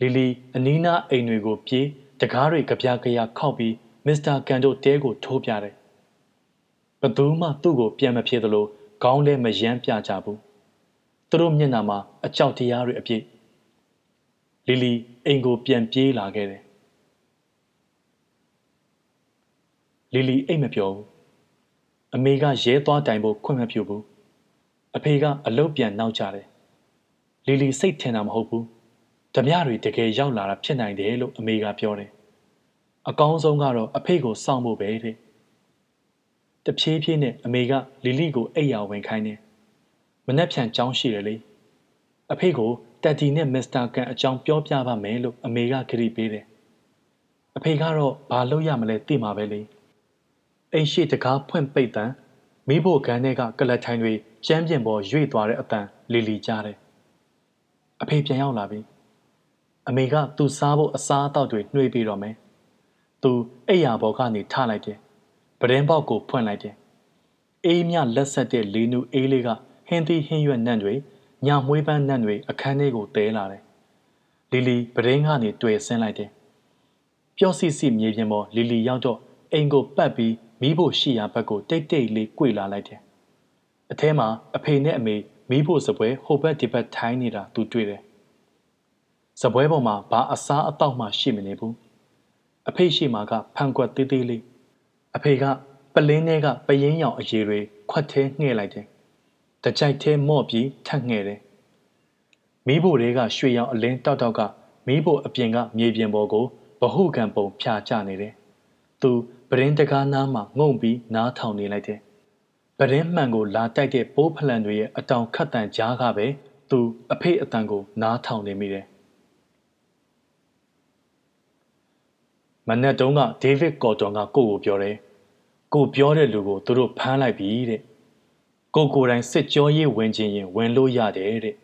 လီလီအနီးနားအိမ်တွေကိုပြေးတကားတွေကြပြကြရခောက်ပြီးမစ္စတာကန်တို့တဲကိုထိုးပြတယ် ဘသူမှသူ့ကိုပြန်မဖြေသလိုခေါင်းလဲမယမ်းပြကြဘူးသူတို့မျက်နှာမှာအကြောက်တရားတွေအပြည့်လီလီအိမ်ကိုပြန်ပြေးလာခဲ့တယ်လီလီအိတ်မပြောဘူးအမေကရဲသွားတိုင်ဖို့ခွင့်မပြုဘူးအဖေကအလုတ်ပြန်နောက်ကြတယ်လီလီစိတ်ထင်တာမဟုတ်ဘူးဓမြတွေတကယ်ရောက်လာတာဖြစ်နိုင်တယ်လို့အမေကပြောတယ်အကောင်းဆုံးကတော့အဖေကိုစောင့်ဖို့ပဲတဲ့ တဖြည်းဖြည်းနဲ့အမေကလီလီကိုအိပ်ယာဝင်ခိုင်းတယ်မနှက်ဖြန်ကြောင်းရှိတယ်လေအဖေကိုတက်တီနဲ့မစ္စတာကန်အကြောင်းပြောပြပါမယ်လို့အမေကခရီးပေးတယ်အဖေကတော့ဘာလုပ်ရမလဲသိမှာပဲလေအိမ်ရှိတကားဖွင့်ပိတ်တန်မိဖို့ကန်းထဲကကလတ်ထိုင်တွေကျမ်းပြင်ပေါ်ရွေ့သွားတဲ့အတန်လီလီကြားတယ်အဖေပြန်ရောက်လာပြီအမေကသူ့စားဖို့အစားအသောက်တွေနှွေးပြီးတော့မယ်သူအိယာဘော်ကနေထလိုက်တယ်ဘ ပဒင်းပေါက်ကိုဖွင့်လိုက်တယ်အေးမြလက်ဆက်တဲ့လေးနူအေးလေးကဟင်းသီးဟင်းရွက်နံ့တွေညမွေးပန်းနံ့တွေအခန်းထဲကိုတဲလာတယ်လီလီပဒင်းကနေတွေ့ဆင်းလိုက်တယ်ပျော့စီစီမြေပြင်ပေါ်လီလီရောက်တော့အိမ်ကိုပတ်ပြီးမိဖို့ရှိရာဘက်ကိုတိတ်တိတ်လေးကြွေလာလိုက်တယ်အထဲမှာအဖေနဲ့အမေမိဖို့စပွဲဟိုဘက်ဒီဘက်ထိုင်းနေတာသူတွေ့တယ်စပွဲပေါ်မှာဘာအစားအသောက်မှရှိမနေဘူးအဖေရှိမှာကဖန်ကွက်သေးသေးလေး အဖေကပလင်းထဲကပယင်းရောင်အရေတွေခွက်ထဲငှဲ့လိုက်တယ်တကြိုက်ထဲမော့ပြီးထပ်ငှဲ့တယ်မီးဖို့တွေကရွှေရောင်အလင်းတောက်တောက်ကမီးဖို့အပြင်ကမြေပြင်ပေါ်ကိုဗဟုကံပုံဖြာကျနေတယ်သူပရင်းတကားနားမှာငုံပြီးနားထောင်နေလိုက်တယ်ပရင်းမှန်ကိုလာတိုက်တဲ့ပိုးဖလန်တွေရဲ့အတောင်ခတ်တန်ကြားကပဲသူအဖေအတန်ကိုနားထောင်နေမိတယ် မနက်တုန်းကဒေးဗစ်ကော်တွန်ကကိုကိုပြောတယ်ကိုပြောတဲ့လူကိုသူတို့ဖမ်းလိုက်ပြီတဲ့ကိုကိုတိုင်းစစ်ကြောရေးဝင်ခြင်းရင်ဝင်လို့ရတယ်တဲ့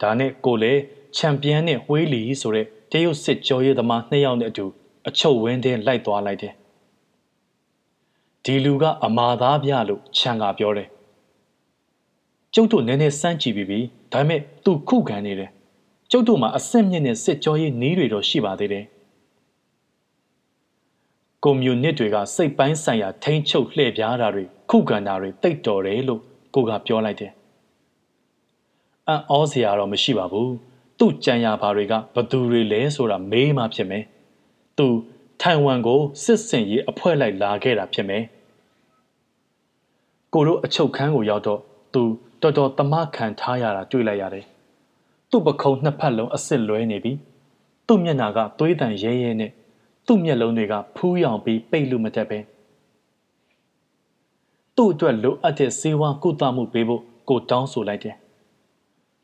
ဒါနဲ့ကိုလည်းချန်ပီယံနဲ့ဝေးလီဆိုတဲ့တရုတ်စစ်ကြောရေးသမားနှစ်ယောက်နဲ့အတူအချုပ်ဝင်းထဲလိုက်သွားလိုက်တယ်ဒီလူကအမာသားပြလို့ချန်ကပြောတယ်ကျုပ်တို့နည်းနည်းစမ်းကြည့်ပြီးပြီဒါပေမဲ့သူခုခံနေတယ်ကျုပ်တို့မှာအဆင့်မြင့်တဲ့စစ်ကြောရေးနည်းတွေတော့ရှိပါသေးတယ် ကွန်မြူနစ်တွေကစိတ်ပိုင်းဆိုင်ရာထိန်းချုပ်လှည့်ပြားတာတွေခုခံတာတွေတိတ်တော်တယ်လို့ကိုကပြောလိုက်တယ်။အံ့ဩစရာတော့မရှိပါဘူး။သူ့ကြံရပါတွေကဘသူတွေလဲဆိုတာမေးမှဖြစ်မယ်။သူထိုင်ဝမ်ကိုစစ်စင်ရေးအဖွဲ့လိုက်လာခဲ့တာဖြစ်မယ်။ကိုတို့အချုပ်ခန်းကိုရောက်တော့သူတော်တော်တမခံထားရတာတွေ့လိုက်ရတယ်။သူ့ပခုံးနှစ်ဖက်လုံးအစ်စ်လွဲနေပြီ။သူ့မျက်နှာကသွေးတန်ရဲရဲနဲ့ သူ့မျက်လုံးတွေကဖူးရောင်ပြီးပိတ်လို့မတတ်ပဲသူ့အတွက်လိုအပ်တဲ့စေဝါကုသမှုပေးဖို့ကိုတောင်းဆိုလိုက်တယ်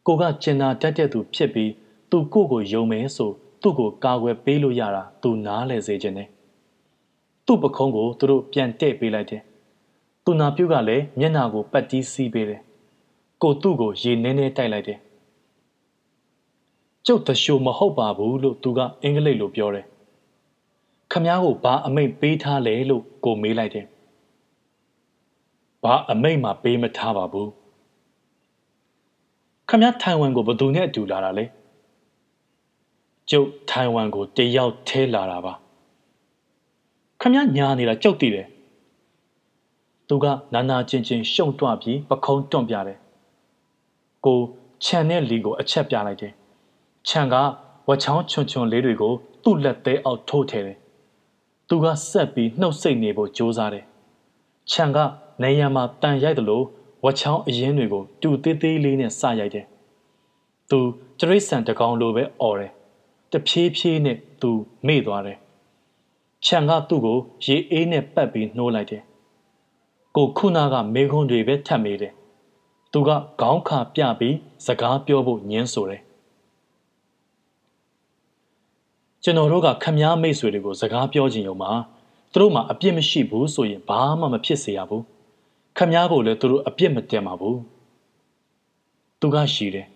ကိုကကျင်နာတတ်တဲ့သူဖြစ်ပြီးသူကိုကိုယုံမယ်ဆိုသူ့ကိုကာကွယ်ပေးလို့ရတာသူနားလဲစေခြင်းနဲ့သူ့ပခုံးကိုသူတို့ပြန်တဲ့ပေးလိုက်တယ်သူနာပြုတ်ကလည်းမျက်နာကိုပတ်တီးစီးပေးတယ်ကိုသူ့ကိုရေနည်းနည်းတိုက်လိုက်တယ်ကျုပ်တရှိုးမဟုတ်ပါဘူးလို့သူကအင်္ဂလိပ်လိုပြောတယ် ခမားကိုဘာအမိတ်ပေးထားလဲလို့ကိုမေးလိုက်တယ်။ဘာအမိတ်မှပေးမထားပါဘူး။ခမားထိုင်ဝမ်ကိုဘယ်သူနဲ့အတူလာတာလဲ။ကျုပ်ထိုင်ဝမ်ကိုတယောက်ထဲလာတာပါ။ခမားညာနေတာကြောက်တည်တယ်။သူကနာနာချင်းချင်းရှုံတွပြီးပခုံးတွန့်ပြတယ်။ကိုခြံနဲ့လီကိုအချက်ပြလိုက်တယ်။ခြံကဝချောင်းချွန်ချွန်လေးတွေကိုသူ့လက်သေးအောက်ထိုးထည့်တယ် သူကဆက်ပြီးနှုတ်ဆက်နေဖို့ကြိုးစားတယ်။ခြံကနေရံမှာတန်ရိုက်တယ်လို့ဝချောင်းအရင်တွေကိုတူသေးသေးလေးနဲ့စရိုက်တယ်။သူတရိတ်ဆန်တကောင်လိုပဲអော်တယ်။တဖြည်းဖြည်းနဲ့သူမေ့သွားတယ်။ခြံကသူ့ကိုရေအေးနဲ့ပတ်ပြီးနှိုးလိုက်တယ်။ကိုခုနာကမေခွန်းတွေပဲထပ်မေးတယ်။သူကခေါင်းခါပြပြီးစကားပြောဖို့ညင်းဆိုတယ် ကျွန်တော်တို့ကခမားမိတ်ဆွေတွေကိုစကားပြောခြင်းရုံမှာသူတို့မှာအပြစ်မရှိဘူးဆိုရင်ဘာမှမဖြစ်စေရဘူးခမားကိုလည်းသူတို့အပြစ်မတင်ပါဘူးသူကရှိတယ်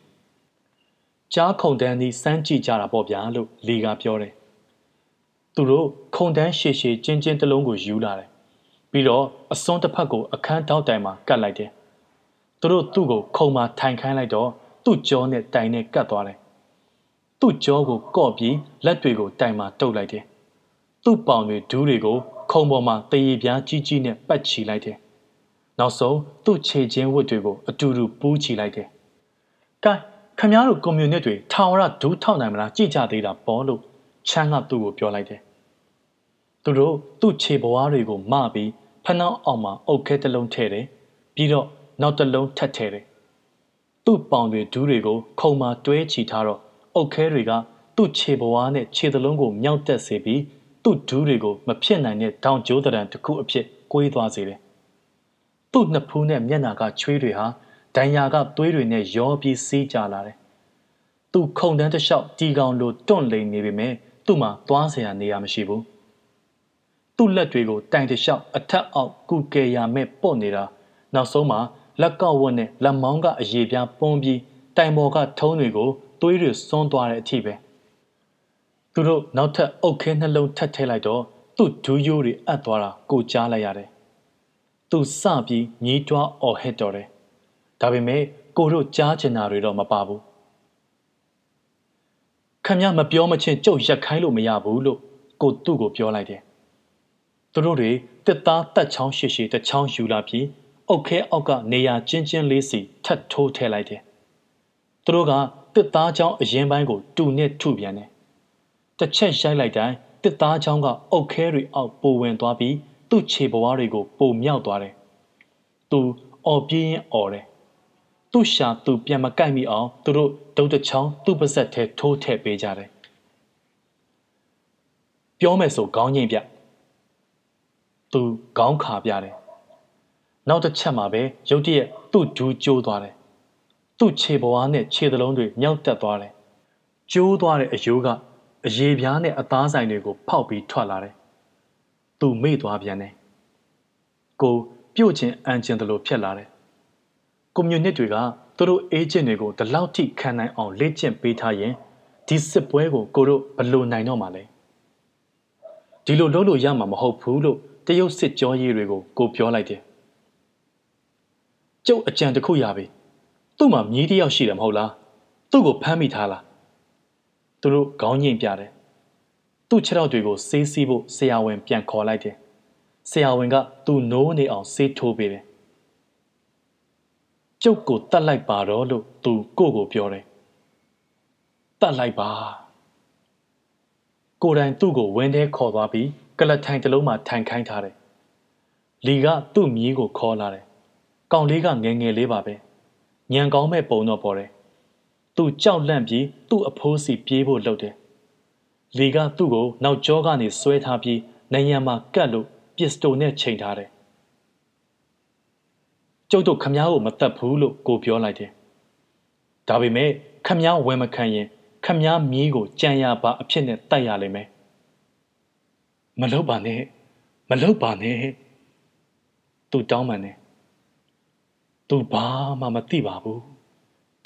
ကြားခုံတန်းဒီစမ်းကြည့်ကြတာပေါ့ဗျာလို့လီကပြောတယ်သူတို့ခုံတန်းရှည်ရှည်ကျင်းကျင်းတစ်လုံးကိုယူလာတယ်ပြီးတော့အစွန်းတစ်ဖက်ကိုအခန်းတောက်တိုင်မှာကတ်လိုက်တယ်သူတို့သူ့ကိုခုံမှာထိုင်ခိုင်းလိုက်တော့သူ့ကြောနဲ့တိုင်နဲ့ကတ်သွားတယ် သူ့ကြောကိုကော့ပြီးလက်တွေကိုတိုင်မှာတုပ်လိုက်တယ်။သူ့ပေါင်တွေဒူးတွေကိုခုံပေါ်မှာတရေပြားကြီးကြီးနဲ့ပတ်ချီလိုက်တယ်။နောက်ဆုံးသူ့ခြေချင်းဝတ်တွေကိုအတူတူပူးချီလိုက်တယ်။ကဲခမားတို့ကွန်မြူနစ်တွေထောင်ရဒူးထောက်နိုင်မလားကြည့်ကြသေးတာပေါ့လို့ချမ်းကသူ့ကိုပြောလိုက်တယ်။သူတို့သူ့ခြေပွားတွေကိုမပြီးဖနှောင်းအောင်မှာအုတ်ခဲတစ်လုံးထည့်တယ်။ပြီးတော့နောက်တစ်လုံးထပ်ထည့်တယ်။သူ့ပေါင်တွေဒူးတွေကိုခုံမှာတွဲချီထားတော့ အုတ်ခဲတွေကသူ့ခြေဘဝါးနဲ့ခြေသလုံးကိုမြောက်တက်စေပြီးသူ့ဒူးတွေကိုမဖြစ်နိုင်တဲ့တောင်ကျိုးတရံတစ်ခုအဖြစ်ကိုေးသွားစေတယ်။သူ့နှစ်ဖူးနဲ့မျက်နှာကချွေးတွေဟာဒဏ်ရာကသွေးတွေနဲ့ရောပြီးစီးကြလာတယ်။သူ့ခုံတန်းတစ်လျှောက်တီကောင်လိုတွန့်လိန်နေပေမဲ့သူ့မှာသွားစရာနေရာမရှိဘူး။သူ့လက်တွေကိုတိုင်တစ်လျှောက်အထက်အောက်ကုကယ်ရမဲ့ပေါ့နေတာနောက်ဆုံးမှာလက်ကောက်ဝတ်နဲ့လက်မောင်းကအရေပြားပုံးပြီးတိုင်ပေါ်ကထုံးတွေကို သွေးတွေစွန်းသွားတဲ့အထိပဲသူတို့နောက်ထပ်အုတ်ခဲနှလုံးထပ်ထည့်လိုက်တော့သူ့ဒူးရိုးတွေအပ်သွားတာကိုကြားလိုက်ရတယ်သူစပြီးညီးတွားအော်ဟစ်တော်တယ်ဒါပေမဲ့ကိုတို့ကြားချင်တာတွေတော့မပါဘူးခမရမပြောမချင်းကြုတ်ရက်ခိုင်းလို့မရဘူးလို့ကိုသူ့ကိုပြောလိုက်တယ်သူတို့တွေတစ်သားတက်ချောင်းရှိရှိတစ်ချောင်းယူလာပြီးအုတ်ခဲအောက်ကနေရာချင်းချင်းလေးစီထပ်ထိုးထည့်လိုက်တယ်သူတို့က တစ်သားချောင်းအရင်ပိုင်းကိုတူနဲ့ထုပြန်တယ်တစ်ချက်ရိုက်လိုက်တိုင်းတစ်သားချောင်းကအုတ်ခဲတွေအောက်ပိုဝင်သွားပြီးသူ့ခြေပွားတွေကိုပိုမြောက်သွားတယ်သူအော်ပြင်းရင်အော်တယ်သူ့ရှာသူပြန်မကိုက်မိအောင်သူတို့ဒုတ်တချောင်းသူ့ပါဇက်ထဲထိုးထည့်ပေးကြတယ်ပြောမယ်ဆိုခေါင်းငိမ့်ပြသူခေါင်းခါပြတယ်နောက်တစ်ချက်မှာပဲရုတ်တရက်သူ့ဒူးကျိုးသွားတယ် သူ့ခြေပွားနဲ့ခြေသလုံးတွေမြောက်တက်သွားတယ်ကျိုးသွားတဲ့အယိုးကအရေပြားနဲ့အသားဆိုင်တွေကိုဖောက်ပြီးထွက်လာတယ်သူမေ့သွားပြန်တယ်ကိုပြုတ်ချင်းအန်ကျင်တယ်လို့ဖြစ်လာတယ်ကွန်မြူနစ်တွေကသူတို့အေဂျင့်တွေကိုဒီလောက်ထိခံနိုင်အောင်လေ့ကျင့်ပေးထားရင်ဒီစစ်ပွဲကိုကိုတို့ဘလို့နိုင်တော့မှာလဲဒီလိုလုပ်လို့ရမှာမဟုတ်ဘူးလို့တရုတ်စစ်ကြောရေးတွေကိုကိုပြောလိုက်တယ်ကျုပ်အကြံတစ်ခုရပြီ သူ့မှာမြည်တယောက်ရှိတယ်မဟုတ်လားသူ့ကိုဖမ်းမိထားလားသူတို့ခေါင်းညိတ်ပြတယ်သူ့ခြေထောက်တွေကိုဆေးစီးဖို့ဆရာဝန်ပြန်ခေါ်လိုက်တယ်ဆရာဝန်ကသူ့နိုးနေအောင်ဆေးထိုးပေးတယ်ကျုပ်ကိုတတ်လိုက်ပါတော့လို့သူကိုကိုပြောတယ်တတ်လိုက်ပါကိုတိုင်သူ့ကိုဝင်းထဲခေါ်သွားပြီးကလထိုင်တလုံးမှာထိုင်ခိုင်းထားတယ်လီကသူ့မြီးကိုခေါ်လာတယ်ကောင်လေးကငယ်ငယ်လေးပါပဲ ညံကောင်းမဲ့ပုံတော့ပေါ်တယ်သူကြောက်လန့်ပြီးသူ့အဖိုးစီပြေးဖို့လှုပ်တယ်လီကသူ့ကိုနောက်ကျောကနေဆွဲထားပြီးနယံမှာကတ်လို့ပစ္စတိုနဲ့ချိန်ထားတယ်ကျုပ်တို့ခမားကိုမတတ်ဘူးလို့ကိုပြောလိုက်တယ်ဒါပေမဲ့ခမားဝယ်မခံရင်ခမားမြီးကိုကြံရပါအဖြစ်နဲ့တတ်ရလိမ့်မယ်မလုပ်ပါနဲ့မလုပ်ပါနဲ့သူတောင်းပန်တယ် သူဘာမှမသိပါဘူး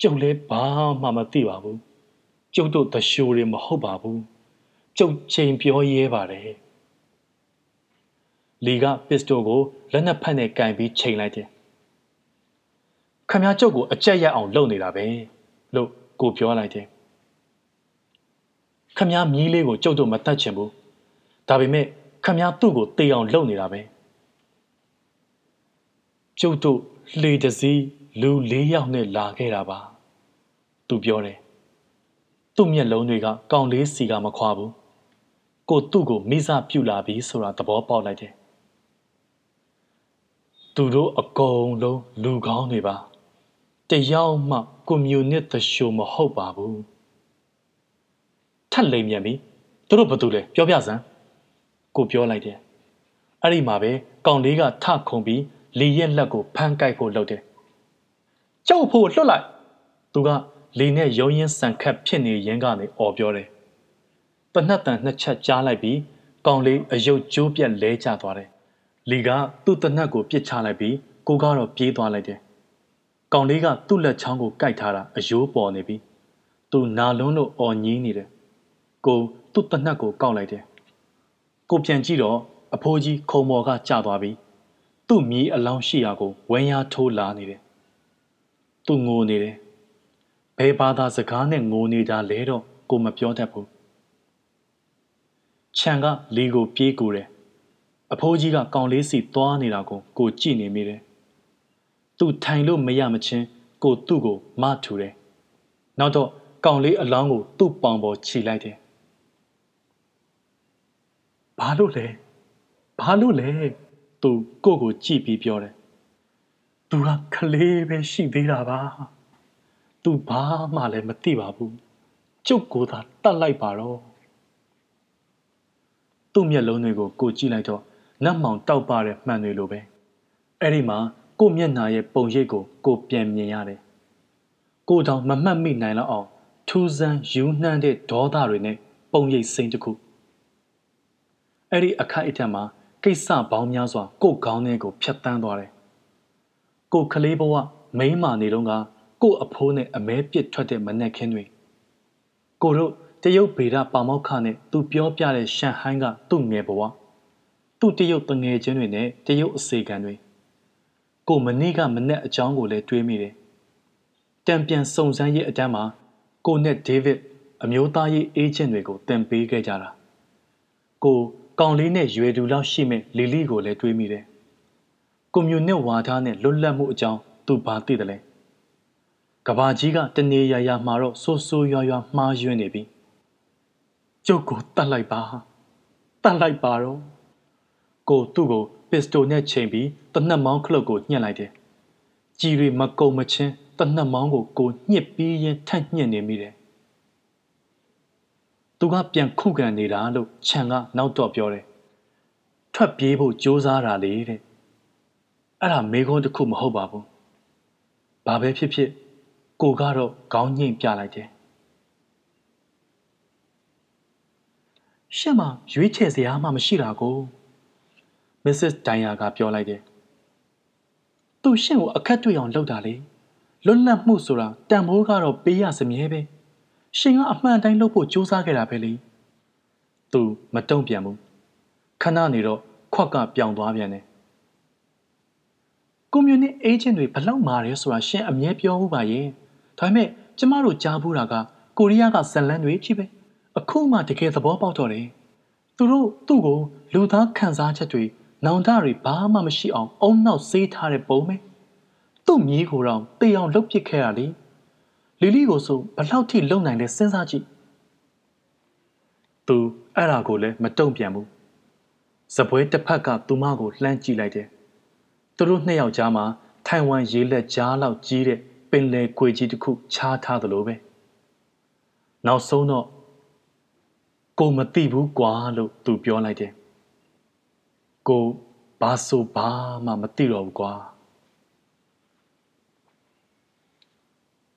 ကျုပ်လည်းဘာမှမသိပါဘူးကျုပ်တို့တရှိုးတွေမဟုတ်ပါဘူးကျုပ်ချိန်ပြောရဲပါတယ်လီကပစ္စတိုကိုလက်နက်ဖက်နဲ့ကင်ပြီးချိန်လိုက်တယ်ခမည်းကျုပ်ကိုအကြက်ရက်အောင်လုပ်နေတာပဲလို့ကိုပြောလိုက်တယ်ခမည်းမြီးလေးကိုကျုပ်တို့မတတ်ချင်ဘူးဒါပေမဲ့ခမည်းသူ့ကိုတေးအောင်လုပ်နေတာပဲကျုပ်တို့ လှေတစည်းလူ၄ယောက်နဲ့လာခဲ့တာပါသူပြောတယ်သူ့မျက်လုံးတွေကကောင်းလေးစီကမခွာဘူးကိုသူ့ကိုမိစပြုတ်လာပြီဆိုတာသဘောပေါက်လိုက်တယ်သူတို့အကုန်လုံးလူကောင်းတွေပါတယောက်မှကွန်မြူနစ်သရှိုမဟုတ်ပါဘူးထက်လိမ်မြန်ပြီသူတို့ဘာတူလဲပြောပြစမ်းကိုပြောလိုက်တယ်အဲ့ဒီမှာပဲကောင်လေးကထခုန်ပြီး လီရဲ့လက်ကိုဖမ်းကိုက်ဖို့လုပ်တယ်ကြောက်ဖို့လွတ်လိုက်သူကလေနဲ့ရုံရင်းဆန်ခတ်ဖြစ်နေရင်ကနေអော်ပြောတယ်တနတ်တန်နှစ်ချက်ကြားလိုက်ပြီးကောင်လေးအယုတ်ကျိုးပြက်လဲကျသွားတယ်လီကသူ့တနတ်ကိုပြစ်ချလိုက်ပြီးကိုကတော့ပြေးသွားလိုက်တယ်ကောင်လေးကသူ့လက်ချောင်းကိုကိုက်ထားတာအယိုးပေါ်နေပြီသူနာလုံးလို့អော်ညင်းနေတယ်ကိုသူ့တနတ်ကိုကောက်လိုက်တယ်ကိုပြန်ကြည့်တော့အဖိုးကြီးခုံမော်ကကျသွားပြီ သူ့မြီးအလောင်းရှိရာကိုဝမ်းရထိုးလာနေတယ်သူငိုနေတယ်ဘယ်ဘာသာစကားနဲ့ငိုနေကြလဲတော့ကိုမပြောတတ်ဘူးခြံကလီကိုပြေးကူတယ်အဖိုးကြီးကကောင်လေးစီသွားနေတာကိုကိုကြည့်နေမိတယ်သူထိုင်လို့မရမချင်းကိုသူ့ကိုမထူတယ်နောက်တော့ကောင်လေးအလောင်းကိုသူ့ပေါင်ပေါ်ခြိလိုက်တယ်ဘာလို့လဲဘာလို့လဲ သူကိုကိုကြည့်ပြီးပြောတယ်သူကကလေးပဲရှိသေးတာပါသူဘာမှလည်းမသိပါဘူးကျုပ်ကိုသာတတ်လိုက်ပါတော့သူ့မျက်လုံးတွေကိုကိုကြည့်လိုက်တော့နတ်မောင်တောက်ပတဲ့မှန်တွေလိုပဲအဲ့ဒီမှာကိုမျက်နာရဲ့ပုံရိပ်ကိုကိုပြန်မြင်ရတယ်ကိုတောင်မမှတ်မိနိုင်တော့အောင်ထူးဆန်းယူနှမ်းတဲ့ဒေါသတွေနဲ့ပုံရိပ်စိမ့်တစ်ခုအဲ့ဒီအခိုက်အတန့်မှာ ကိစ္စပေါင်းများစွာကိုခေါင်းထဲကိုဖျက်တမ်းသွားတယ်ကိုကလေးဘဝမိန်းမာနေတော့ကကို့အဖိုးနဲ့အမဲပစ်ထွက်တဲ့မနက်ခင်းတွေကိုတို့တရုတ်ဗေဒပါမောက်ခနဲ့သူပြောပြတဲ့ရှန်ဟိုင်းကသူ့ငယ်ဘဝသူ့တရုတ်တငယ်ချင်းတွေနဲ့တရုတ်အစေခံတွေကိုမနေ့ကမနဲ့အကြောင်းကိုလည်းတွေးမိတယ်တံပြန်စုံစမ်းရေးအတန်းမှာကိုနဲ့ဒေးဗစ်အမျိုးသားရေးအေဂျင့်တွေကိုတင်ပေးခဲ့ကြတာကို ကောင်လေးနဲ့ရွယ်သူလောက်ရှိမဲ့လီလီကိုလည်းတွေးမိတယ်ကွန်မြူနစ်ဝါဒနဲ့လွတ်လပ်မှုအကြောင်းသူဘာသိတယ်လဲကဘာကြီးကတနေရရမှာတော့ဆိုးဆိုးရွားရွားမှားယွင်းနေပြီကျုပ်ကိုတတ်လိုက်ပါတတ်လိုက်ပါတော့ကိုသူ့ကိုပစ္စတိုနဲ့ချိန်ပြီးတနက်မောင်းခလုတ်ကိုညှက်လိုက်တယ်ကြည်ရီမကုံမချင်းတနက်မောင်းကိုကိုညှစ်ပြီးရင်ထန့်ညှက်နေမိတယ် သူကပြန်ခုခံနေတာလို့ခြံကနောက်တော့ပြောတယ်ထွက်ပြေးဖို့ကြိုးစားတာလေတဲ့အဲ့ဒါမေခွန်းတစ်ခုမဟုတ်ပါဘူးဘာပဲဖြစ်ဖြစ်ကိုကတော့ခေါင်းညှိမ့်ပြလိုက်တယ်ရှက်မရွေးချယ်စရာမှမရှိတာကိုမစ္စစ်ဒိုင်ယာကပြောလိုက်တယ်သူရှင့်ကိုအခက်တွေ့အောင်လုပ်တာလေလွတ်လပ်မှုဆိုတာတန်ဖိုးကတော့ပေးရစမြဲပဲ ရှင်ကအမှန်တိုင်းလုပ်ဖို့ကြိုးစားခဲ့တာပဲလေသူမတုံ့ပြန်ဘူးခဏနေတော့ခွက်ကပြောင်သွားပြန်တယ်ကွန်မြူနစ်အေဂျင့်တွေဘလောက်မာတယ်ဆိုတာရှင်အမြဲပြောမှုပါရဲ့ဒါပေမဲ့ကျမတို့ကြားဘူးတာကကိုရီးယားကဇလန်တွေဖြစ်ပဲအခုမှတကယ်သဘောပေါက်တော့တယ်သူတို့သူ့ကိုလူသားခံစားချက်တွေနောင်တတွေဘာမှမရှိအောင်အုံနောက်ဆေးထားတဲ့ပုံပဲသူ့မြေးကိုတော့တေအောင်လှုပ်ပစ်ခဲ့ရလေ လီလီကိုဆိုဘလောက်ထိလုံနိုင်လဲစဉ်းစားကြည့်သူအဲ့ဒါကိုလည်းမတုံ့ပြန်ဘူးစပွဲတစ်ဖက်ကသူမကိုလှမ်းကြည့်လိုက်တယ်သူတို့နှစ်ယောက်ကြားမှာထိုင်ဝမ်ရေလက်ကြားလောက်ကြီးတဲ့ပင်လယ်ကွေကြီးတစ်ခုခြားထားသလိုပဲနောက်ဆုံးတော့ကိုမသိဘူးကွာလို့သူပြောလိုက်တယ်ကိုဘာဆိုဘာမှမသိတော့ဘူးကွာ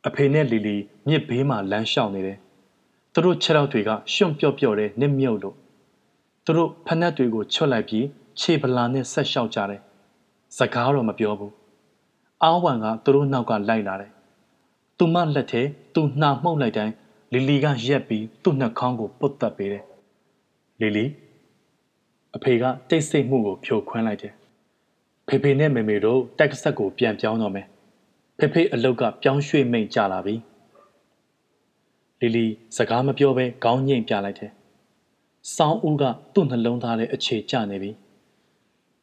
အဖေနဲ့လီလီမြစ်ဘေးမှာလမ်းလျှောက်နေတယ်သူတို့ခြေထောက်တွေကရှွန့်ပြော့ပြော့တဲ့နစ်မြုပ်လို့သူတို့ဖက်နှက်တွေကိုချွတ်လိုက်ပြီးခြေပလာနဲ့ဆက်လျှောက်ကြတယ်စကားတော့မပြောဘူးအာဝံကသူတို့နောက်ကလိုက်လာတယ်သူမလက်ထဲသူနှာမှုတ်လိုက်တိုင်းလီလီကရက်ပြီးသူ့နှာခေါင်းကိုပုတ်တက်ပေးတယ်လီလီအဖေကတိတ်ဆိတ်မှုကိုဖြိုခွင်းလိုက်တယ်ဖေဖေနဲ့မေမေတို့တက်ကဆက်ကိုပြန်ပြောင်းတော့မယ် ဖေဖေအလုတ်ကပြောင်းရွှေ့မိန်ကြလာပြီလီလီစကားမပြောဘဲခေါင်းညိတ်ပြလိုက်တယ်စောင်းဦးကသူ့နှလုံးသားထဲအခြေကျနေပြီ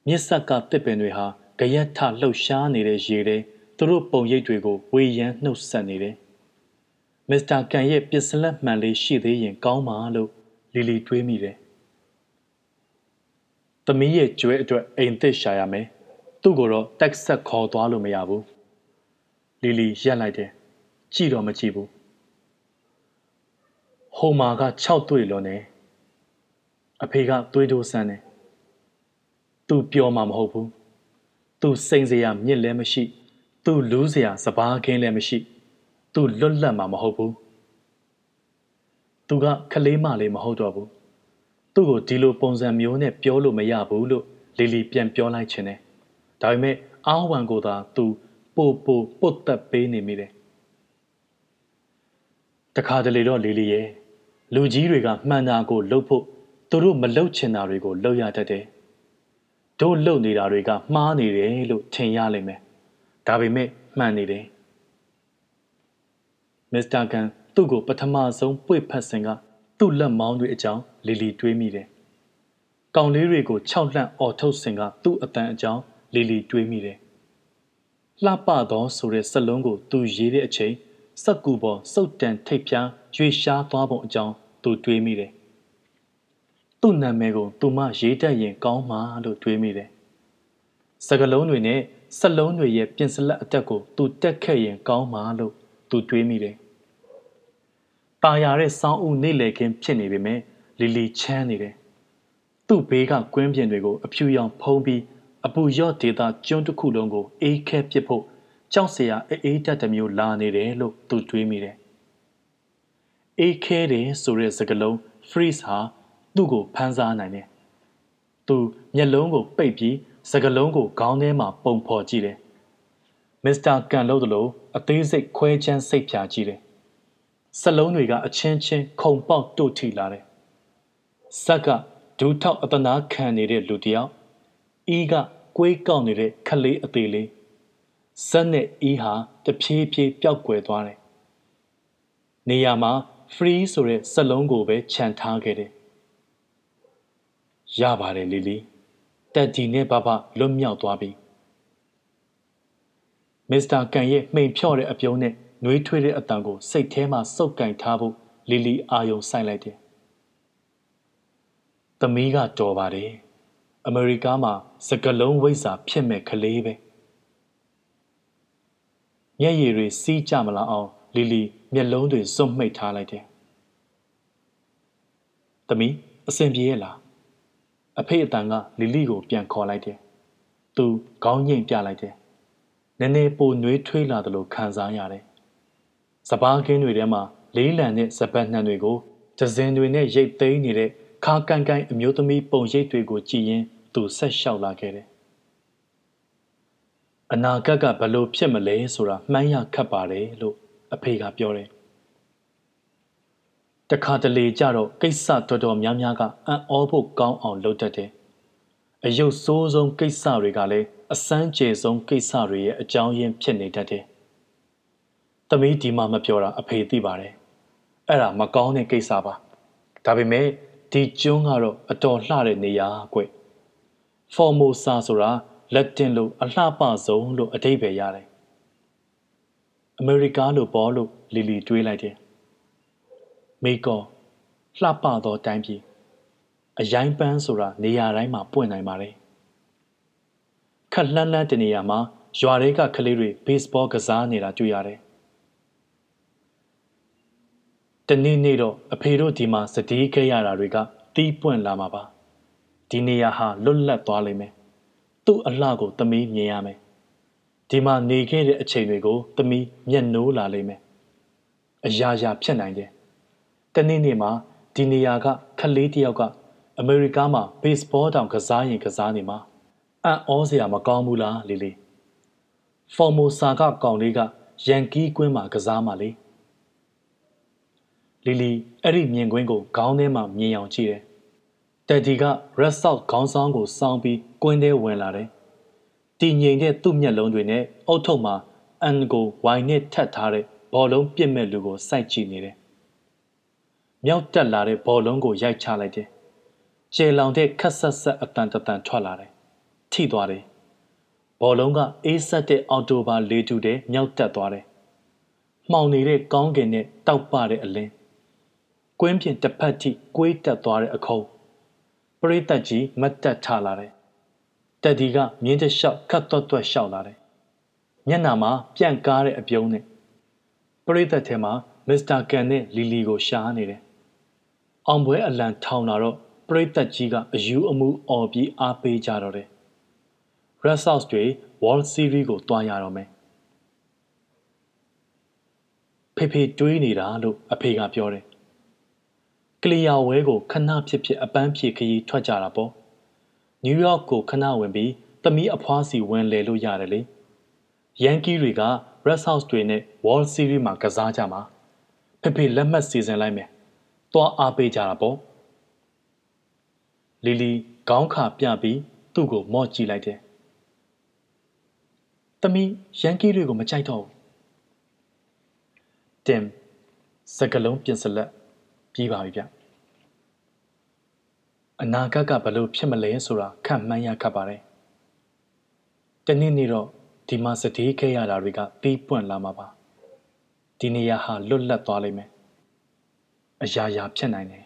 မြစ်ဆက်ကတစ်ပင်တွေဟာကြရက်ထလှုပ်ရှားနေတဲ့ရေတွေသူတို့ပုံရိပ်တွေကိုဝေယမ်းနှုတ်ဆက်နေတယ်မစ္စတာကန်ရဲ့ပစ္စလက်မှန်လေးရှိသေးရင်ကောင်းပါလို့လီလီတွေးမိတယ်။သမီးရဲ့ကျွဲအတွက်အိမ်သစ်ရှာရမယ်။သူ့ကိုတော့တက်ဆက်ခေါ်သွားလို့မရဘူး။ လီလီရက်လိုက်တယ်ကြည့်တော့မကြည့်ဘူးဟိုမာက6တွေ့လွန်တယ်အဖေကသွေးတိုးဆန်းတယ်သူပြောမှမဟုတ်ဘူးသူစိန်စရာမြစ်လည်းမရှိသူလူးစရာစပားခင်းလည်းမရှိသူလွတ်လပ်မှာမဟုတ်ဘူးသူကခလေးမလေးမဟုတ်တော့ဘူးသူ့ကိုဒီလိုပုံစံမျိုးနဲ့ပြောလို့မရဘူးလို့လီလီပြန်ပြောလိုက်ခြင်းနဲ့ဒါပေမဲ့အာဝံကိုသာသူ ပို့ပို့ပုတ်တက်ပေးနေမိတယ်တခါတလေတော့လီလီရဲ့လူကြီးတွေကမှန်တာကိုလှုပ်ဖို့သူတို့မလှုပ်ချင်တာတွေကိုလှုပ်ရတတ်တယ်တို့လှုပ်နေတာတွေကမှားနေတယ်လို့ထင်ရလိမ့်မယ်ဒါပေမဲ့မှန်နေတယ်မစ္စတာကန်သူ့ကိုပထမဆုံးပွေဖတ်စင်ကသူ့လက်မောင်းတွေအကြောင်းလီလီတွေးမိတယ်။ကောင်လေးတွေကိုခြောက်လှန့်အော်ထုတ်စင်ကသူ့အတန်အကြောင်းလီလီတွေးမိတယ်။ လှပသောဆိုတဲ့စက်လုံးကိုသူရေးတဲ့အချိန်စက်ကူပေါ်စုတ်တန်ထိပ်ဖြားရွေရှားသွားပုံအကြောင်းသူတွေးမိတယ်။သူ့နာမည်ကိုသူမရေးတတ်ရင်ကောင်းမှာလို့တွေးမိတယ်။စကလုံးတွေနဲ့စက်လုံးတွေရဲ့ပြင်စလက်အတက်ကိုသူတက်ခဲ့ရင်ကောင်းမှာလို့သူတွေးမိတယ်ตาရတဲ့စောင်းဦးနေလေခင်းဖြစ်နေပေမဲ့လီလီချမ်းနေတယ်။သူ့ဘေးကကွင်းပြင်တွေကိုအဖြူရောင်ဖုံးပြီး အပူရော့ဒေတာကျွန်းတစ်ခုလုံးကိုအေးခဲပစ်ဖို့ကြောက်စရာအေးတက်တမျိုးလာနေတယ်လို့သူတွေးမိတယ်။အေးခဲတယ်ဆိုတဲ့စကားလုံး freeze ဟာသူ့ကိုဖမ်းစားနိုင်တယ်။သူမျက်လုံးကိုပိတ်ပြီးစကားလုံးကိုခေါင်းထဲမှာပုံဖော်ကြည့်တယ်။မစ္စတာကန်လို့တလို့အသေးစိတ်ခွဲချမ်းစိတ်ဖြာကြည့်တယ်စလုံးတွေကအချင်းချင်းခုံပေါက်တို့ထိလာတယ်။ဇက်ကဒူးထောက်အတနာခံနေတဲ့လူတယောက်။အီးက ကွေးကောက်နေတဲ့ခလေးအသေးလေးဇက်နဲ့အီးဟာတဖြည်းဖြည်းပျောက်ကွယ်သွားတယ်နေရာမှာ free ဆိုတဲ့စက်လုံးကိုပဲခြံထားခဲ့တယ်ရပါတယ်လီလီတက်ဒီနဲ့ဘဘလွတ်မြောက်သွားပြီမစ္စတာကန်ရဲ့မှိန်ဖြော့တဲ့အပြုံးနဲ့နှွေးထွေးတဲ့အတန်ကိုစိတ်ထဲမှာစုပ်ကင်ထားဖို့လီလီအာယုံဆိုင်လိုက်တယ်။သမီးကတော်ပါတယ်။အမေရိကမှာ စကလုံးဝိဇ္ဇာဖြစ်မဲ့ကလေးပဲ။မျက်ရည်တွေစီးကြမလာအောင်လီလီမျက်လုံးတွေစွန့်မိတ်ထားလိုက်တယ်။သမီးအဆင်ပြေရဲ့လား။အဖေအတန်ကလီလီကိုပြန်ခေါ်လိုက်တယ်။သူခေါင်းညိတ်ပြလိုက်တယ်။နည်းနည်းပိုနှွေးထွေးလာသလိုခံစားရတယ်။စပားကင်းတွေထဲမှာလေးလံတဲ့စပတ်နှံတွေကိုဒဇင်တွေနဲ့ရိတ်သိမ်းနေတဲ့ခါကန်ကန်အမျိုးသမီးပုံရိပ်တွေကိုကြည်ရင် သူဆက်လျှောက်လာခဲ့တယ်။အနာဂတ်ကဘလို့ဖြစ်မလဲဆိုတာမှန်းရခတ်ပါတယ်လို့အဖေကပြောတယ်။တခါတလေကြတော့ကိစ္စတော်တော်များများကအံ့ဩဖို့ကောင်းအောင်လုပ်တတ်တယ်။အယုတ်ဆိုးဆုံးကိစ္စတွေကလည်းအစမ်းကျေဆုံးကိစ္စတွေရဲ့အကြောင်းရင်းဖြစ်နေတတ်တယ်။သမီးဒီမှမပြောတာအဖေသိပါတယ်။အဲ့ဒါမကောင်းတဲ့ကိစ္စပါ။ဒါပေမဲ့ဒီကျွန်းကတော့အတော်လှတဲ့နေရာကွ။ ဖော်မိုဆာဆိုတာလက်တင်လို့အလှပဆုံးလို့အဓိပ္ပာယ်ရတယ်။အမေရိကလို့ပေါ်လို့လီလီတွေးလိုက်တယ်။မေကောလှပသောတိုင်းပြည်အရိုင်းပန်းဆိုတာနေရာတိုင်းမှာပွင့်နိုင်ပါတယ်။ခက်လှမ်းလှမ်းတနေရာမှာရွာတွေကကလေးတွေဘေ့စ်ဘောကစားနေတာတွေ့ရတယ်တနေ့နေ့တော့အဖေတို့ဒီမှာစတီးခဲ့ရတာတွေကတီးပွင့်လာမှာပါ ဒီနေရာဟာလွတ်လပ်သွားလိမ့်မယ်သူ့အလှကိုသမီးမြင်ရမယ်ဒီမှာနေခဲ့တဲ့အချိန်တွေကိုသမီးမျက်နှိုးလာလိမ့်မယ်အရာရာဖြစ်နိုင်တယ်တနေ့နေ့မှာဒီနေရာကခလေးတယောက်ကအမေရိကမှာဘေ့စ်ဘောတောင်ကစားရင်ကစားနေမှာအံ့ဩစရာမကောင်းဘူးလားလီလီဖော်မိုဆာကကောင်လေးကရန်ကီးကွင်းမှာကစားမှာလေလီလီအဲ့ဒီမြင်ကွင်းကိုခေါင်းထဲမှာမြင်အောင်ကြည့်တယ်။ တက်ဒီက Red South ခေါင်းဆောင်ကိုစောင်းပြီးကွင်းထဲဝင်လာတယ်။တည်ငြိမ်တဲ့သူ့မျက်လုံးတွေနဲ့အုတ်ထုပ်မှာအန်ကိုဝိုင်နဲ့ထပ်ထားတဲ့ဘောလုံးပြစ်မဲ့လူကိုစိုက်ကြည့်နေတယ်။မြောက်တက်လာတဲ့ဘောလုံးကိုရိုက်ချလိုက်တယ်။ကျေလောင်တဲ့ခက်ဆက်ဆက်အတန်တန်ထွက်လာတယ်။ထိသွားတယ်။ဘောလုံးကအေးဆက်တဲ့အော်တိုဘာလေးတူတဲ့မြောက်တက်သွားတယ်။မှောင်နေတဲ့ကောင်းကင်နဲ့တောက်ပတဲ့အလင်းကွင်းပြင်တစ်ဖက်ထိကွေးတက်သွားတဲ့အခုံး ပရိသတ်ကြီးမတ်တက်ထလာတယ်တက်ဒီကမြင်းတလျှောက်ခတ်သွက်သွက်လျှောက်လာတယ်မျက်နှာမှာပြန့်ကားတဲ့အပြုံးနဲ့ပရိသတ်ထဲမှာမစ္စတာကန်နဲ့လီလီကိုရှားနေတယ်အောင်ပွဲအလံထောင်လာတော့ပရိသတ်ကြီးကအယူအမှုអော်ပြီးအားပေးကြတော့တယ် Red Sox တွေ World Series ကိုတွားရတော့မယ်ဖေဖေတွေးနေတာလို့အဖေကပြောတယ်က လီယာဝဲကိုခဏဖြစ်ဖြစ်အပန်းဖြေခရီးထွက်ကြတာပေါ့နယူးယောက်ကိုခဏဝင်ပြီးသမီးအဖွားစီဝင်လေလို့ရတယ်လေယန်ကီတွေက Red House တွေနဲ့ World Series မှာကစားကြမှာဖေဖေလက်မှတ်စီစဉ်လိုက်မယ်သွားအားပေးကြတာပေါ့လီလီခေါင်းခါပြပြီးသူ့ကိုမော့ကြည့်လိုက်တယ်သမီးယန်ကီတွေကိုမကြိုက်တော့ဘူးတင်စကလုံးပြင်စလက်ပြီးပါပြီဗျ အနာဂတ်ကဘလို့ဖြစ်မလဲဆိုတာခန့်မှန်းရခက်ပါတယ်။တနေ့နေ့တော့ဒီမှာစတေးခဲ့ရတာတွေကပြီးပွင့်လာမှာပါ။ဒီနေရာဟာလွတ်လပ်သွားလိမ့်မယ်။အရာရာဖြစ်နိုင်တယ်